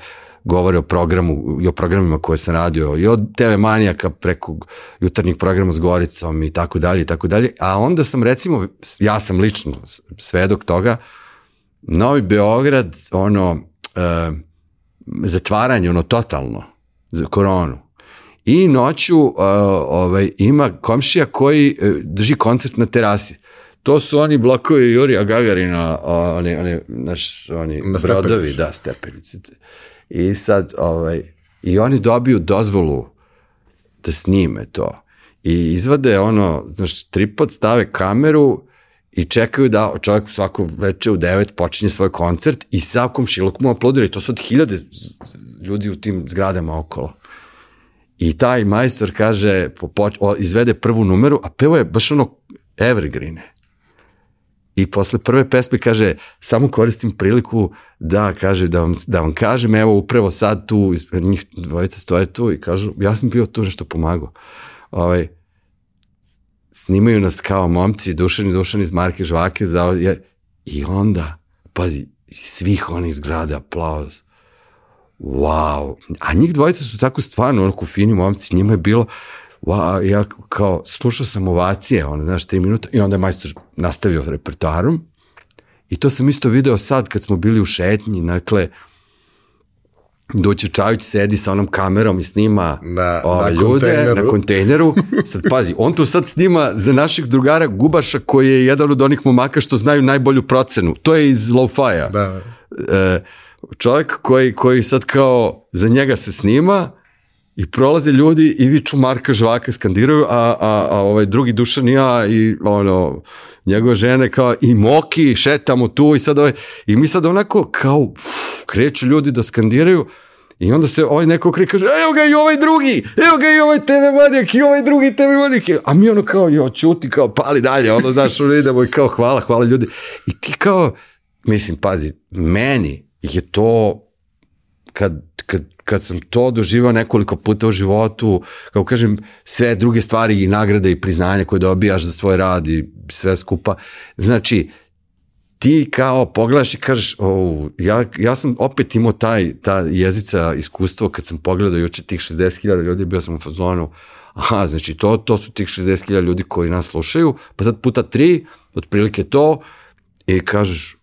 govore o programu i o programima koje sam radio i od TV Manijaka preko jutarnjih programa s Goricom i tako dalje i tako dalje, a onda sam recimo, ja sam lično svedok toga, Novi Beograd, ono, e, zatvaranje, ono, totalno, za koronu. I noću uh, ovaj, ima komšija koji uh, drži koncert na terasi. To su oni blokovi Jurija Gagarina, oni, oni, naš, oni Na brodovi, da, stepenici. I sad, ovaj, i oni dobiju dozvolu da snime to. I izvade ono, znaš, tripod stave kameru i čekaju da čovjek svako veče u 9 počinje svoj koncert i sav komšilok mu aplaudira i to su od hiljade ljudi u tim zgradama okolo. I taj majstor kaže, izvede prvu numeru, a pevo je baš ono evergreene. I posle prve pesme kaže, samo koristim priliku da kaže da vam, da vam kažem, evo upravo sad tu, njih dvojica stoje tu i kažu, ja sam bio tu nešto pomagao. Ovaj, snimaju nas kao momci, dušani, dušani iz Marke Žvake, za, je, i onda, pazi, svih onih zgrada, aplauz. Wow. A njih dvojica su tako stvarno, onako fini momci, njima je bilo, wow, ja kao, slušao sam ovacije, ono, znaš, tri minuta, i onda je majstor nastavio repertoarom, i to sam isto video sad kad smo bili u šetnji, dakle, Duće Čavić sedi sa onom kamerom i snima Na- o, na ljude kontejneru. na kontejneru. Sad pazi, on tu sad snima za našeg drugara Gubaša koji je jedan od onih momaka što znaju najbolju procenu. To je iz Lo-Fi-a. Da. E, čovjek koji, koji sad kao za njega se snima i prolaze ljudi i viču Marka Žvaka skandiraju, a, a, a ovaj drugi Dušan i ja i ono, njegove žene kao i Moki, šetamo tu i sad ovaj, i mi sad onako kao uf, kreću ljudi da skandiraju i onda se ovaj neko krije kaže, evo ga i ovaj drugi, evo ga i ovaj TV manijak i ovaj drugi TV manijak, a mi ono kao, jo, čuti, kao pali dalje, ono, znaš, ono idemo i kao hvala, hvala ljudi. I ti kao, mislim, pazi, meni je to kad, kad, kad sam to doživao nekoliko puta u životu, kao kažem, sve druge stvari i nagrade i priznanja koje dobijaš za svoj rad i sve skupa, znači, ti kao pogledaš i kažeš, o, ja, ja sam opet imao taj, ta jezica iskustvo kad sam pogledao juče tih 60.000 ljudi, bio sam u fazonu, aha, znači to, to su tih 60.000 ljudi koji nas slušaju, pa sad puta tri, otprilike to, i kažeš,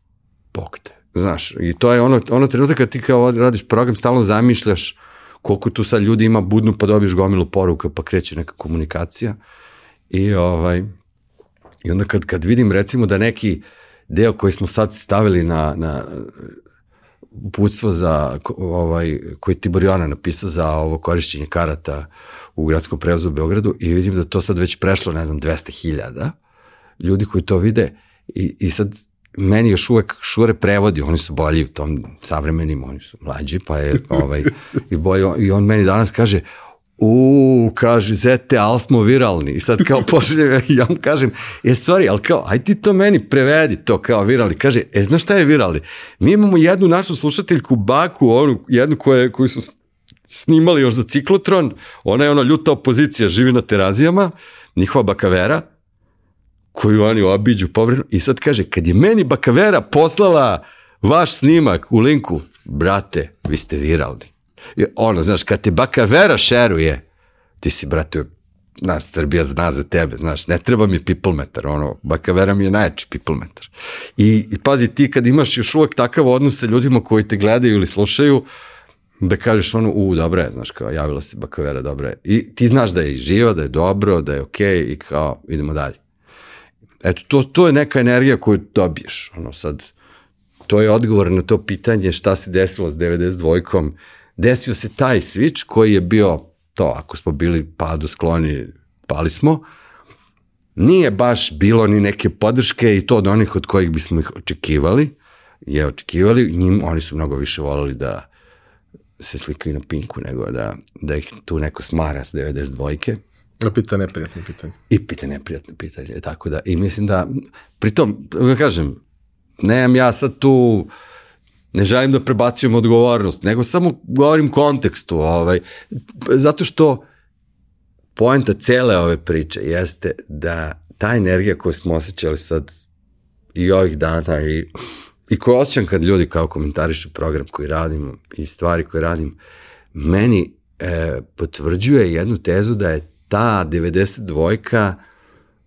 bog te. Znaš, i to je ono, ono trenutak kad ti kao radiš program, stalno zamišljaš koliko tu sad ljudi ima budnu pa dobiješ gomilu poruka pa kreće neka komunikacija. I ovaj i onda kad, kad vidim recimo da neki deo koji smo sad stavili na, na uputstvo za ovaj, koji Tibor Jona napisao za ovo korišćenje karata u gradskom prevozu u Beogradu i vidim da to sad već prešlo, ne znam, 200.000 ljudi koji to vide i, i sad meni još uvek šure prevodi, oni su bolji u tom savremenim, oni su mlađi, pa je ovaj, i, bolji, i on meni danas kaže, u, kaže, zete, ali smo viralni. I sad kao pošaljem, ja mu kažem, e, sorry, ali kao, aj ti to meni prevedi to kao viralni. Kaže, e, znaš šta je viralni? Mi imamo jednu našu slušateljku, Baku, onu, jednu koje, koju su snimali još za ciklotron, ona je ona ljuta opozicija, živi na terazijama, njihova bakavera, koju oni obiđu povremeno, i sad kaže, kad je meni bakavera poslala vaš snimak u linku, brate, vi ste viralni. I ono, znaš, kad te bakavera šeruje, ti si, brate, nas Srbija zna za tebe, znaš, ne treba mi people meter, ono, bakavera mi je najjači people meter. I, I pazi, ti kad imaš još uvek takav odnos sa ljudima koji te gledaju ili slušaju, da kažeš ono, u, dobro je, znaš, kao, javila se bakavera, dobro je. I ti znaš da je živa, da je dobro, da je okej okay, i kao, idemo dalje. Eto, to, to je neka energija koju dobiješ, ono, sad, to je odgovor na to pitanje šta se desilo s 92-kom, desio se taj switch koji je bio to, ako smo bili padu skloni, pali smo, nije baš bilo ni neke podrške i to od onih od kojih bismo ih očekivali, je očekivali, njim, oni su mnogo više volili da se slikaju na pinku nego da, da ih tu neko smara s 92-ke. A pita neprijatno pitanje. I pita neprijatno pitanje, tako da, i mislim da, pritom, da kažem, nemam ja sad tu, ne želim da prebacujem odgovornost, nego samo govorim kontekstu, ovaj, zato što poenta cele ove priče jeste da ta energija koju smo osjećali sad i ovih dana i, i koju osjećam kad ljudi kao komentarišu program koji radim i stvari koje radim, meni e, potvrđuje jednu tezu da je ta 92-ka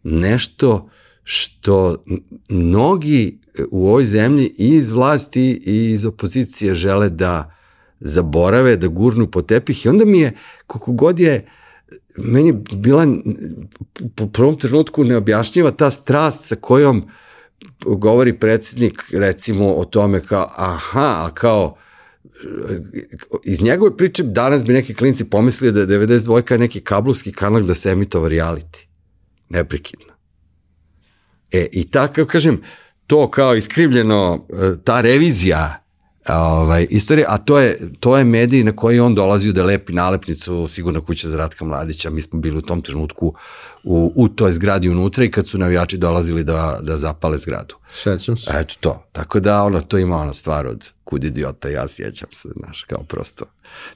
nešto što mnogi u ovoj zemlji i iz vlasti i iz opozicije žele da zaborave, da gurnu po tepih i onda mi je, koliko god je meni bila po prvom trenutku neobjašnjiva ta strast sa kojom govori predsednik recimo o tome kao aha, a kao iz njegove priče danas bi neki klinci pomislili da je 92 neki kablovski kanal da se emitova reality. Neprekidno. E, i tako, kažem, to kao iskrivljeno, e, ta revizija ovaj, istorije, a to je, to je medij na koji on dolazi da lepi nalepnicu sigurno kuća za Ratka Mladića. Mi smo bili u tom trenutku u, u toj zgradi unutra i kad su navijači dolazili da, da zapale zgradu. Sećam se. Eto to. Tako da ono, to ima ona stvar od kud idiota, ja sjećam se, znaš, kao prosto.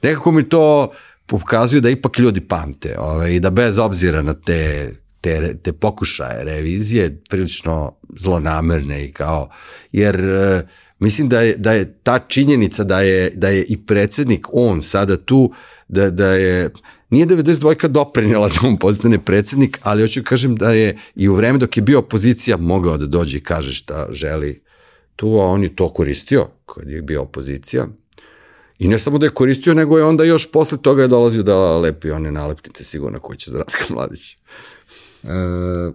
Nekako mi to pokazuje da ipak ljudi pamte ovaj, i da bez obzira na te te, te pokušaje revizije prilično zlonamerne i kao, jer uh, mislim da je, da je ta činjenica da je, da je i predsednik on sada tu, da, da je, nije 92 doprenjela da on postane predsednik, ali hoću da kažem da je i u vreme dok je bio opozicija mogao da dođe i kaže šta želi tu, a on je to koristio kad je bio opozicija. I ne samo da je koristio, nego je onda još posle toga je dolazio da lepi one nalepnice sigurno koji će Zratka Mladić. E,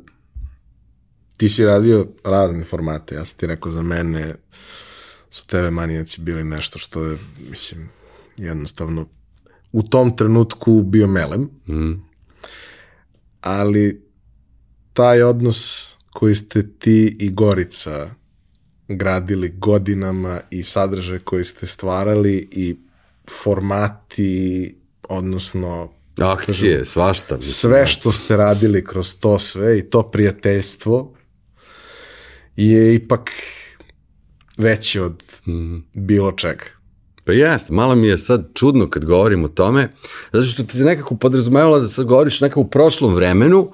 ti si radio razne formate, ja sam ti rekao za mene su TV manijaci bili nešto što je, mislim, jednostavno u tom trenutku bio melem, mm. ali taj odnos koji ste ti i Gorica gradili godinama i sadržaj koji ste stvarali i formati, odnosno Akcije, kažem, svašta. Mislim, sve što ste radili kroz to sve i to prijateljstvo je ipak veći od mm. bilo čega. Pa jeste, malo mi je sad čudno kad govorim o tome, zato što ti se nekako podrazumevala da sad govoriš nekako u prošlom vremenu,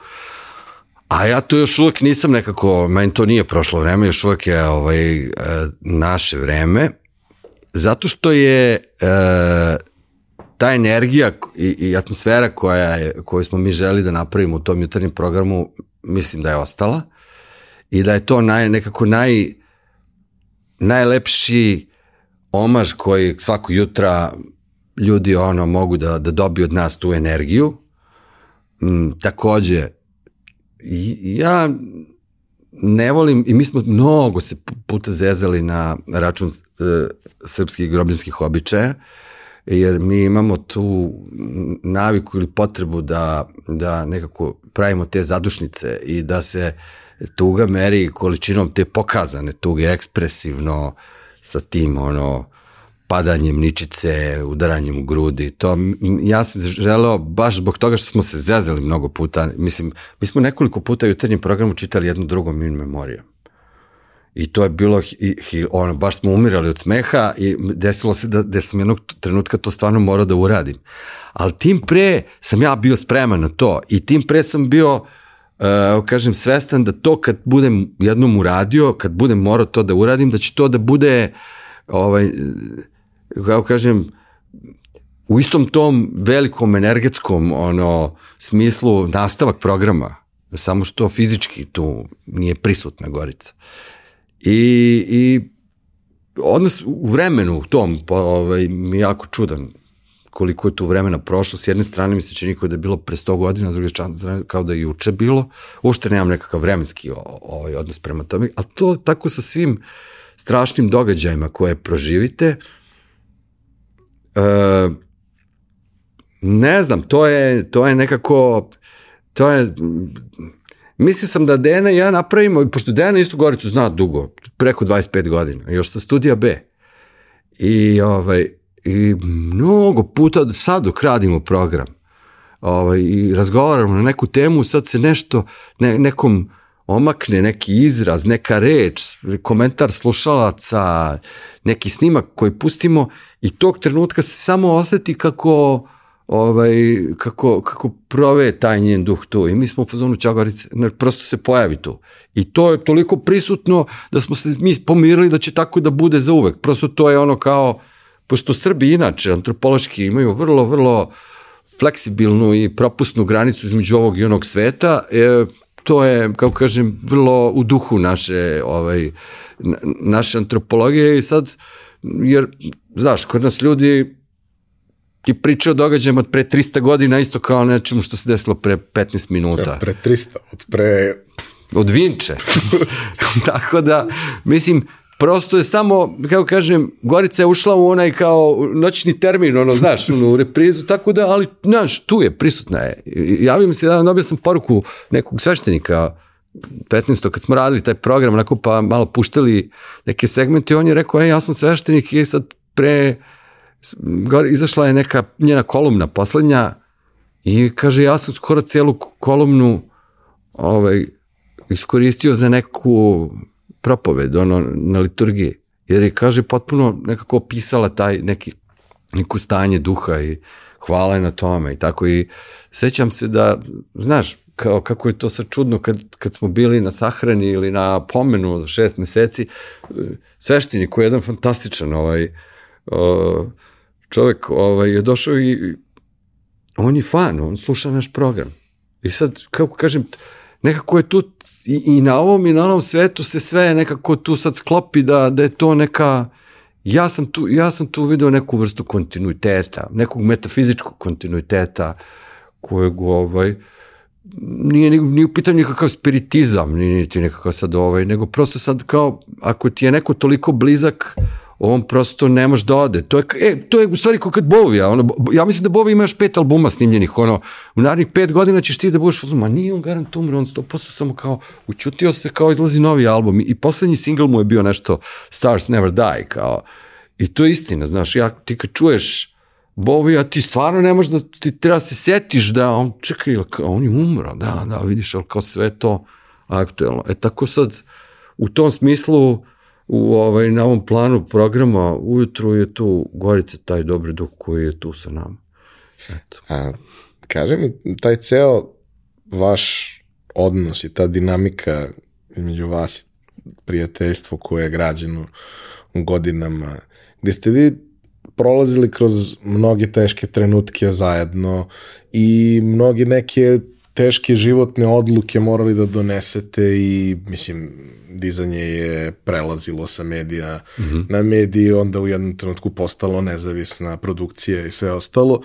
a ja to još uvek nisam nekako, meni to nije prošlo vreme, još uvek je ovaj, e, naše vreme, zato što je e, ta energija i, i atmosfera koja je, koju smo mi želi da napravimo u tom jutarnjem programu, mislim da je ostala i da je to naj, nekako naj, najlepši omaž koji svako jutra ljudi ono mogu da, da dobiju od nas tu energiju. Mm, takođe, ja ne volim, i mi smo mnogo se puta zezali na račun e, srpskih grobljanskih običaja, jer mi imamo tu naviku ili potrebu da, da nekako pravimo te zadušnice i da se tuga meri količinom te pokazane tuge ekspresivno sa tim ono padanjem ničice, udaranjem u grudi, to ja sam želeo baš zbog toga što smo se zezali mnogo puta, mislim, mi smo nekoliko puta u jutarnjem programu čitali jednu drugom in memorijom. I to je bilo, i, i, ono, baš smo umirali od smeha i desilo se da, da sam jednog trenutka to stvarno morao da uradim. Ali tim pre sam ja bio spreman na to i tim pre sam bio, uh, kažem, svestan da to kad budem jednom uradio, kad budem morao to da uradim, da će to da bude, ovaj, kao kažem, u istom tom velikom energetskom ono smislu nastavak programa, samo što fizički tu nije prisutna Gorica. I, i odnos u vremenu u tom ovaj, mi je jako čudan koliko je tu vremena prošlo. S jedne strane mi se čini kao da je bilo pre 100 godina, s druge strane kao da je juče bilo. Uopšte nemam nekakav vremenski ovaj, odnos prema tome, ali to tako sa svim strašnim događajima koje proživite, e, ne znam, to je, to je nekako, to je, Mislio sam da Dena i ja napravimo, pošto Dena isto Goricu zna dugo, preko 25 godina, još sa studija B. I, ovaj, i mnogo puta sad dok radimo program ovaj, i razgovaramo na neku temu, sad se nešto, ne, nekom omakne neki izraz, neka reč, komentar slušalaca, neki snimak koji pustimo i tog trenutka se samo oseti kako ovaj, kako, kako prove taj njen duh tu. I mi smo u fazonu Čagorice, prosto se pojavi tu. I to je toliko prisutno da smo se mi pomirili da će tako da bude za uvek. Prosto to je ono kao, pošto Srbi inače antropološki imaju vrlo, vrlo fleksibilnu i propusnu granicu između ovog i onog sveta, e, to je, kao kažem, vrlo u duhu naše, ovaj, naše antropologije i sad, jer, znaš, kod nas ljudi ti priča o događajima od pre 300 godina isto kao nečemu što se desilo pre 15 minuta. Ja, pre 300, od pre... Od Vinče. Tako da, mislim, prosto je samo, kako kažem, Gorica je ušla u onaj kao noćni termin, ono, znaš, u reprizu, tako da, ali, znaš, tu je, prisutna je. Javio mi se, da dobio sam poruku nekog sveštenika, 15. kad smo radili taj program, onako pa malo puštali neke segmente, on je rekao, ej, ja sam sveštenik i sad pre izašla je neka njena kolumna poslednja i kaže ja sam skoro celu kolumnu ovaj, iskoristio za neku propoved ono, na liturgiji. Jer je, kaže, potpuno nekako opisala taj neki, neku stanje duha i hvala je na tome i tako i sećam se da, znaš, kao kako je to sad čudno kad, kad smo bili na sahrani ili na pomenu za šest meseci, sveštenik koji je jedan fantastičan ovaj, uh, čovek ovaj, je došao i on je fan, on sluša naš program. I sad, kako kažem, nekako je tu i, i na ovom i na onom svetu se sve nekako tu sad sklopi da, da je to neka, ja sam tu, ja sam tu video neku vrstu kontinuiteta, nekog metafizičkog kontinuiteta kojeg ovaj, nije ni, ni u pitanju nikakav spiritizam, niti nekakav sad ovaj, nego prosto sad kao, ako ti je neko toliko blizak, on prosto ne može da ode. To je, e, to je u stvari kao kad Bovi, ja, ono, ja mislim da Bovi ima još pet albuma snimljenih, ono, u narednih pet godina ćeš ti da budeš uzman, ma nije on garant umre, on 100% samo kao, učutio se kao izlazi novi album i poslednji singl mu je bio nešto Stars Never Die, kao, i to je istina, znaš, ja, ti kad čuješ Bovi, a ti stvarno ne možeš da, ti treba se setiš da on, čekaj, on je umro, da, da, vidiš, ali kao sve to aktuelno. E tako sad, u tom smislu, u ovaj, na ovom planu programa ujutru je tu Gorica taj dobri duh koji je tu sa nama. Eto. A, kaže mi, taj ceo vaš odnos i ta dinamika između vas prijateljstvo koje je građeno u godinama, gde ste vi prolazili kroz mnoge teške trenutke zajedno i mnoge neke teške životne odluke morali da donesete i, mislim, dizanje je prelazilo sa medija mm -hmm. na mediji, onda u jednom trenutku postalo nezavisna produkcija i sve ostalo.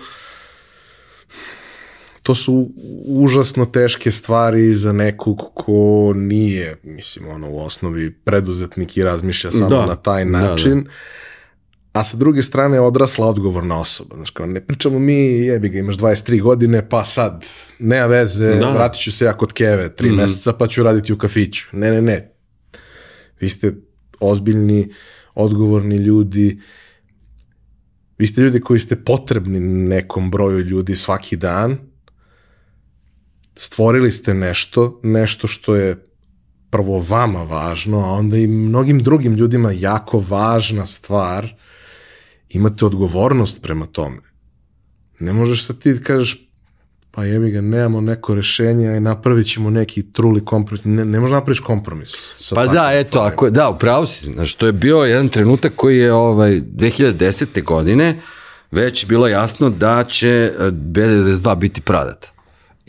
To su užasno teške stvari za nekog ko nije, mislim, ono, u osnovi preduzetnik i razmišlja samo da. na taj način. Da, da a sa druge strane odrasla odgovorna osoba. Znaš, kao, ne pričamo mi, jebi ga, imaš 23 godine, pa sad, nema veze, da. vratit ću se ja kod Keve, tri mm. meseca, pa ću raditi u kafiću. Ne, ne, ne. Vi ste ozbiljni, odgovorni ljudi Vi ste ljudi koji ste potrebni nekom broju ljudi svaki dan. Stvorili ste nešto, nešto što je prvo vama važno, a onda i mnogim drugim ljudima jako važna stvar. Imate odgovornost prema tome. Ne možeš sad ti da kažeš pa jebi ga, nemamo neko rešenje i napravit ćemo neki truli kompromis. Ne, ne možeš napraviš kompromis. Pa da, eto, stvarima. ako, da, upravo si, znaš, to je bio jedan trenutak koji je ovaj, 2010. godine već bilo jasno da će eh, B92 biti prodat.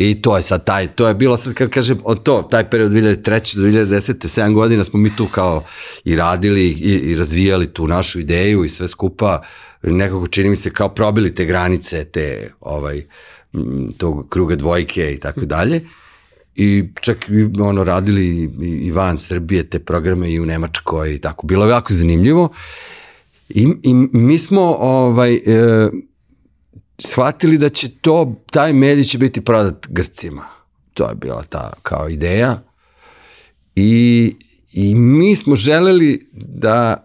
I to je sad taj, to je bilo sad kad kažem od to, taj period 2003. do 2010. 7 godina smo mi tu kao i radili i, i razvijali tu našu ideju i sve skupa nekako čini mi se kao probili te granice, te ovaj, tog kruga dvojke i tako dalje. I čak i ono radili i van Srbije te programe i u Nemačkoj i tako. Bilo je jako zanimljivo. I, i mi smo ovaj, e, shvatili da će to, taj medij će biti prodat Grcima. To je bila ta kao ideja. I, i mi smo želeli da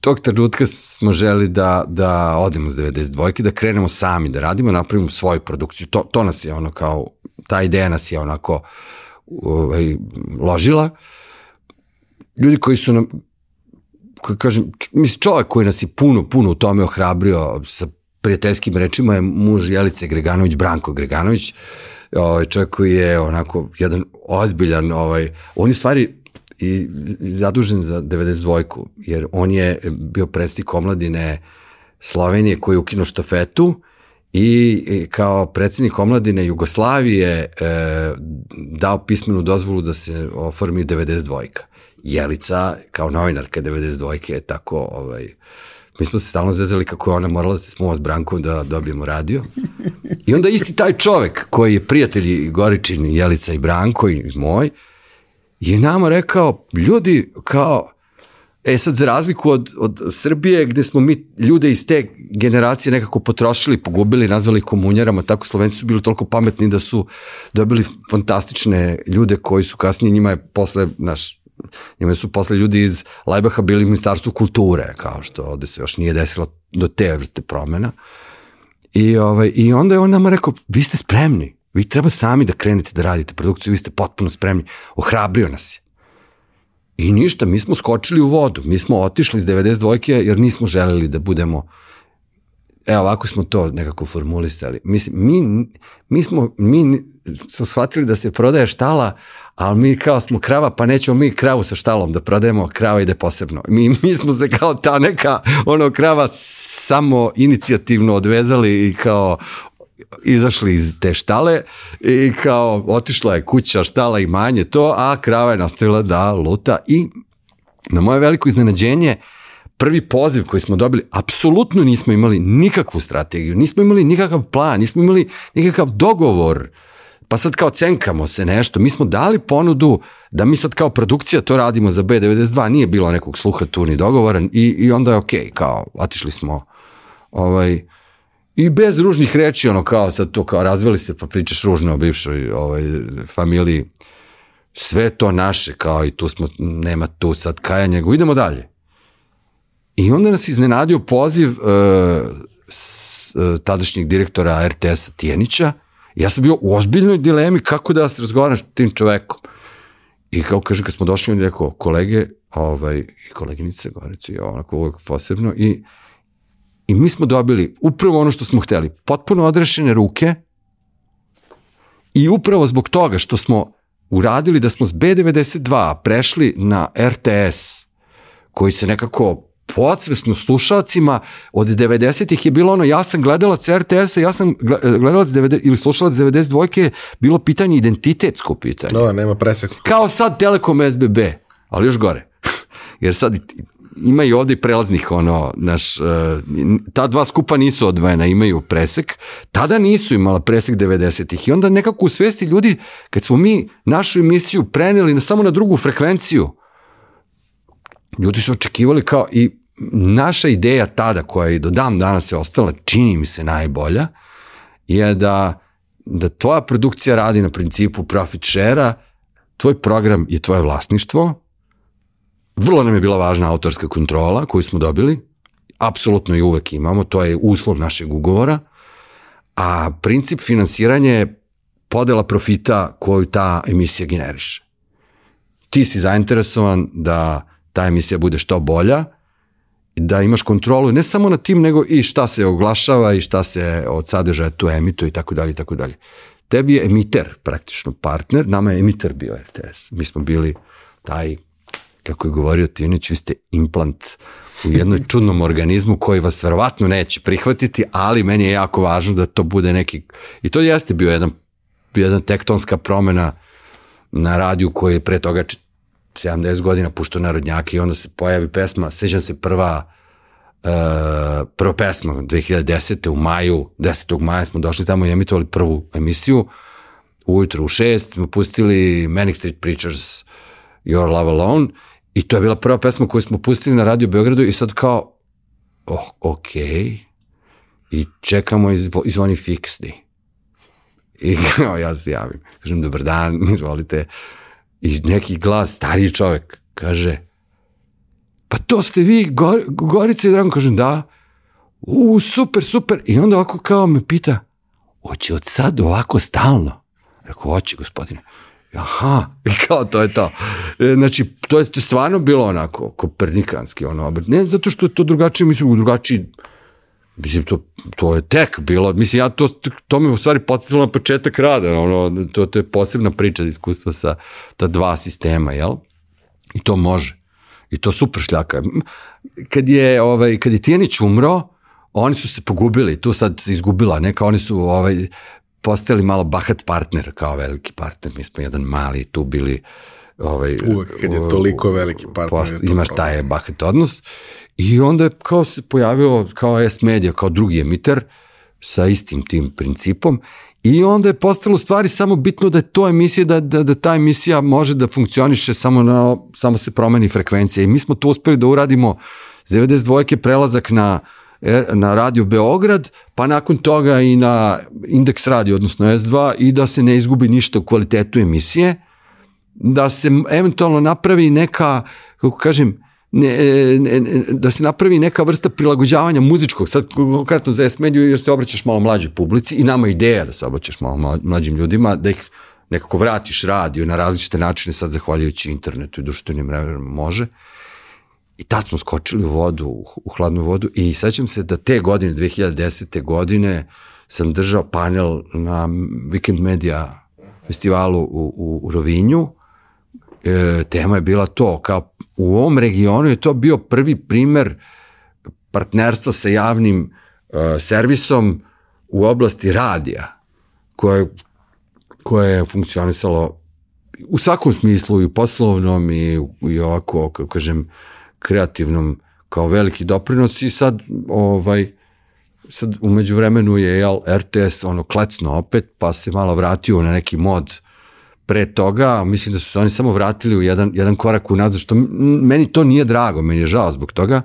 tog trenutka smo želi da, da odemo s 92 da krenemo sami da radimo, napravimo svoju produkciju. To, to nas je ono kao, ta ideja nas je onako ovaj, ložila. Ljudi koji su nam, kažem, mislim, čovjek koji nas je puno, puno u tome ohrabrio sa prijateljskim rečima je muž Jelice Greganović, Branko Greganović, ovaj, čovjek koji je onako jedan ozbiljan, ovaj, on je stvari i zadužen za 92-ku, jer on je bio predstavnik omladine Slovenije koji je ukinuo štafetu i kao predsednik omladine Jugoslavije e, dao pismenu dozvolu da se oformi 92-ka. Jelica kao novinarka 92-ke je tako ovaj, mi smo se stalno zezali kako je ona morala da se smuva s Brankom da dobijemo radio. I onda isti taj čovek koji je prijatelj Goričin, Jelica i Branko i moj, je nama rekao, ljudi kao, e sad za razliku od, od Srbije gde smo mi ljude iz te generacije nekako potrošili, pogubili, nazvali komunjarama, tako Slovenci su bili toliko pametni da su dobili fantastične ljude koji su kasnije njima je posle, naš, njima su posle ljudi iz Lajbaha bili u ministarstvu kulture, kao što ovde se još nije desilo do te vrste promena. I, ovaj, I onda je on nama rekao, vi ste spremni, Vi treba sami da krenete da radite produkciju, vi ste potpuno spremni. Ohrabrio nas je. I ništa, mi smo skočili u vodu. Mi smo otišli iz 92-ke jer nismo želeli da budemo Evo, ovako smo to nekako formulisali. Mislim, mi, mi smo, mi smo shvatili da se prodaje štala, ali mi kao smo krava, pa nećemo mi kravu sa štalom da prodajemo, krava ide posebno. Mi, mi smo se kao ta neka ono krava samo inicijativno odvezali i kao izašli iz te štale i kao otišla je kuća, štala i manje to, a krava je nastavila da luta i na moje veliko iznenađenje prvi poziv koji smo dobili, apsolutno nismo imali nikakvu strategiju, nismo imali nikakav plan, nismo imali nikakav dogovor, pa sad kao cenkamo se nešto, mi smo dali ponudu da mi sad kao produkcija to radimo za B92, nije bilo nekog sluha tu ni dogovora i, i onda je okej, okay, kao otišli smo ovaj, I bez ružnih reči, ono kao sad to kao razveli se pa pričaš ružno o bivšoj ovaj, familiji. Sve to naše, kao i tu smo, nema tu sad kajanja, nego idemo dalje. I onda nas iznenadio poziv uh, s, uh, tadašnjeg direktora RTS-a Tijenića. Ja sam bio u ozbiljnoj dilemi kako da se razgovaram s tim čovekom. I kao kažem, kad smo došli, on je rekao, kolege, ovaj, i koleginice, govoreći, onako uvijek posebno, i I mi smo dobili upravo ono što smo hteli, potpuno odrešene ruke i upravo zbog toga što smo uradili da smo s B92 prešli na RTS, koji se nekako podsvesno slušalcima od 90-ih je bilo ono, ja sam gledalac RTS-a, ja sam gledalac 90, ili slušalac 92-ke, bilo pitanje identitetsko pitanje. Da, nema presek. Kao sad Telekom SBB, ali još gore. Jer sad ima i ovde prelaznih ono, naš, uh, ta dva skupa nisu odvojena, imaju presek, tada nisu imala presek 90-ih i onda nekako u svesti ljudi, kad smo mi našu emisiju preneli na, samo na drugu frekvenciju, ljudi su očekivali kao i naša ideja tada koja je do dan danas je ostala, čini mi se najbolja, je da, da tvoja produkcija radi na principu profit share-a, tvoj program je tvoje vlasništvo, Vrlo nam je bila važna autorska kontrola koju smo dobili, apsolutno i uvek imamo, to je uslov našeg ugovora, a princip finansiranja je podela profita koju ta emisija generiše. Ti si zainteresovan da ta emisija bude što bolja, da imaš kontrolu ne samo na tim, nego i šta se oglašava i šta se od sadržaja tu emituje i tako dalje i tako dalje. Tebi je emiter praktično partner, nama je emiter bio RTS. Mi smo bili taj, kako je govorio Tinić, vi ste implant u jednom čudnom organizmu koji vas verovatno neće prihvatiti, ali meni je jako važno da to bude neki, i to jeste bio jedan, jedna tektonska promena na radiju koji je pre toga 70 godina puštao narodnjaki i onda se pojavi pesma, sećam se prva uh, prva pesma 2010. u maju, 10. maja smo došli tamo i emitovali prvu emisiju, ujutru u 6 smo pustili Manic Street Preachers Your Love Alone i to je bila prva pesma koju smo pustili na Radio Beogradu i sad kao oh, ok i čekamo i zvoni fiksni i kao ja se javim kažem dobar dan, izvolite I neki glas, stariji čovek, kaže, pa to ste vi, Gor, Gorica i Dragan, kažem, da. U, super, super. I onda ovako kao me pita, hoće od sad ovako stalno? Rekao, hoće, gospodine. Aha, i kao to je to. E, znači, to je stvarno bilo onako, kopernikanski, ono, ne zato što je to drugačije, mislim, drugačiji, Mislim, to, to je tek bilo, mislim, ja to, to me u stvari podsjetilo na početak rada, ono, to, to je posebna priča iskustva sa ta dva sistema, jel? I to može. I to super šljaka. Kad je, ovaj, kad je Tijanić umro, oni su se pogubili, tu sad se izgubila, neka oni su ovaj, postali malo bahat partner, kao veliki partner, mi smo jedan mali tu bili, ovaj, Uvek kad je toliko veliki partner. Post, imaš taj bahat odnos I onda je kao se pojavio kao S Media, kao drugi emiter sa istim tim principom i onda je postalo stvari samo bitno da je to emisija, da, da, da ta emisija može da funkcioniše samo, na, samo se promeni frekvencija i mi smo to uspeli da uradimo s 92. prelazak na na Radio Beograd, pa nakon toga i na Indeks radio, odnosno S2, i da se ne izgubi ništa u kvalitetu emisije, da se eventualno napravi neka, kako kažem, ne, ne, ne, da se napravi neka vrsta prilagođavanja muzičkog, sad konkretno za S-mediju jer se obraćaš malo mlađoj publici i nama ideja da se obraćaš malo mlađim ljudima, da ih nekako vratiš radio na različite načine, sad zahvaljujući internetu i društvenim mrežama može. I tad smo skočili u vodu, u hladnu vodu i sećam se da te godine, 2010. godine, sam držao panel na Weekend Media festivalu u, u, u Rovinju. E, tema je bila to, kao u ovom regionu je to bio prvi primer partnerstva sa javnim uh, servisom u oblasti radija, koje, koje je funkcionisalo u svakom smislu i u poslovnom i, i ovako, kako kažem, kreativnom kao veliki doprinos. I sad ovaj sad umeđu vremenu je jel, RTS ono klecno opet pa se malo vratio na neki mod pre toga, mislim da su se oni samo vratili u jedan, jedan korak unazad, što meni to nije drago, meni je žao zbog toga,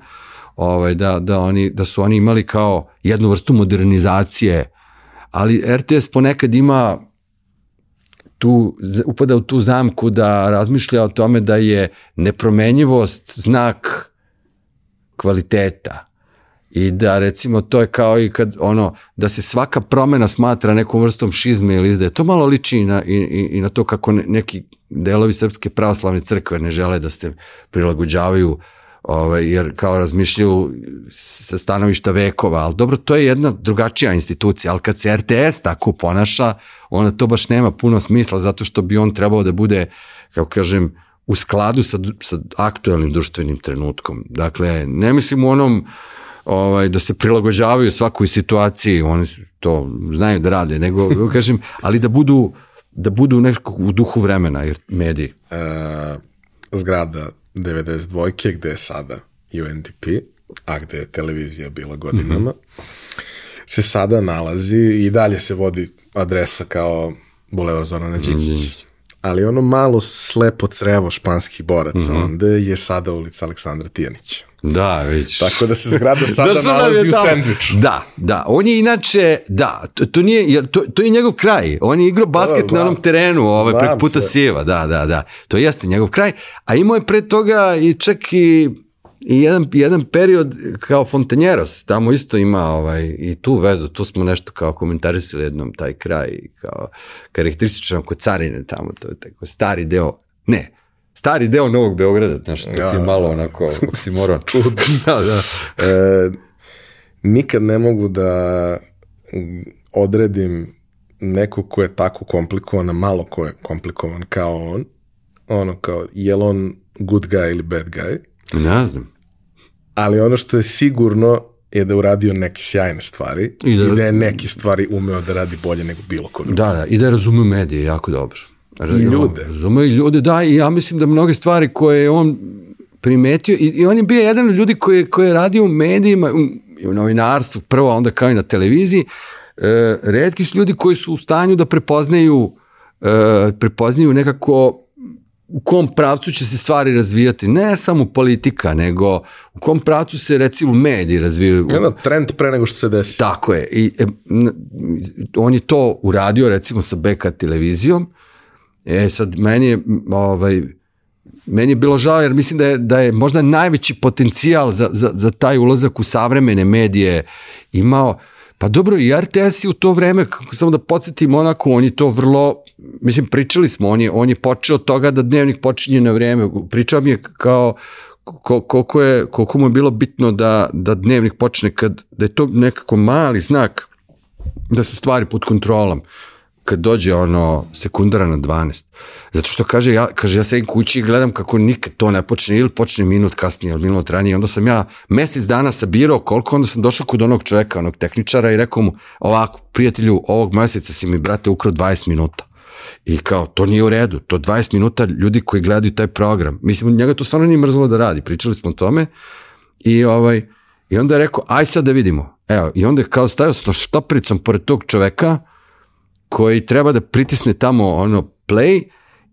ovaj, da, da, oni, da su oni imali kao jednu vrstu modernizacije, ali RTS ponekad ima tu, upada u tu zamku da razmišlja o tome da je nepromenjivost znak kvaliteta i da recimo to je kao i kad ono da se svaka promena smatra nekom vrstom šizme ili izdaje. To malo liči i na, i, i na to kako neki delovi srpske pravoslavne crkve ne žele da se prilagođavaju ovaj, jer kao razmišljaju sa stanovišta vekova, ali dobro, to je jedna drugačija institucija, ali kad se RTS tako ponaša, onda to baš nema puno smisla, zato što bi on trebao da bude, kako kažem, u skladu sa, sa aktuelnim društvenim trenutkom. Dakle, ne mislim u onom uh, ovaj, da se prilagođavaju svakoj situaciji, oni to znaju da rade, nego, kažem, ali da budu, da budu nekako u duhu vremena, jer mediji. E, zgrada 92. gde je sada UNDP, a gde je televizija bila godinama, mm -hmm. se sada nalazi i dalje se vodi adresa kao Bulevar Zorana Đinđić. Mm -hmm. Ali ono malo slepo crevo španskih boraca, mm -hmm. onda je sada ulica Aleksandra Tijanića. Da, već. Tako da se zgrada sada da nalazi u sandviču. Da, da. On je inače, da, to, to nije, jer to, to je njegov kraj. On je igrao basket da, na onom terenu, ovaj, prek puta sve. Sjeva, da, da, da. To jeste njegov kraj. A imao je pre toga i čak i i jedan, jedan period kao Fontanjeros, tamo isto ima ovaj, i tu vezu, tu smo nešto kao komentarisali jednom taj kraj, kao karakteristično kod carine tamo, to je tako stari deo, ne, stari deo Novog Beograda, znaš, to ja, ti malo onako oksimoron. Čudno. da, da. E, nikad ne mogu da odredim neko ko je tako komplikovan, a malo ko je komplikovan kao on, ono kao, je on good guy ili bad guy? Ne znam. Ali ono što je sigurno je da je uradio neke sjajne stvari i da, i da je neke stvari umeo da radi bolje nego bilo ko drugi. Da, da, i da je razumio medije jako dobro. I ljude. Razumio i ljude, da, i ja mislim da mnoge stvari koje je on primetio, i, i on je bio jedan od ljudi koji, koji je radio u medijima, u, u novinarstvu, prvo, onda kao i na televiziji, e, redki su ljudi koji su u stanju da prepoznaju e, prepoznaju nekako u kom pravcu će se stvari razvijati, ne samo politika, nego u kom pravcu se recimo mediji razvijaju. Jedan trend pre nego što se desi. Tako je. I, e, on je to uradio recimo sa BK televizijom. E sad, meni je, ovaj, meni je bilo žao jer mislim da je, da je možda najveći potencijal za, za, za taj ulazak u savremene medije imao Pa dobro, i RTS je u to vreme, samo da podsjetim onako, on je to vrlo, mislim, pričali smo, on je, on je počeo od toga da dnevnik počinje na vreme. Pričao mi je kao koliko, je, koliko mu je bilo bitno da, da dnevnik počne, kad, da je to nekako mali znak da su stvari pod kontrolom kad dođe ono sekundara na 12. Zato što kaže ja, kaže ja sedim kući i gledam kako nikad to ne počne ili počne minut kasnije ili minut ranije. Onda sam ja mesec dana sabirao koliko, onda sam došao kod onog čoveka, onog tehničara i rekao mu ovako, prijatelju, ovog meseca si mi, brate, ukrao 20 minuta. I kao, to nije u redu, to 20 minuta ljudi koji gledaju taj program. Mislim, njega to stvarno nije mrzlo da radi, pričali smo o tome. I, ovaj, i onda je rekao, aj sad da vidimo. Evo, i onda je kao stavio štopricom pored tog čoveka, koji treba da pritisne tamo ono play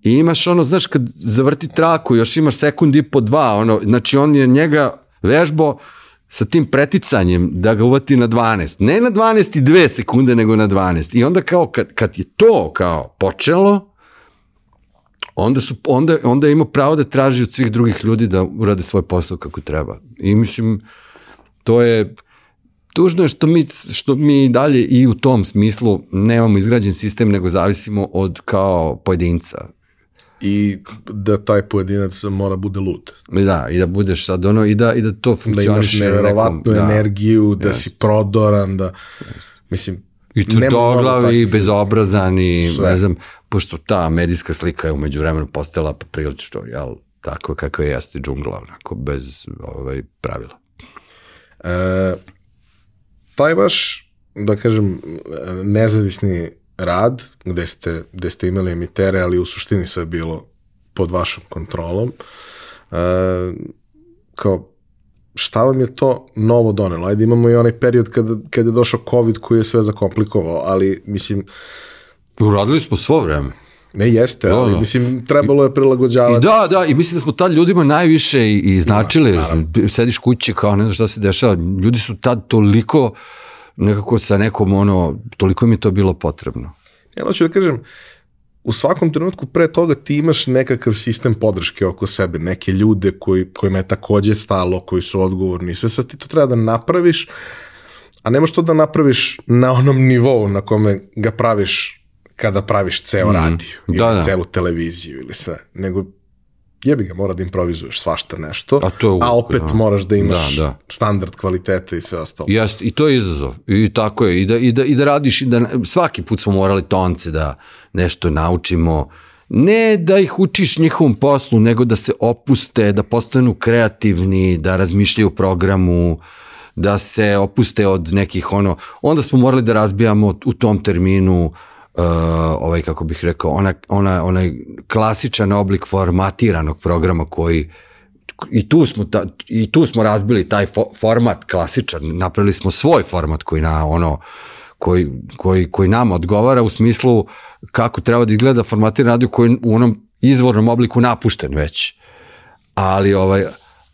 i imaš ono, znaš, kad zavrti traku, još imaš sekund i po dva, ono, znači on je njega vežbo sa tim preticanjem da ga uvati na 12. Ne na 12 i 2 sekunde, nego na 12. I onda kao, kad, kad je to kao počelo, onda, su, onda, onda je imao pravo da traži od svih drugih ljudi da urade svoj posao kako treba. I mislim, to je, Tužno je što mi, što mi dalje i u tom smislu nemamo izgrađen sistem, nego zavisimo od kao pojedinca. I da taj pojedinac mora bude lud. Da, i da budeš sad ono, i da, i da to funkcioniše. Da imaš neverovatnu nekom, da, energiju, da jest. si prodoran, da, mislim, I tvrdoglav i bezobrazan i sve. ne znam, pošto ta medijska slika je umeđu vremenu postala poprilično, jel, tako kako je jeste džungla, onako, bez ovaj, pravila. E, taj vaš, da kažem, nezavisni rad, gde ste, gde ste imali emitere, ali u suštini sve bilo pod vašom kontrolom, uh, kao šta vam je to novo donelo? Ajde imamo i onaj period kada, kada je došao COVID koji je sve zakomplikovao, ali mislim... Uradili smo svo vreme. Ne jeste, da, ali mislim trebalo je prilagođavati. I da, da, i mislim da smo tad ljudima najviše i, i značili, da, sediš kući kao ne znam šta se dešava, ljudi su tad toliko nekako sa nekom ono, toliko mi je to bilo potrebno. Ja hoću da kažem, u svakom trenutku pre toga ti imaš nekakav sistem podrške oko sebe, neke ljude koji, kojima je takođe stalo, koji su odgovorni sve sad ti to treba da napraviš, a nemaš to da napraviš na onom nivou na kome ga praviš kada praviš ceo mm. radio ili da, da. celu televiziju ili sve, nego jebi ga, mora da improvizuješ svašta nešto, a, to je uvijek, a opet da. moraš da imaš da, da. standard kvaliteta i sve ostalo. Jest, i to je izazov. I tako je, i da, i da, i da radiš, i da, svaki put smo morali tonce da nešto naučimo, ne da ih učiš njihovom poslu, nego da se opuste, da postanu kreativni, da razmišljaju o programu, da se opuste od nekih ono, onda smo morali da razbijamo u tom terminu uh, uh, ovaj kako bih rekao ona, ona, onaj klasičan oblik formatiranog programa koji i tu smo ta, i tu smo razbili taj fo, format klasičan. Napravili smo svoj format koji na ono koji, koji, koji nam odgovara u smislu kako treba da izgleda formatiran radio koji u onom izvornom obliku napušten već. Ali ovaj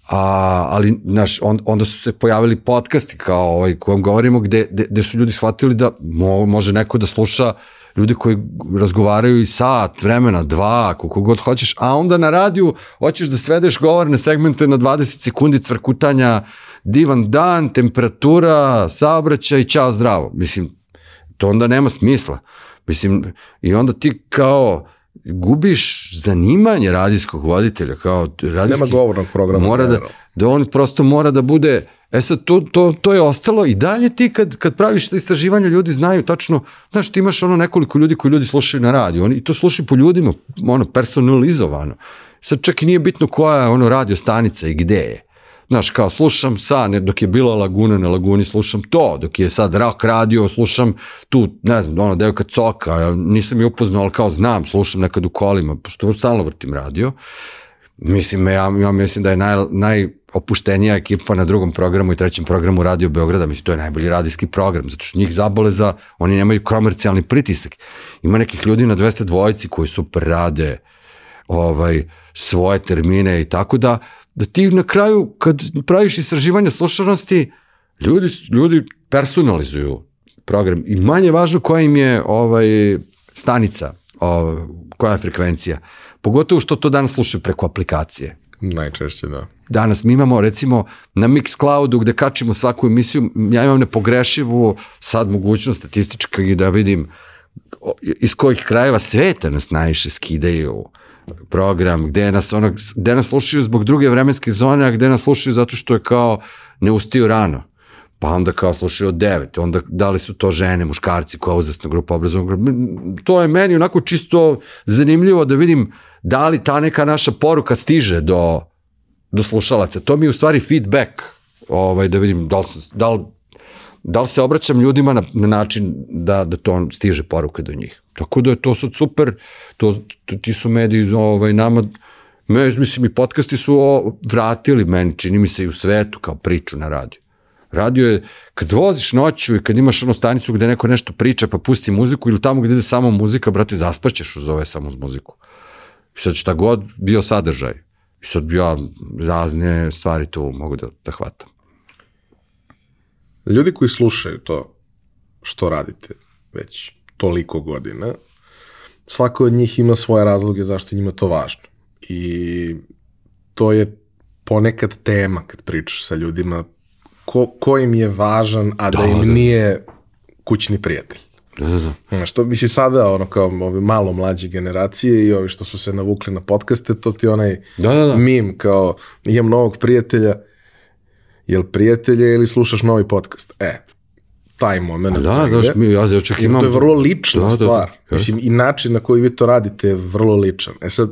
a, ali naš, on, onda su se pojavili podcasti kao ovaj kojem govorimo gde, gde, gde su ljudi shvatili da mo, može neko da sluša ljudi koji razgovaraju i sat, vremena, dva, koliko god hoćeš, a onda na radiju hoćeš da svedeš govorne segmente na 20 sekundi cvrkutanja, divan dan, temperatura, saobraćaj, čao, zdravo. Mislim, to onda nema smisla. Mislim, i onda ti kao gubiš zanimanje radijskog voditelja, kao radijski... Nema govornog programa. Mora da, da on prosto mora da bude E sad, to, to, to je ostalo i dalje ti kad, kad praviš istraživanje, ljudi znaju tačno, znaš, ti imaš ono nekoliko ljudi koji ljudi slušaju na radiju, oni, i to slušaju po ljudima, ono, personalizovano. Sad čak i nije bitno koja je ono radio stanica i gde je. Znaš, kao slušam sa, ne, dok je bila Laguna na Laguni, slušam to, dok je sad Rock radio, slušam tu, ne znam, ono, devojka Coka, ja nisam je upoznao, ali kao znam, slušam nekad u kolima, pošto stalno vrtim radio. Mislim, ja, ja mislim da je naj, najopuštenija ekipa na drugom programu i trećem programu Radio Beograda, mislim, to je najbolji radijski program, zato što njih zabole za, oni nemaju komercijalni pritisak. Ima nekih ljudi na 200 dvojici koji super rade ovaj, svoje termine i tako da, da ti na kraju, kad praviš istraživanje slušanosti, ljudi, ljudi personalizuju program i manje važno koja im je ovaj, stanica, ovaj, koja je frekvencija. Pogotovo što to danas slušaju preko aplikacije. Najčešće, da. Danas mi imamo recimo na Mixcloudu gde kačimo svaku emisiju, ja imam nepogrešivu sad mogućnost statistička i da vidim iz kojih krajeva sveta nas najviše skidaju program, gde nas, ono, gde nas slušaju zbog druge vremenske zone, a gde nas slušaju zato što je kao ne ustiju rano. Pa onda kao slušaju od devet, onda da li su to žene, muškarci, koja uzasna grupa obrazovnog To je meni onako čisto zanimljivo da vidim da li ta neka naša poruka stiže do, do slušalaca. To mi je u stvari feedback, ovaj, da vidim da li, da li, da li se obraćam ljudima na, na način da, da to stiže poruka do njih. Tako da je to sad super, to, to ti su mediji ovaj, nama, me, mislim i podcasti su o, vratili meni, čini mi se i u svetu kao priču na radiju. Radio je, kad voziš noću i kad imaš ono stanicu gde neko nešto priča pa pusti muziku ili tamo gde ide samo muzika, brate, zaspaćeš uz ove samo uz muziku. I sad šta god bio sadržaj. I sad ja razne stvari tu mogu da, da hvatam. Ljudi koji slušaju to što radite već toliko godina, svako od njih ima svoje razloge zašto njima to važno. I to je ponekad tema kad pričaš sa ljudima ko, ko im je važan, a da, da im da. nije kućni prijatelj. Da, da, da. Što misli sada, ono, kao ove malo mlađe generacije i ovi što su se navukli na podcaste, to ti onaj da, da, da. mim, kao, imam novog prijatelja, jel prijatelje ili slušaš novi podcast? E, taj moment. A da, da, mi, ja ja čak imam... To je vrlo lična da, stvar. Da, da. Mislim, i način na koji vi to radite je vrlo ličan. E sad,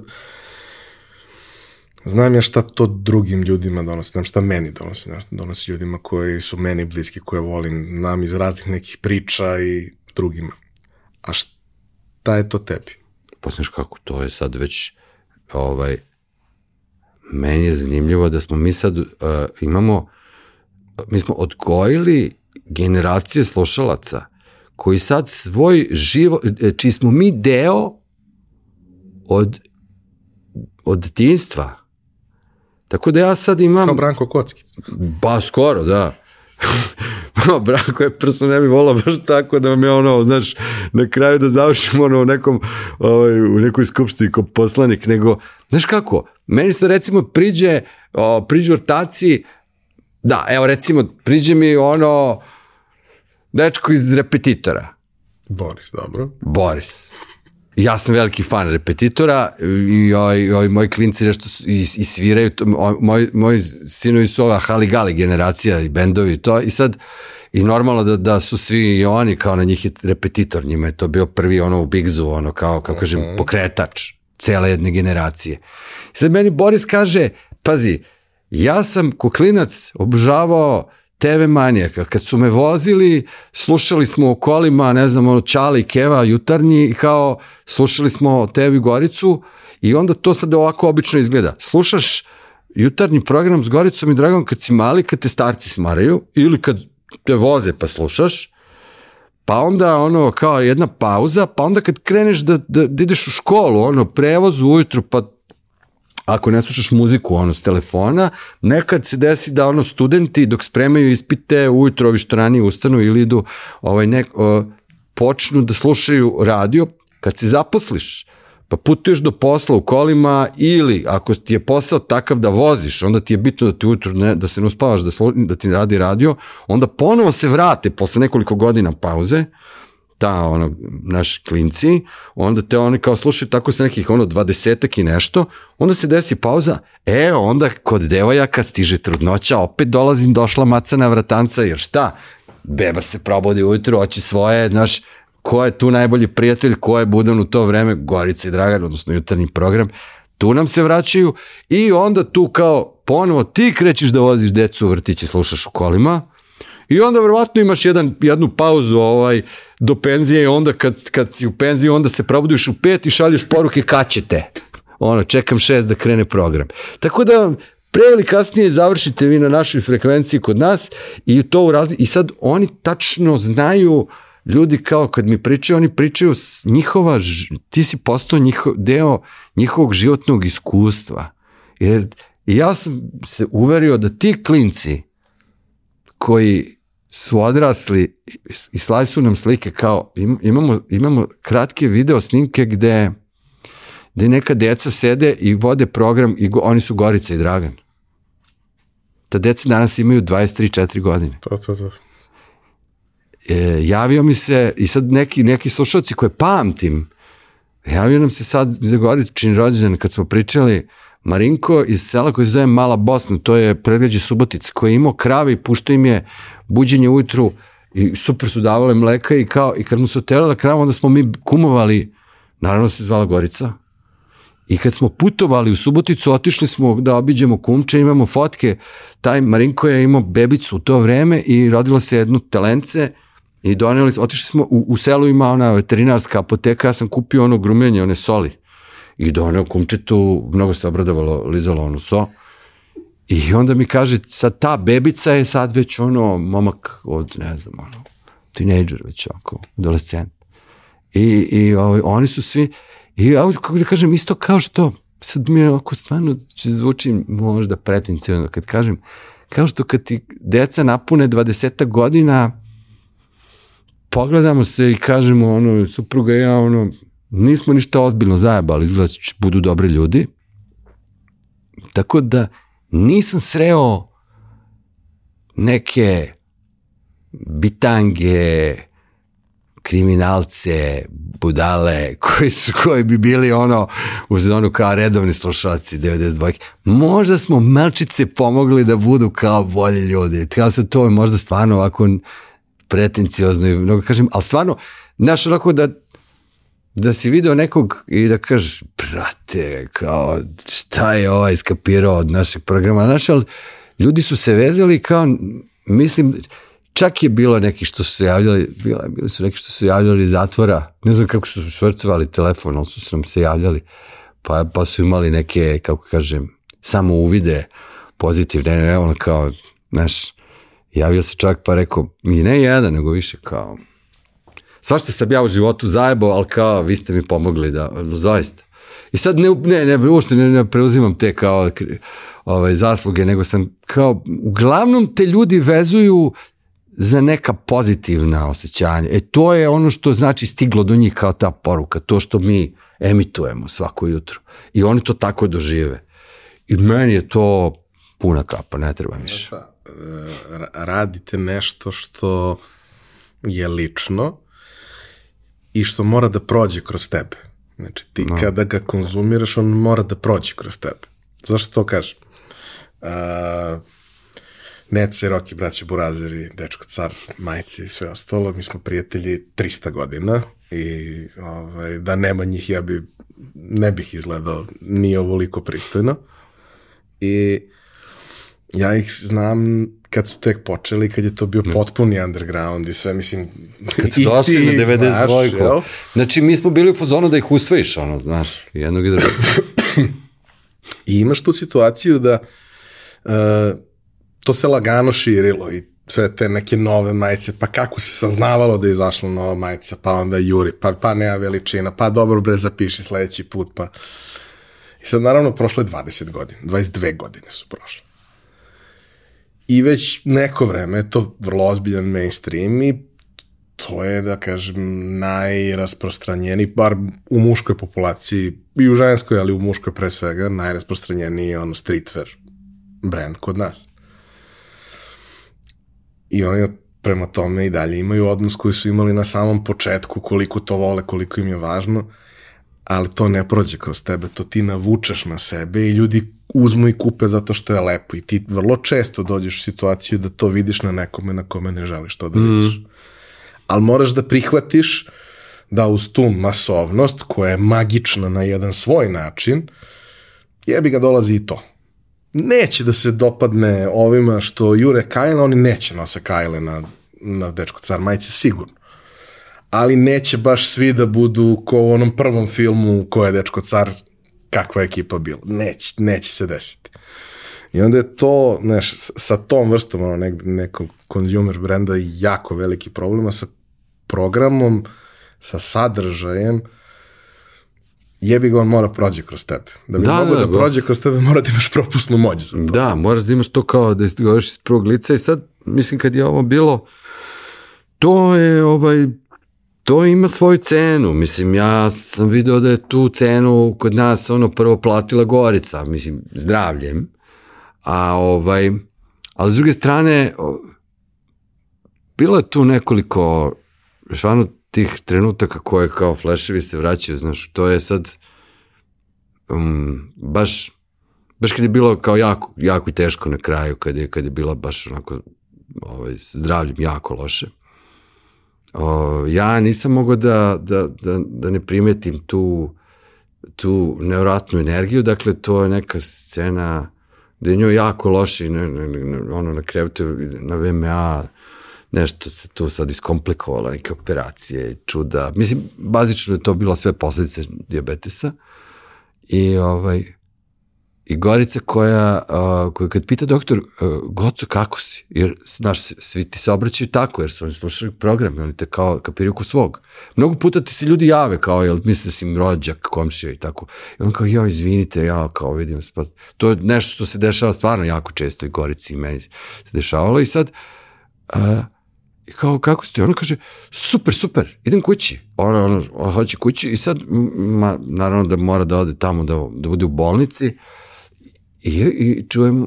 znam ja šta to drugim ljudima donosi, znam šta meni donosi, znam šta donosi ljudima koji su meni bliski, koje volim, nam iz raznih nekih priča i drugima. A šta je to tebi? Pa znaš kako, to je sad već, ovaj, meni je zanimljivo da smo mi sad, uh, imamo, mi smo odgojili generacije slušalaca koji sad svoj život, e, čiji smo mi deo od, od detinstva. Tako da ja sad imam... Kao Branko Kocki. Ba, skoro, da. Branko je prso ne bi volao baš tako da vam je ono, znaš, na kraju da završimo ono u nekom, ovaj, u nekoj skupštini kao poslanik, nego, znaš kako, meni se recimo priđe, o, priđu ortaci, da, evo recimo, priđe mi ono, dečko iz repetitora. Boris, dobro. Boris ja sam veliki fan repetitora i ovi, ovi moji klinci nešto i, i sviraju, to, moj, moji sinovi su ova Hali Gali generacija i bendovi i to i sad i normalno da, da su svi i oni kao na njih je repetitor, njima je to bio prvi ono u Bigzu, ono kao, kao kažem, mhm. pokretač cele jedne generacije. I sad meni Boris kaže, pazi, ja sam ko klinac obožavao TV manijaka. Kad su me vozili, slušali smo o kolima, ne znam, ono, Čali, Keva, jutarnji, kao, slušali smo TV Goricu i onda to sad ovako obično izgleda. Slušaš jutarnji program s Goricom i Dragom kad si mali, kad te starci smaraju, ili kad te voze pa slušaš, pa onda ono kao jedna pauza, pa onda kad kreneš da, da, da ideš u školu, ono prevoz ujutru, pa ako ne slušaš muziku ono s telefona, nekad se desi da ono studenti dok spremaju ispite ujutro ovi što ranije ustanu ili idu ovaj nek, o, počnu da slušaju radio kad se zaposliš pa putuješ do posla u kolima ili ako ti je posao takav da voziš, onda ti je bitno da ti ujutru ne, da se ne uspavaš, da, slu, da ti radi radio, onda ponovo se vrate posle nekoliko godina pauze, ta ono, naši klinci, onda te oni kao slušaju tako sa nekih ono dvadesetak i nešto, onda se desi pauza, e onda kod devojaka stiže trudnoća, opet dolazim došla maca na vratanca, jer šta, beba se probodi ujutru, oči svoje, znaš, ko je tu najbolji prijatelj, ko je budan u to vreme, Gorica i Dragan, odnosno jutarnji program, tu nam se vraćaju i onda tu kao ponovo ti krećeš da voziš decu u vrtiće, slušaš u kolima i onda verovatno imaš jedan, jednu pauzu ovaj, do penzije i onda kad, kad si u penziji onda se probudiš u pet i šalješ poruke kad ćete. Ono, čekam šest da krene program. Tako da pre ili kasnije završite vi na našoj frekvenciji kod nas i to u razli... i sad oni tačno znaju ljudi kao kad mi pričaju, oni pričaju njihova, ti si postao njihov, deo njihovog životnog iskustva. Jer ja sam se uverio da ti klinci koji su odrasli i slali su nam slike kao imamo, imamo kratke video snimke gde gde neka deca sede i vode program i go, oni su Gorica i Dragan. Ta deca danas imaju 23-4 godine. To, to, to e, javio mi se i sad neki, neki slušalci koje pamtim, javio nam se sad za Goričin rođendan kad smo pričali Marinko iz sela koji se zove Mala Bosna, to je predgrađe Subotica, koji je imao krave i pušto im je buđenje ujutru i super su davale mleka i kao i kad mu se otelala krava, onda smo mi kumovali, naravno se zvala Gorica, I kad smo putovali u Suboticu, otišli smo da obiđemo kumče, imamo fotke, taj Marinko je imao bebicu u to vreme i rodilo se jedno telence I doneli, otišli smo, u, u selu ima ona veterinarska apoteka, ja sam kupio ono grumenje, one soli. I doneo kumčetu, mnogo se obradovalo, lizalo onu so. I onda mi kaže, sad ta bebica je sad već ono, momak od, ne znam, ono, tinejdžer već oko, adolescent. I, i ovaj, oni su svi, i ja, kako da kažem, isto kao što, sad mi oko stvarno zvuči možda pretencijno kad kažem, kao što kad ti deca napune 20 godina, pogledamo se i kažemo, ono, supruga i ja, ono, nismo ništa ozbiljno zajebali, izgleda će budu dobri ljudi. Tako da nisam sreo neke bitange, kriminalce, budale, koji su, koji bi bili ono, u zonu kao redovni slušalci 92. Možda smo malčice pomogli da budu kao bolji ljudi. Kao se to možda stvarno ovako pretenciozno i mnogo kažem, ali stvarno, znaš, onako da da si video nekog i da kažeš, brate, kao, šta je ovaj iskapirao od našeg programa, znaš, ali ljudi su se vezali kao, mislim, čak je bilo neki što su se javljali, bilo, bili su neki što su se javljali iz zatvora, ne znam kako su švrcovali telefon, ali su nam se javljali, pa, pa su imali neke, kako kažem, samo uvide pozitivne, ne, ono kao, znaš, javio se čak pa rekao, mi ne jedan, nego više kao, svašta sam ja u životu zajebao, ali kao, vi ste mi pomogli da, zaista. I sad ne, ne, ne, uopšte ne, ne preuzimam te kao ovaj, zasluge, nego sam kao, uglavnom te ljudi vezuju za neka pozitivna osjećanja. E to je ono što znači stiglo do njih kao ta poruka, to što mi emitujemo svako jutro. I oni to tako dožive. I meni je to puna kapa, ne treba više. Pa, radite nešto što je lično i što mora da prođe kroz tebe. Znači, ti no. kada ga konzumiraš, on mora da prođe kroz tebe. Zašto to kažem? Uh, Nece, Roki, braće Burazeri, Dečko Car, majice i sve ostalo, mi smo prijatelji 300 godina i ovaj, da nema njih ja bi ne bih izgledao ni ovoliko pristojno. I ja ih znam kad su tek počeli, kad je to bio potpuni underground i sve, mislim... Kad su došli na 92. Znači, mi smo bili u fazonu da ih ustvojiš, ono, znaš, jednog i drugog. I imaš tu situaciju da uh, to se lagano širilo i sve te neke nove majice, pa kako se saznavalo da je izašla nova majica, pa onda juri, pa, pa nema veličina, pa dobro bre zapiši sledeći put, pa... I sad naravno prošlo je 20 godina, 22 godine su prošle. I već neko vreme je to vrlo ozbiljan mainstream i to je, da kažem, najrasprostranjeniji, bar u muškoj populaciji, i u ženskoj, ali u muškoj pre svega, najrasprostranjeniji je ono streetwear brand kod nas. I oni prema tome i dalje imaju odnos koji su imali na samom početku, koliko to vole, koliko im je važno, ali to ne prođe kroz tebe, to ti navučeš na sebe i ljudi uzmu i kupe zato što je lepo i ti vrlo često dođeš u situaciju da to vidiš na nekome na kome ne želiš to da vidiš. Mm. Ali moraš da prihvatiš da uz tu masovnost koja je magična na jedan svoj način, jebi ga dolazi i to. Neće da se dopadne ovima što jure Kajla, oni neće nose Kajle na, na Dečko car majice, sigurno. Ali neće baš svi da budu ko u onom prvom filmu ko je Dečko car kakva je ekipa bila. Neće, neće se desiti. I onda je to, znaš, sa tom vrstom ono, nek, nekog consumer brenda jako veliki problema sa programom, sa sadržajem, jebi ga on mora prođe kroz tebe. Da bi da, mogo da, da prođe kroz tebe mora da imaš propusnu moć za to. Da, moraš da imaš to kao da izgovoriš iz prvog lica i sad, mislim kad je ovo bilo, to je ovaj, to ima svoju cenu. Mislim, ja sam video da je tu cenu kod nas ono prvo platila Gorica, mislim, zdravljem. A ovaj, ali s druge strane, bilo je tu nekoliko, stvarno tih trenutaka koje kao fleševi se vraćaju, znaš, to je sad um, baš baš kad je bilo kao jako, jako teško na kraju, kad je, kad je bilo baš onako ovaj, zdravljem jako loše. O, ja nisam mogao da, da, da, da ne primetim tu, tu nevratnu energiju, dakle to je neka scena gde je njoj jako loše, ne, ne, ne, ono na krevetu na VMA, nešto se tu sad iskomplikovalo, neke operacije, čuda. Mislim, bazično je to bilo sve posledice diabetesa. I ovaj, I Gorica koja, uh, koja kad pita doktor, uh, Goco, kako si? Jer, znaš, svi ti se obraćaju tako, jer su oni slušali program i oni te kao kapiraju ko svog. Mnogo puta ti se ljudi jave kao, jel, misle da si im rođak, komšija i tako. I on kao, ja, izvinite, ja, kao, vidim, pa, to je nešto što se dešava stvarno jako često i Gorici i meni se dešavalo i sad, uh, I kao, kako ste? Ona kaže, super, super, idem kući. Ona, ona, ona hoće kući i sad, ma, naravno da mora da ode tamo, da, da bude u bolnici. I, i čujem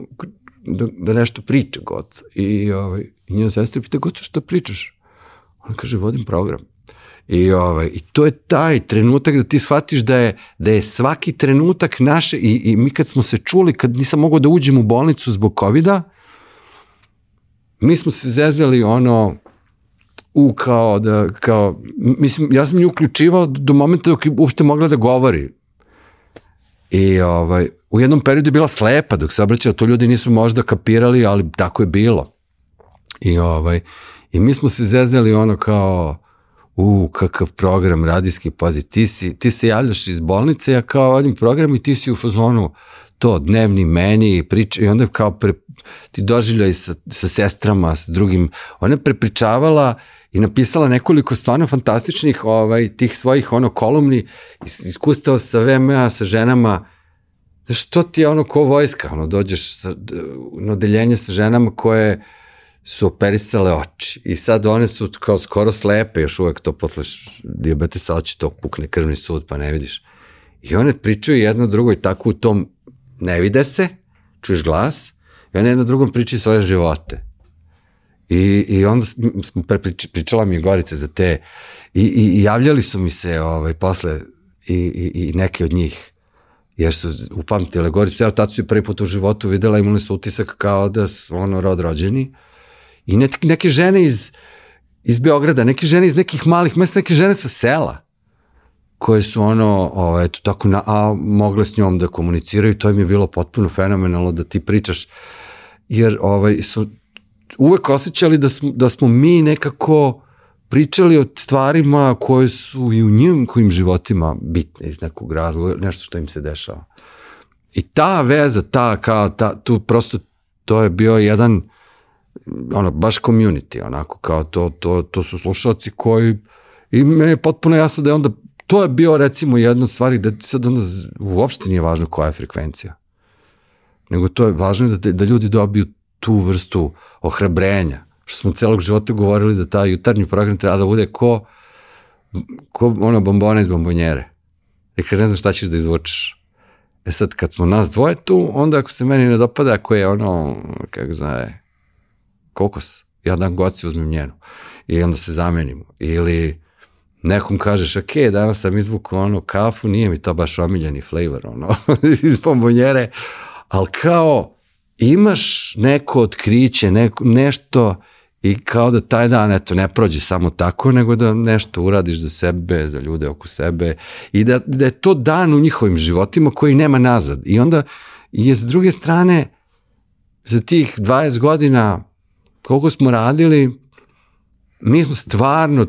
da, da nešto priča Goca. I, ovaj, i njena sestra pita, Goca, što pričaš? Ona kaže, vodim program. I, ovaj, I to je taj trenutak da ti shvatiš da je, da je svaki trenutak naše, i, i mi kad smo se čuli, kad nisam mogao da uđem u bolnicu zbog COVID-a, mi smo se zezali ono, u kao da, kao, mislim, ja sam nju uključivao do momenta dok je uopšte mogla da govori. I ovaj, u jednom periodu je bila slepa dok se obraćala, to ljudi nisu možda kapirali, ali tako je bilo. I ovaj, i mi smo se zeznali ono kao, u, kakav program radijski, pazi, ti, si, ti se javljaš iz bolnice, ja kao odim program i ti si u fazonu to, dnevni meni i priča, i onda kao pre, ti doživljaj sa, sa sestrama, sa drugim, ona je prepričavala i napisala nekoliko stvarno fantastičnih ovaj, tih svojih ono kolumni, iskustava sa VMA, sa ženama, Znaš, to ti je ono ko vojska, ono, dođeš sa, na odeljenje sa ženama koje su operisale oči i sad one su kao skoro slepe, još uvek to posle diabetesa oči to pukne krvni sud pa ne vidiš. I one pričaju jedno drugo i tako u tom ne vide se, čuješ glas i one jedno drugom pričaju svoje živote. I, i onda smo pričala mi Gorice za te i, i, i javljali su mi se ovaj, posle i, i, i neke od njih jer su upamtile Goricu. Ja tad su prvi put u životu videla, imali su utisak kao da su ono rod rođeni. I ne, neke žene iz, iz Beograda, neke žene iz nekih malih mesta, neke žene sa sela, koje su ono, o, ovaj, eto tako, na, a mogle s njom da komuniciraju, to im je bilo potpuno fenomenalno da ti pričaš, jer ovaj, su uvek osjećali da smo, da smo mi nekako pričali o stvarima koje su i u njim kojim životima bitne iz nekog razloga, nešto što im se dešava. I ta veza, ta, kao, ta, tu prosto, to je bio jedan, ono, baš community, onako, kao to, to, to su slušalci koji, i me je potpuno jasno da je onda, to je bio recimo jedna od stvari da sad onda uopšte nije važno koja je frekvencija. Nego to je važno da, da ljudi dobiju tu vrstu ohrabrenja, što smo celog života govorili da taj jutarnji program treba da bude ko, ko ono bombona iz bombonjere. I kad ne znaš šta ćeš da izvučeš. E sad, kad smo nas dvoje tu, onda ako se meni ne dopada, ako je ono, kako zove, kokos, ja dam goci, uzmem njenu. I onda se zamenimo. Ili nekom kažeš, ok, danas sam izvukao ono kafu, nije mi to baš omiljeni flavor, ono, iz bombonjere, ali kao imaš neko otkriće, neko, nešto i kao da taj dan eto ne prođe samo tako, nego da nešto uradiš za sebe, za ljude oko sebe i da, da je to dan u njihovim životima koji nema nazad. I onda je s druge strane za tih 20 godina koliko smo radili, mi smo stvarno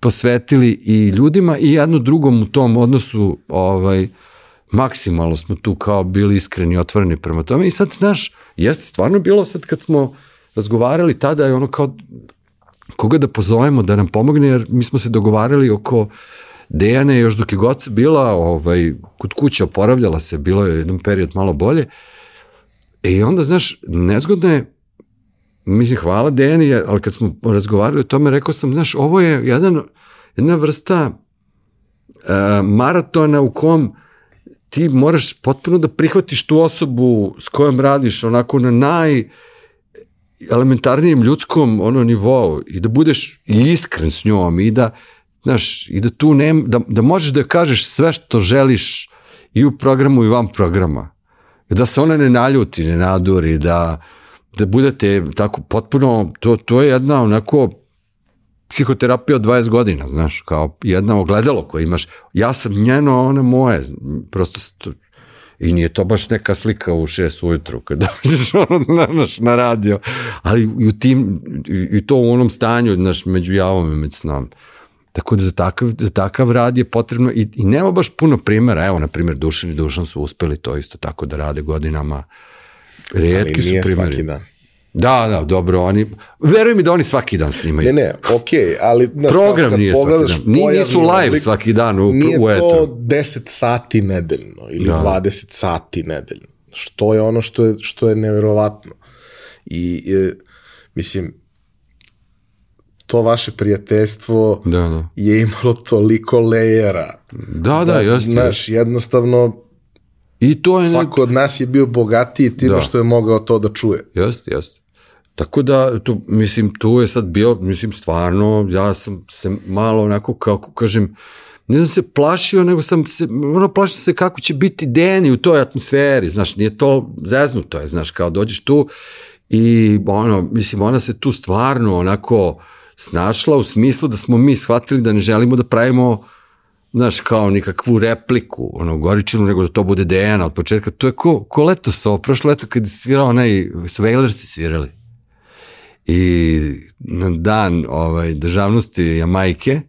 posvetili i ljudima i jedno drugom u tom odnosu ovaj, maksimalno smo tu kao bili iskreni, otvoreni prema tome i sad, znaš, jeste stvarno bilo sad kad smo razgovarali tada je ono kao koga da pozovemo da nam pomogne, jer mi smo se dogovarali oko Dejane još dok je god bila ovaj, kod kuće oporavljala se, bilo je jedan period malo bolje. E, I onda, znaš, nezgodno je, mislim, hvala Dejani, ali kad smo razgovarali o tome, rekao sam, znaš, ovo je jedan, jedna vrsta uh, maratona u kom ti moraš potpuno da prihvatiš tu osobu s kojom radiš onako na naj elementarnijem ljudskom ono nivou i da budeš iskren s njom i da znaš, i da tu nem, da, da možeš da kažeš sve što želiš i u programu i van programa. Da se ona ne naljuti, ne naduri, da, da budete tako potpuno, to, to je jedna onako psihoterapija od 20 godina, znaš, kao jedna ogledalo koje imaš. Ja sam njeno, ona moje, prosto I nije to baš neka slika u šest ujutru kad dođeš ono, znaš, na radio, ali i, u tim, i to u onom stanju, znaš, među javom i među snom. Tako da za takav, za takav rad je potrebno i, i nema baš puno primjera. Evo, na primjer, Dušan i Dušan su uspeli to isto tako da rade godinama. Rijetki su primjeri. svaki dan. Da, da, dobro, oni, veruj mi da oni svaki dan snimaju. Ne, ne, okej, okay, ali... Znaš, Program nije svaki dan, Ni, nisu live lik, svaki dan u, nije u etu. Nije to 10 sati nedeljno ili da. 20 sati nedeljno, što je ono što je, što je neverovatno. I, e, mislim, to vaše prijateljstvo da, da. je imalo toliko lejera. Da, da, da jeste. Znaš, jednostavno I to je Svako nek... od nas je bio bogatiji time da. što je mogao to da čuje. Jeste, jeste. Tako da, tu, mislim, tu je sad bio, mislim, stvarno, ja sam se malo onako, kako kažem, ne znam se plašio, nego sam se, ono, plašio se kako će biti Deni u toj atmosferi, znaš, nije to zeznuto je, znaš, kao dođeš tu i, ono, mislim, ona se tu stvarno onako snašla u smislu da smo mi shvatili da ne želimo da pravimo znaš, kao nikakvu repliku, ono, Goričinu, nego da to bude Dejana od početka. To je ko, ko leto sa prošlo leto kad je svirao onaj, su Vejlersi svirali. I na dan ovaj, državnosti Jamajke,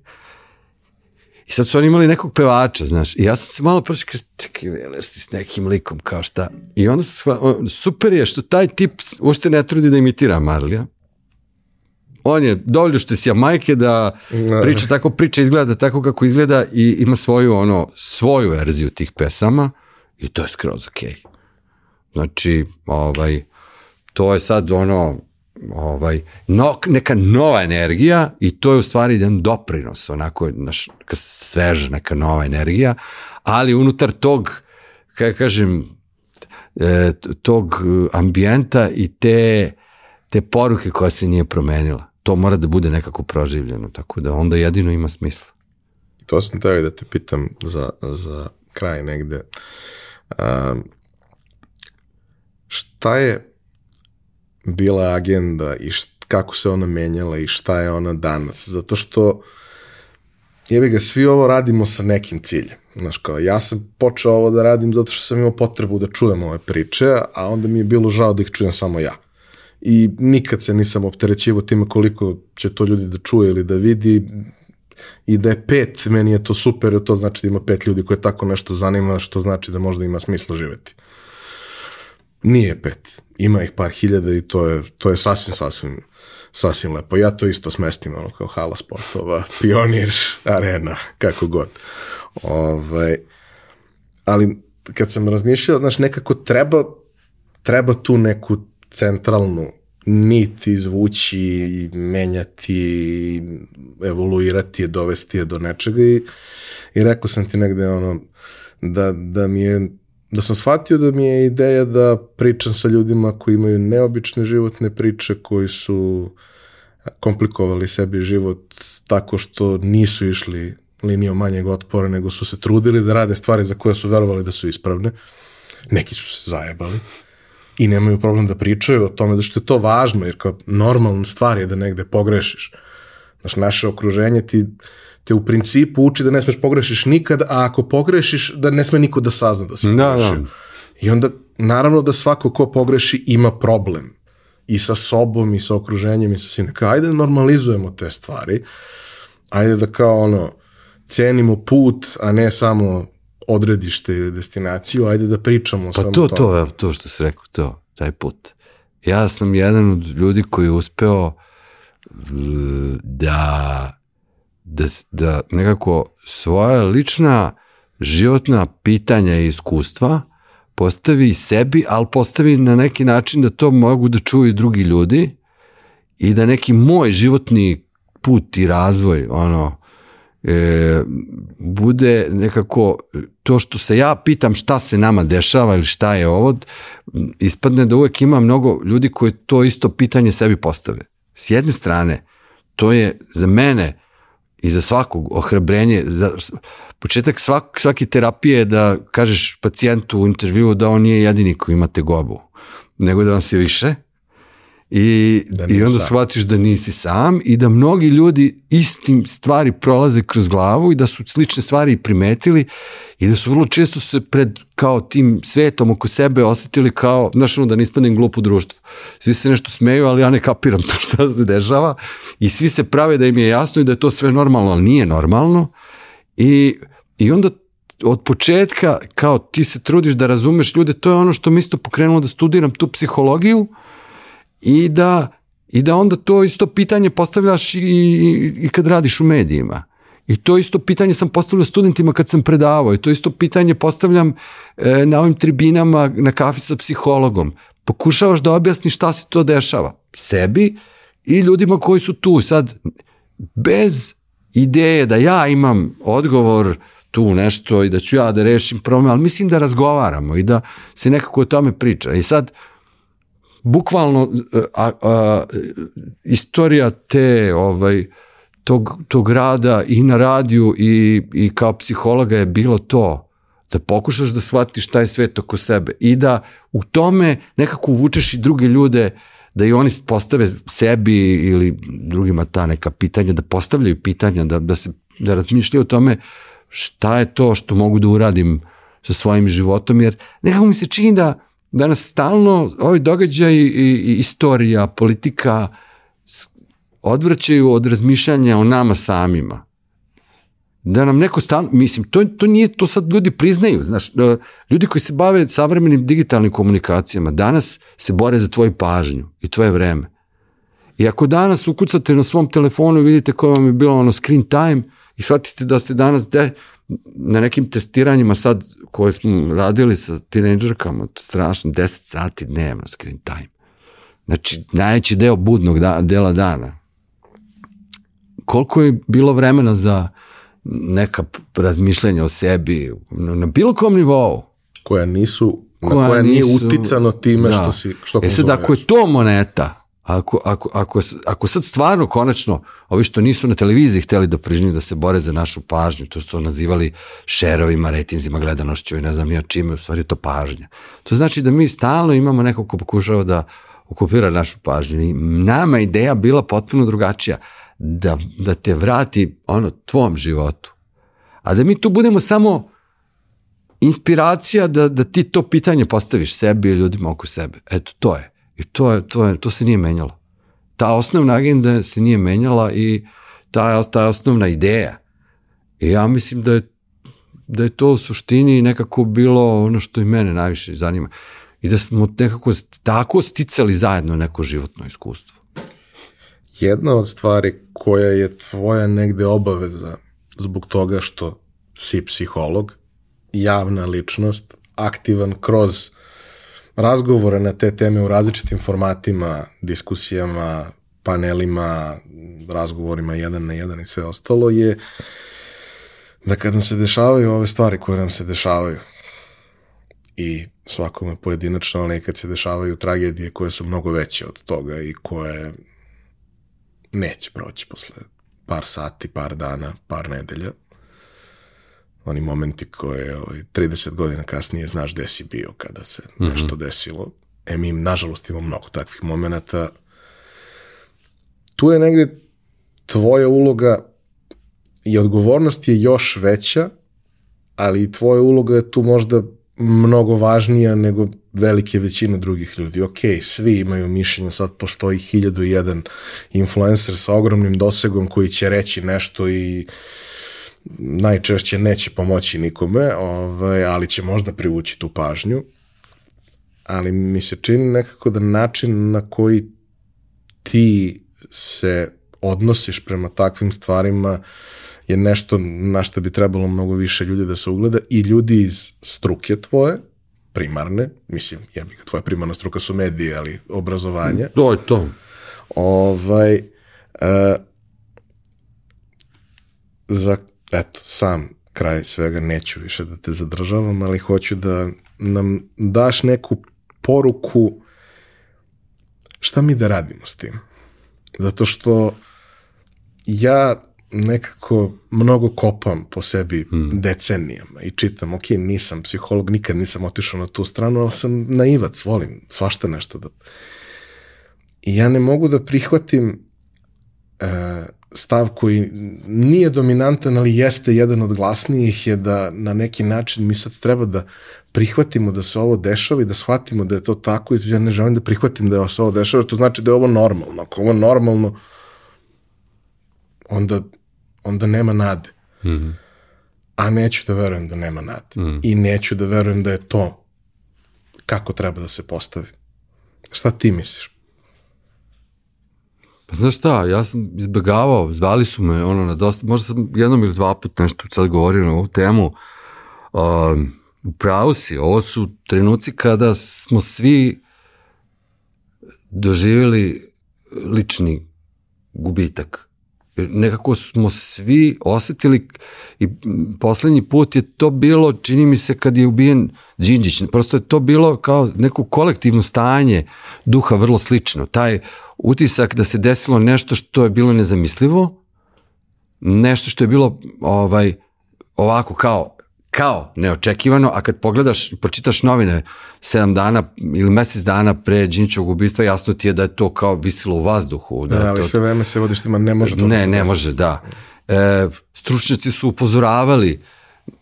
I sad su oni imali nekog pevača, znaš, i ja sam se malo prošao, čekaj, Vejlersi s nekim likom, kao šta. I onda sam shvatio, super je što taj tip uopšte ne trudi da imitira Marlija, on je dovoljno što si majke da priča tako, priča izgleda tako kako izgleda i ima svoju ono, svoju verziju tih pesama i to je skroz okej. Okay. Znači, ovaj, to je sad ono, ovaj, no, neka nova energija i to je u stvari jedan doprinos, onako, naš, sveža neka nova energija, ali unutar tog, kako kažem, e, tog ambijenta i te, te poruke koja se nije promenila to mora da bude nekako proživljeno, tako da onda jedino ima smisla. To sam teo da te pitam za, za kraj negde. Um, šta je bila agenda i št, kako se ona menjala i šta je ona danas? Zato što jebe ga, svi ovo radimo sa nekim ciljem. Znaš, kao, ja sam počeo ovo da radim zato što sam imao potrebu da čujem ove priče, a onda mi je bilo žao da ih čujem samo ja i nikad se nisam opterećivo time koliko će to ljudi da čuje ili da vidi i da je pet, meni je to super, to znači da ima pet ljudi koje tako nešto zanima, što znači da možda ima smisla živeti. Nije pet, ima ih par hiljada i to je, to je sasvim, sasvim, sasvim lepo. Ja to isto smestim, ono, kao hala sportova, pionir, arena, kako god. Ovaj, ali kad sam razmišljao, znaš, nekako treba, treba tu neku centralnu nit izvući, menjati, evoluirati je, dovesti je do nečega i, i rekao sam ti negde ono, da, da mi je da sam shvatio da mi je ideja da pričam sa ljudima koji imaju neobične životne priče, koji su komplikovali sebi život tako što nisu išli linijom manjeg otpora, nego su se trudili da rade stvari za koje su verovali da su ispravne. Neki su se zajebali i nemaju problem da pričaju o tome da što je to važno, jer kao normalna stvar je da negde pogrešiš. Znaš, naše okruženje ti te u principu uči da ne smeš pogrešiš nikad, a ako pogrešiš da ne sme niko da sazna da si da, pogrešio. Da. I onda naravno da svako ko pogreši ima problem i sa sobom i sa okruženjem i sa svim. Kao, ajde da normalizujemo te stvari, ajde da kao ono, cenimo put, a ne samo odredište ili destinaciju, ajde da pričamo o pa to, tome. to, to što si rekao, to, taj put. Ja sam jedan od ljudi koji je uspeo da da, da nekako svoja lična životna pitanja i iskustva postavi sebi, ali postavi na neki način da to mogu da čuju drugi ljudi i da neki moj životni put i razvoj ono e, bude nekako to što se ja pitam šta se nama dešava ili šta je ovo ispadne da uvek ima mnogo ljudi koji to isto pitanje sebi postave s jedne strane to je za mene i za svakog ohrabrenje, za početak svak, svake terapije je da kažeš pacijentu u intervju da on nije jedini koji ima tegobu, nego da vam se više, I, da I onda sam. shvatiš da nisi sam i da mnogi ljudi istim stvari prolaze kroz glavu i da su slične stvari primetili i da su vrlo često se pred kao tim svetom oko sebe osetili kao, znaš ono da ne ispadnem glup u društvu. Svi se nešto smeju, ali ja ne kapiram to šta se dešava i svi se prave da im je jasno i da je to sve normalno, ali nije normalno i, i onda od početka kao ti se trudiš da razumeš ljude, to je ono što mi isto pokrenulo da studiram tu psihologiju, i da, i da onda to isto pitanje postavljaš i, i kad radiš u medijima. I to isto pitanje sam postavljao studentima kad sam predavao i to isto pitanje postavljam e, na ovim tribinama na kafi sa psihologom. Pokušavaš da objasniš šta se to dešava sebi i ljudima koji su tu. Sad, bez ideje da ja imam odgovor tu nešto i da ću ja da rešim problem, ali mislim da razgovaramo i da se nekako o tome priča. I sad, bukvalno a, a, istorija te ovaj tog, tog rada i na radiju i, i kao psihologa je bilo to da pokušaš da shvatiš taj svet oko sebe i da u tome nekako uvučeš i druge ljude da i oni postave sebi ili drugima ta neka pitanja, da postavljaju pitanja, da, da, se, da razmišljaju o tome šta je to što mogu da uradim sa svojim životom, jer nekako mi se čini da danas stalno ovi događaj i, i istorija, politika odvraćaju od razmišljanja o nama samima. Da nam neko stalno, mislim, to, to nije, to sad ljudi priznaju, znaš, da ljudi koji se bave savremenim digitalnim komunikacijama danas se bore za tvoju pažnju i tvoje vreme. I ako danas ukucate na svom telefonu vidite koje vam je bilo ono screen time i shvatite da ste danas de, na nekim testiranjima sad koje smo radili sa tinejdžerkama, strašno, 10 sati dnevno screen time. Znači, najveći deo budnog da, dela dana. Koliko je bilo vremena za neka razmišljanja o sebi na, na bilo kom nivou? Koja nisu, koja na koja nisu, nije uticano time da. što si, što E sad, ako je to moneta, Ako, ako, ako, ako sad stvarno konačno ovi što nisu na televiziji hteli da prižnju da se bore za našu pažnju, to što nazivali šerovima, retinzima, gledanošću i ne znam nija čime, u stvari je to pažnja. To znači da mi stalno imamo nekog ko pokušava da okupira našu pažnju i nama ideja bila potpuno drugačija, da, da te vrati ono tvom životu. A da mi tu budemo samo inspiracija da, da ti to pitanje postaviš sebi i ljudima oko sebe. Eto, to je. I to, je, to, je, to se nije menjalo. Ta osnovna agenda se nije menjala i ta, ta osnovna ideja. I ja mislim da je, da je to u suštini nekako bilo ono što i mene najviše zanima. I da smo nekako tako sticali zajedno neko životno iskustvo. Jedna od stvari koja je tvoja negde obaveza zbog toga što si psiholog, javna ličnost, aktivan kroz razgovore na te teme u različitim formatima, diskusijama, panelima, razgovorima jedan na jedan i sve ostalo je da kad nam se dešavaju ove stvari koje nam se dešavaju i svakome pojedinačno, ali kad se dešavaju tragedije koje su mnogo veće od toga i koje neće proći posle par sati, par dana, par nedelja. Oni momenti koje ovaj, 30 godina kasnije znaš gde si bio kada se mm -hmm. nešto desilo. E mi, nažalost, imamo mnogo takvih momenta. Tu je negde tvoja uloga i odgovornost je još veća, ali tvoja uloga je tu možda mnogo važnija nego velike većine drugih ljudi. Ok, svi imaju mišljenje, sad postoji hiljadu i jedan influencer sa ogromnim dosegom koji će reći nešto i najčešće neće pomoći nikome, ovaj, ali će možda privući tu pažnju. Ali mi se čini nekako da način na koji ti se odnosiš prema takvim stvarima je nešto na što bi trebalo mnogo više ljudi da se ugleda i ljudi iz struke tvoje, primarne, mislim, ja bih tvoja primarna struka su medije, ali obrazovanje. To je to. Ovaj, uh, za, eto, sam kraj svega neću više da te zadržavam, ali hoću da nam daš neku poruku šta mi da radimo s tim. Zato što ja nekako mnogo kopam po sebi hmm. decenijama i čitam, ok, nisam psiholog, nikad nisam otišao na tu stranu, ali sam naivac, volim svašta nešto da... I ja ne mogu da prihvatim uh, stav koji nije dominantan, ali jeste jedan od glasnijih je da na neki način mi sad treba da prihvatimo da se ovo dešava i da shvatimo da je to tako i ja ne želim da prihvatim da se ovo dešava, to znači da je ovo normalno. Ako ovo normalno, onda onda nema nade. Mm -hmm. A neću da verujem da nema nade. Mm. I neću da verujem da je to kako treba da se postavi. Šta ti misliš? Pa znaš šta, ja sam izbegavao, zvali su me ono na dosta, možda sam jednom ili dva put nešto sad govorio na ovu temu, um, u pravu si, ovo su trenuci kada smo svi doživjeli lični gubitak nekako smo svi osetili i poslednji put je to bilo, čini mi se kad je ubijen Đinđić, prosto je to bilo kao neko kolektivno stanje duha vrlo slično. Taj utisak da se desilo nešto što je bilo nezamislivo, nešto što je bilo ovaj ovako kao kao neočekivano, a kad pogledaš, pročitaš novine 7 dana ili mesec dana pre Đinčevog ubistva, jasno ti je da je to kao visilo u vazduhu. Da, da ali to... sve vreme se vodiš tima, ne može to Ne, da ne može, da. E, stručnjaci su upozoravali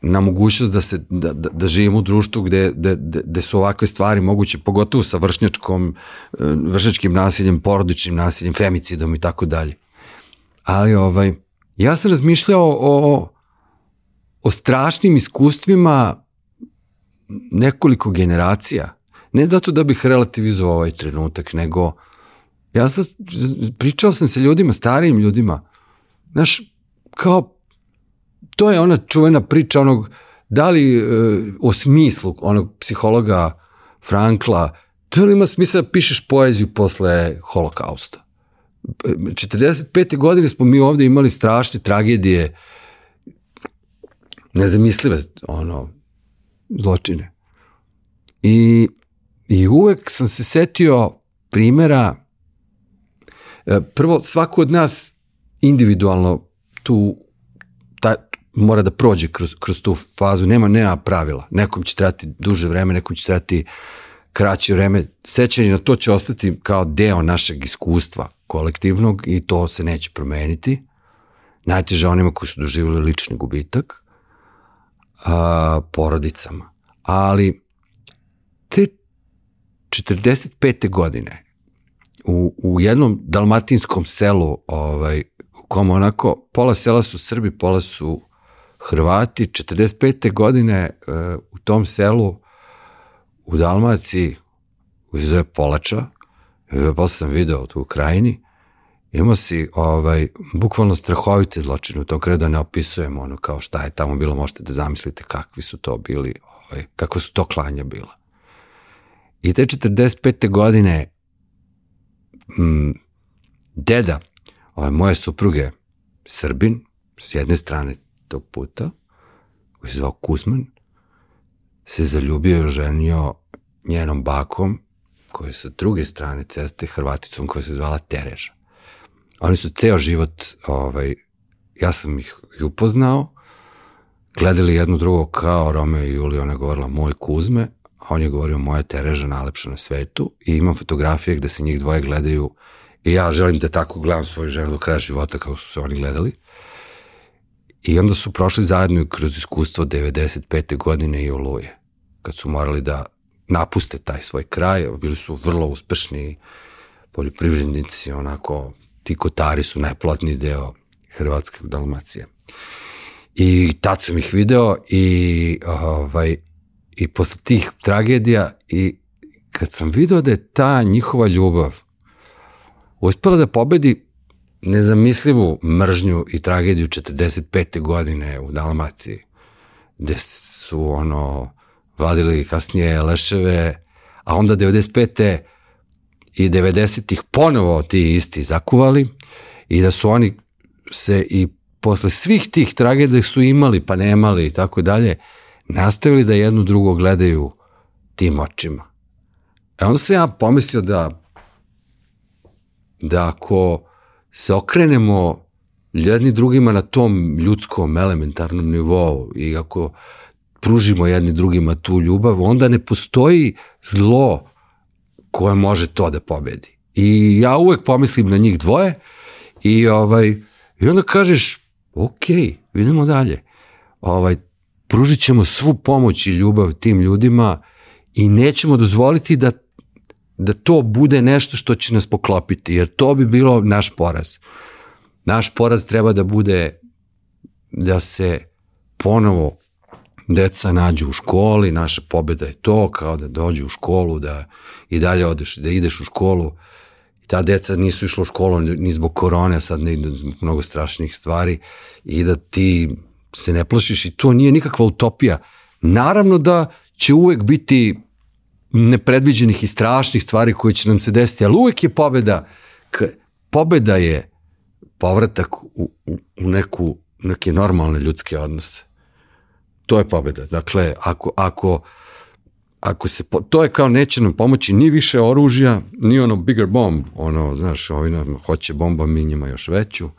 na mogućnost da se da, da, da živimo u društvu gde, gde, gde su ovakve stvari moguće, pogotovo sa vršnjačkom, e, vršnjačkim nasiljem, porodičnim nasiljem, femicidom i tako dalje. Ali ovaj, ja sam razmišljao o o strašnim iskustvima nekoliko generacija. Ne zato da bih relativizovao ovaj trenutak, nego ja sam, pričao sam sa ljudima, starijim ljudima, znaš, kao, to je ona čuvena priča onog, da li e, o smislu onog psihologa Frankla, da li ima smisla da pišeš poeziju posle holokausta? 45. godine smo mi ovde imali strašne tragedije, nezamislive ono, zločine. I, I uvek sam se setio primera, e, prvo svako od nas individualno tu ta, mora da prođe kroz, kroz tu fazu, nema, nema pravila. Nekom će trebati duže vreme, nekom će trebati kraće vreme. Sećanje na to će ostati kao deo našeg iskustva kolektivnog i to se neće promeniti. Najteže onima koji su doživjeli lični gubitak a, porodicama. Ali te 45. godine u, u jednom dalmatinskom selu ovaj, u kom onako pola sela su Srbi, pola su Hrvati, 45. godine uh, u tom selu u Dalmaciji u zove Polača, posle sam video tu u krajini, imao si ovaj, bukvalno strahovite zločine u tom kredu da ne opisujemo ono kao šta je tamo bilo, možete da zamislite kakvi su to bili, ovaj, kako su to klanja bila. I te 45. godine m, deda ove moje supruge Srbin, s jedne strane tog puta, koji se zvao Kuzman, se zaljubio i oženio njenom bakom, koji je sa druge strane ceste Hrvaticom koja se zvala Tereža. Oni su ceo život, ovaj, ja sam ih upoznao, gledali jedno drugo kao Romeo i Julija, ona je govorila moj Kuzme, a on je govorio moja Tereža najlepša na svetu i imam fotografije gde se njih dvoje gledaju i ja želim da tako gledam svoju ženu do kraja života kao su se oni gledali. I onda su prošli zajedno kroz iskustvo 95. godine i oluje, kad su morali da napuste taj svoj kraj, bili su vrlo uspešni poljoprivrednici, onako, ti kotari su najplotniji deo Hrvatske Dalmacije. I tad sam ih video i, ovaj, i posle tih tragedija i kad sam video da je ta njihova ljubav uspela da pobedi nezamislivu mržnju i tragediju 45. godine u Dalmaciji, gde su ono vadili kasnije leševe, a onda 95. i 90. ponovo ti isti zakuvali i da su oni se i posle svih tih tragedija su imali pa nemali i tako dalje, nastavili da jednu drugo gledaju tim očima. E onda sam ja pomislio da da ako se okrenemo jedni drugima na tom ljudskom elementarnom nivou i ako pružimo jedni drugima tu ljubav, onda ne postoji zlo koje može to da pobedi. I ja uvek pomislim na njih dvoje i ovaj i onda kažeš ok, idemo dalje. Ovaj, pružit ćemo svu pomoć i ljubav tim ljudima i nećemo dozvoliti da da to bude nešto što će nas poklopiti, jer to bi bilo naš poraz. Naš poraz treba da bude da se ponovo deca nađu u školi, naša pobeda je to, kao da dođu u školu, da i dalje odeš, da ideš u školu. I ta deca nisu išla u školu ni zbog korone, sad ne idu zbog mnogo strašnih stvari i da ti se ne plašiš i to nije nikakva utopija. Naravno da će uvek biti nepredviđenih i strašnih stvari koje će nam se desiti, ali uvek je pobeda, pobeda je povratak u, u, u neku, neke normalne ljudske odnose. To je pobeda. Dakle, ako, ako, ako se, po, to je kao neće nam pomoći ni više oružja, ni ono bigger bomb, ono, znaš, ovi nam hoće bomba, mi njima još veću,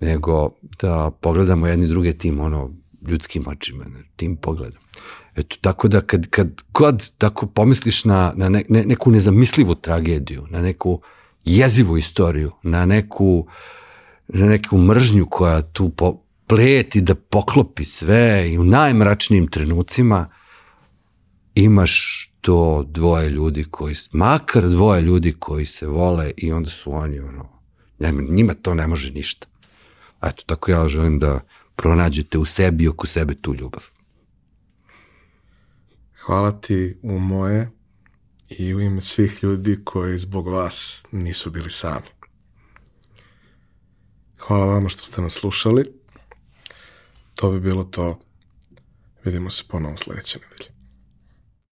nego da pogledamo jedni druge tim, ono, ljudskim očima, tim pogledom. Eto, tako da kad, kad god tako pomisliš na, na ne, ne, neku nezamislivu tragediju, na neku jezivu istoriju, na neku, na neku mržnju koja tu po, pleti da poklopi sve i u najmračnijim trenucima imaš to dvoje ljudi koji, makar dvoje ljudi koji se vole i onda su oni ono, njima to ne može ništa. Eto, tako ja želim da pronađete u sebi i oko sebe tu ljubav. Hvala ti u moje i u ime svih ljudi koji zbog vas nisu bili sami. Hvala vama što ste nas slušali. To bi bilo to. Vidimo se ponovo sledeće nedelje.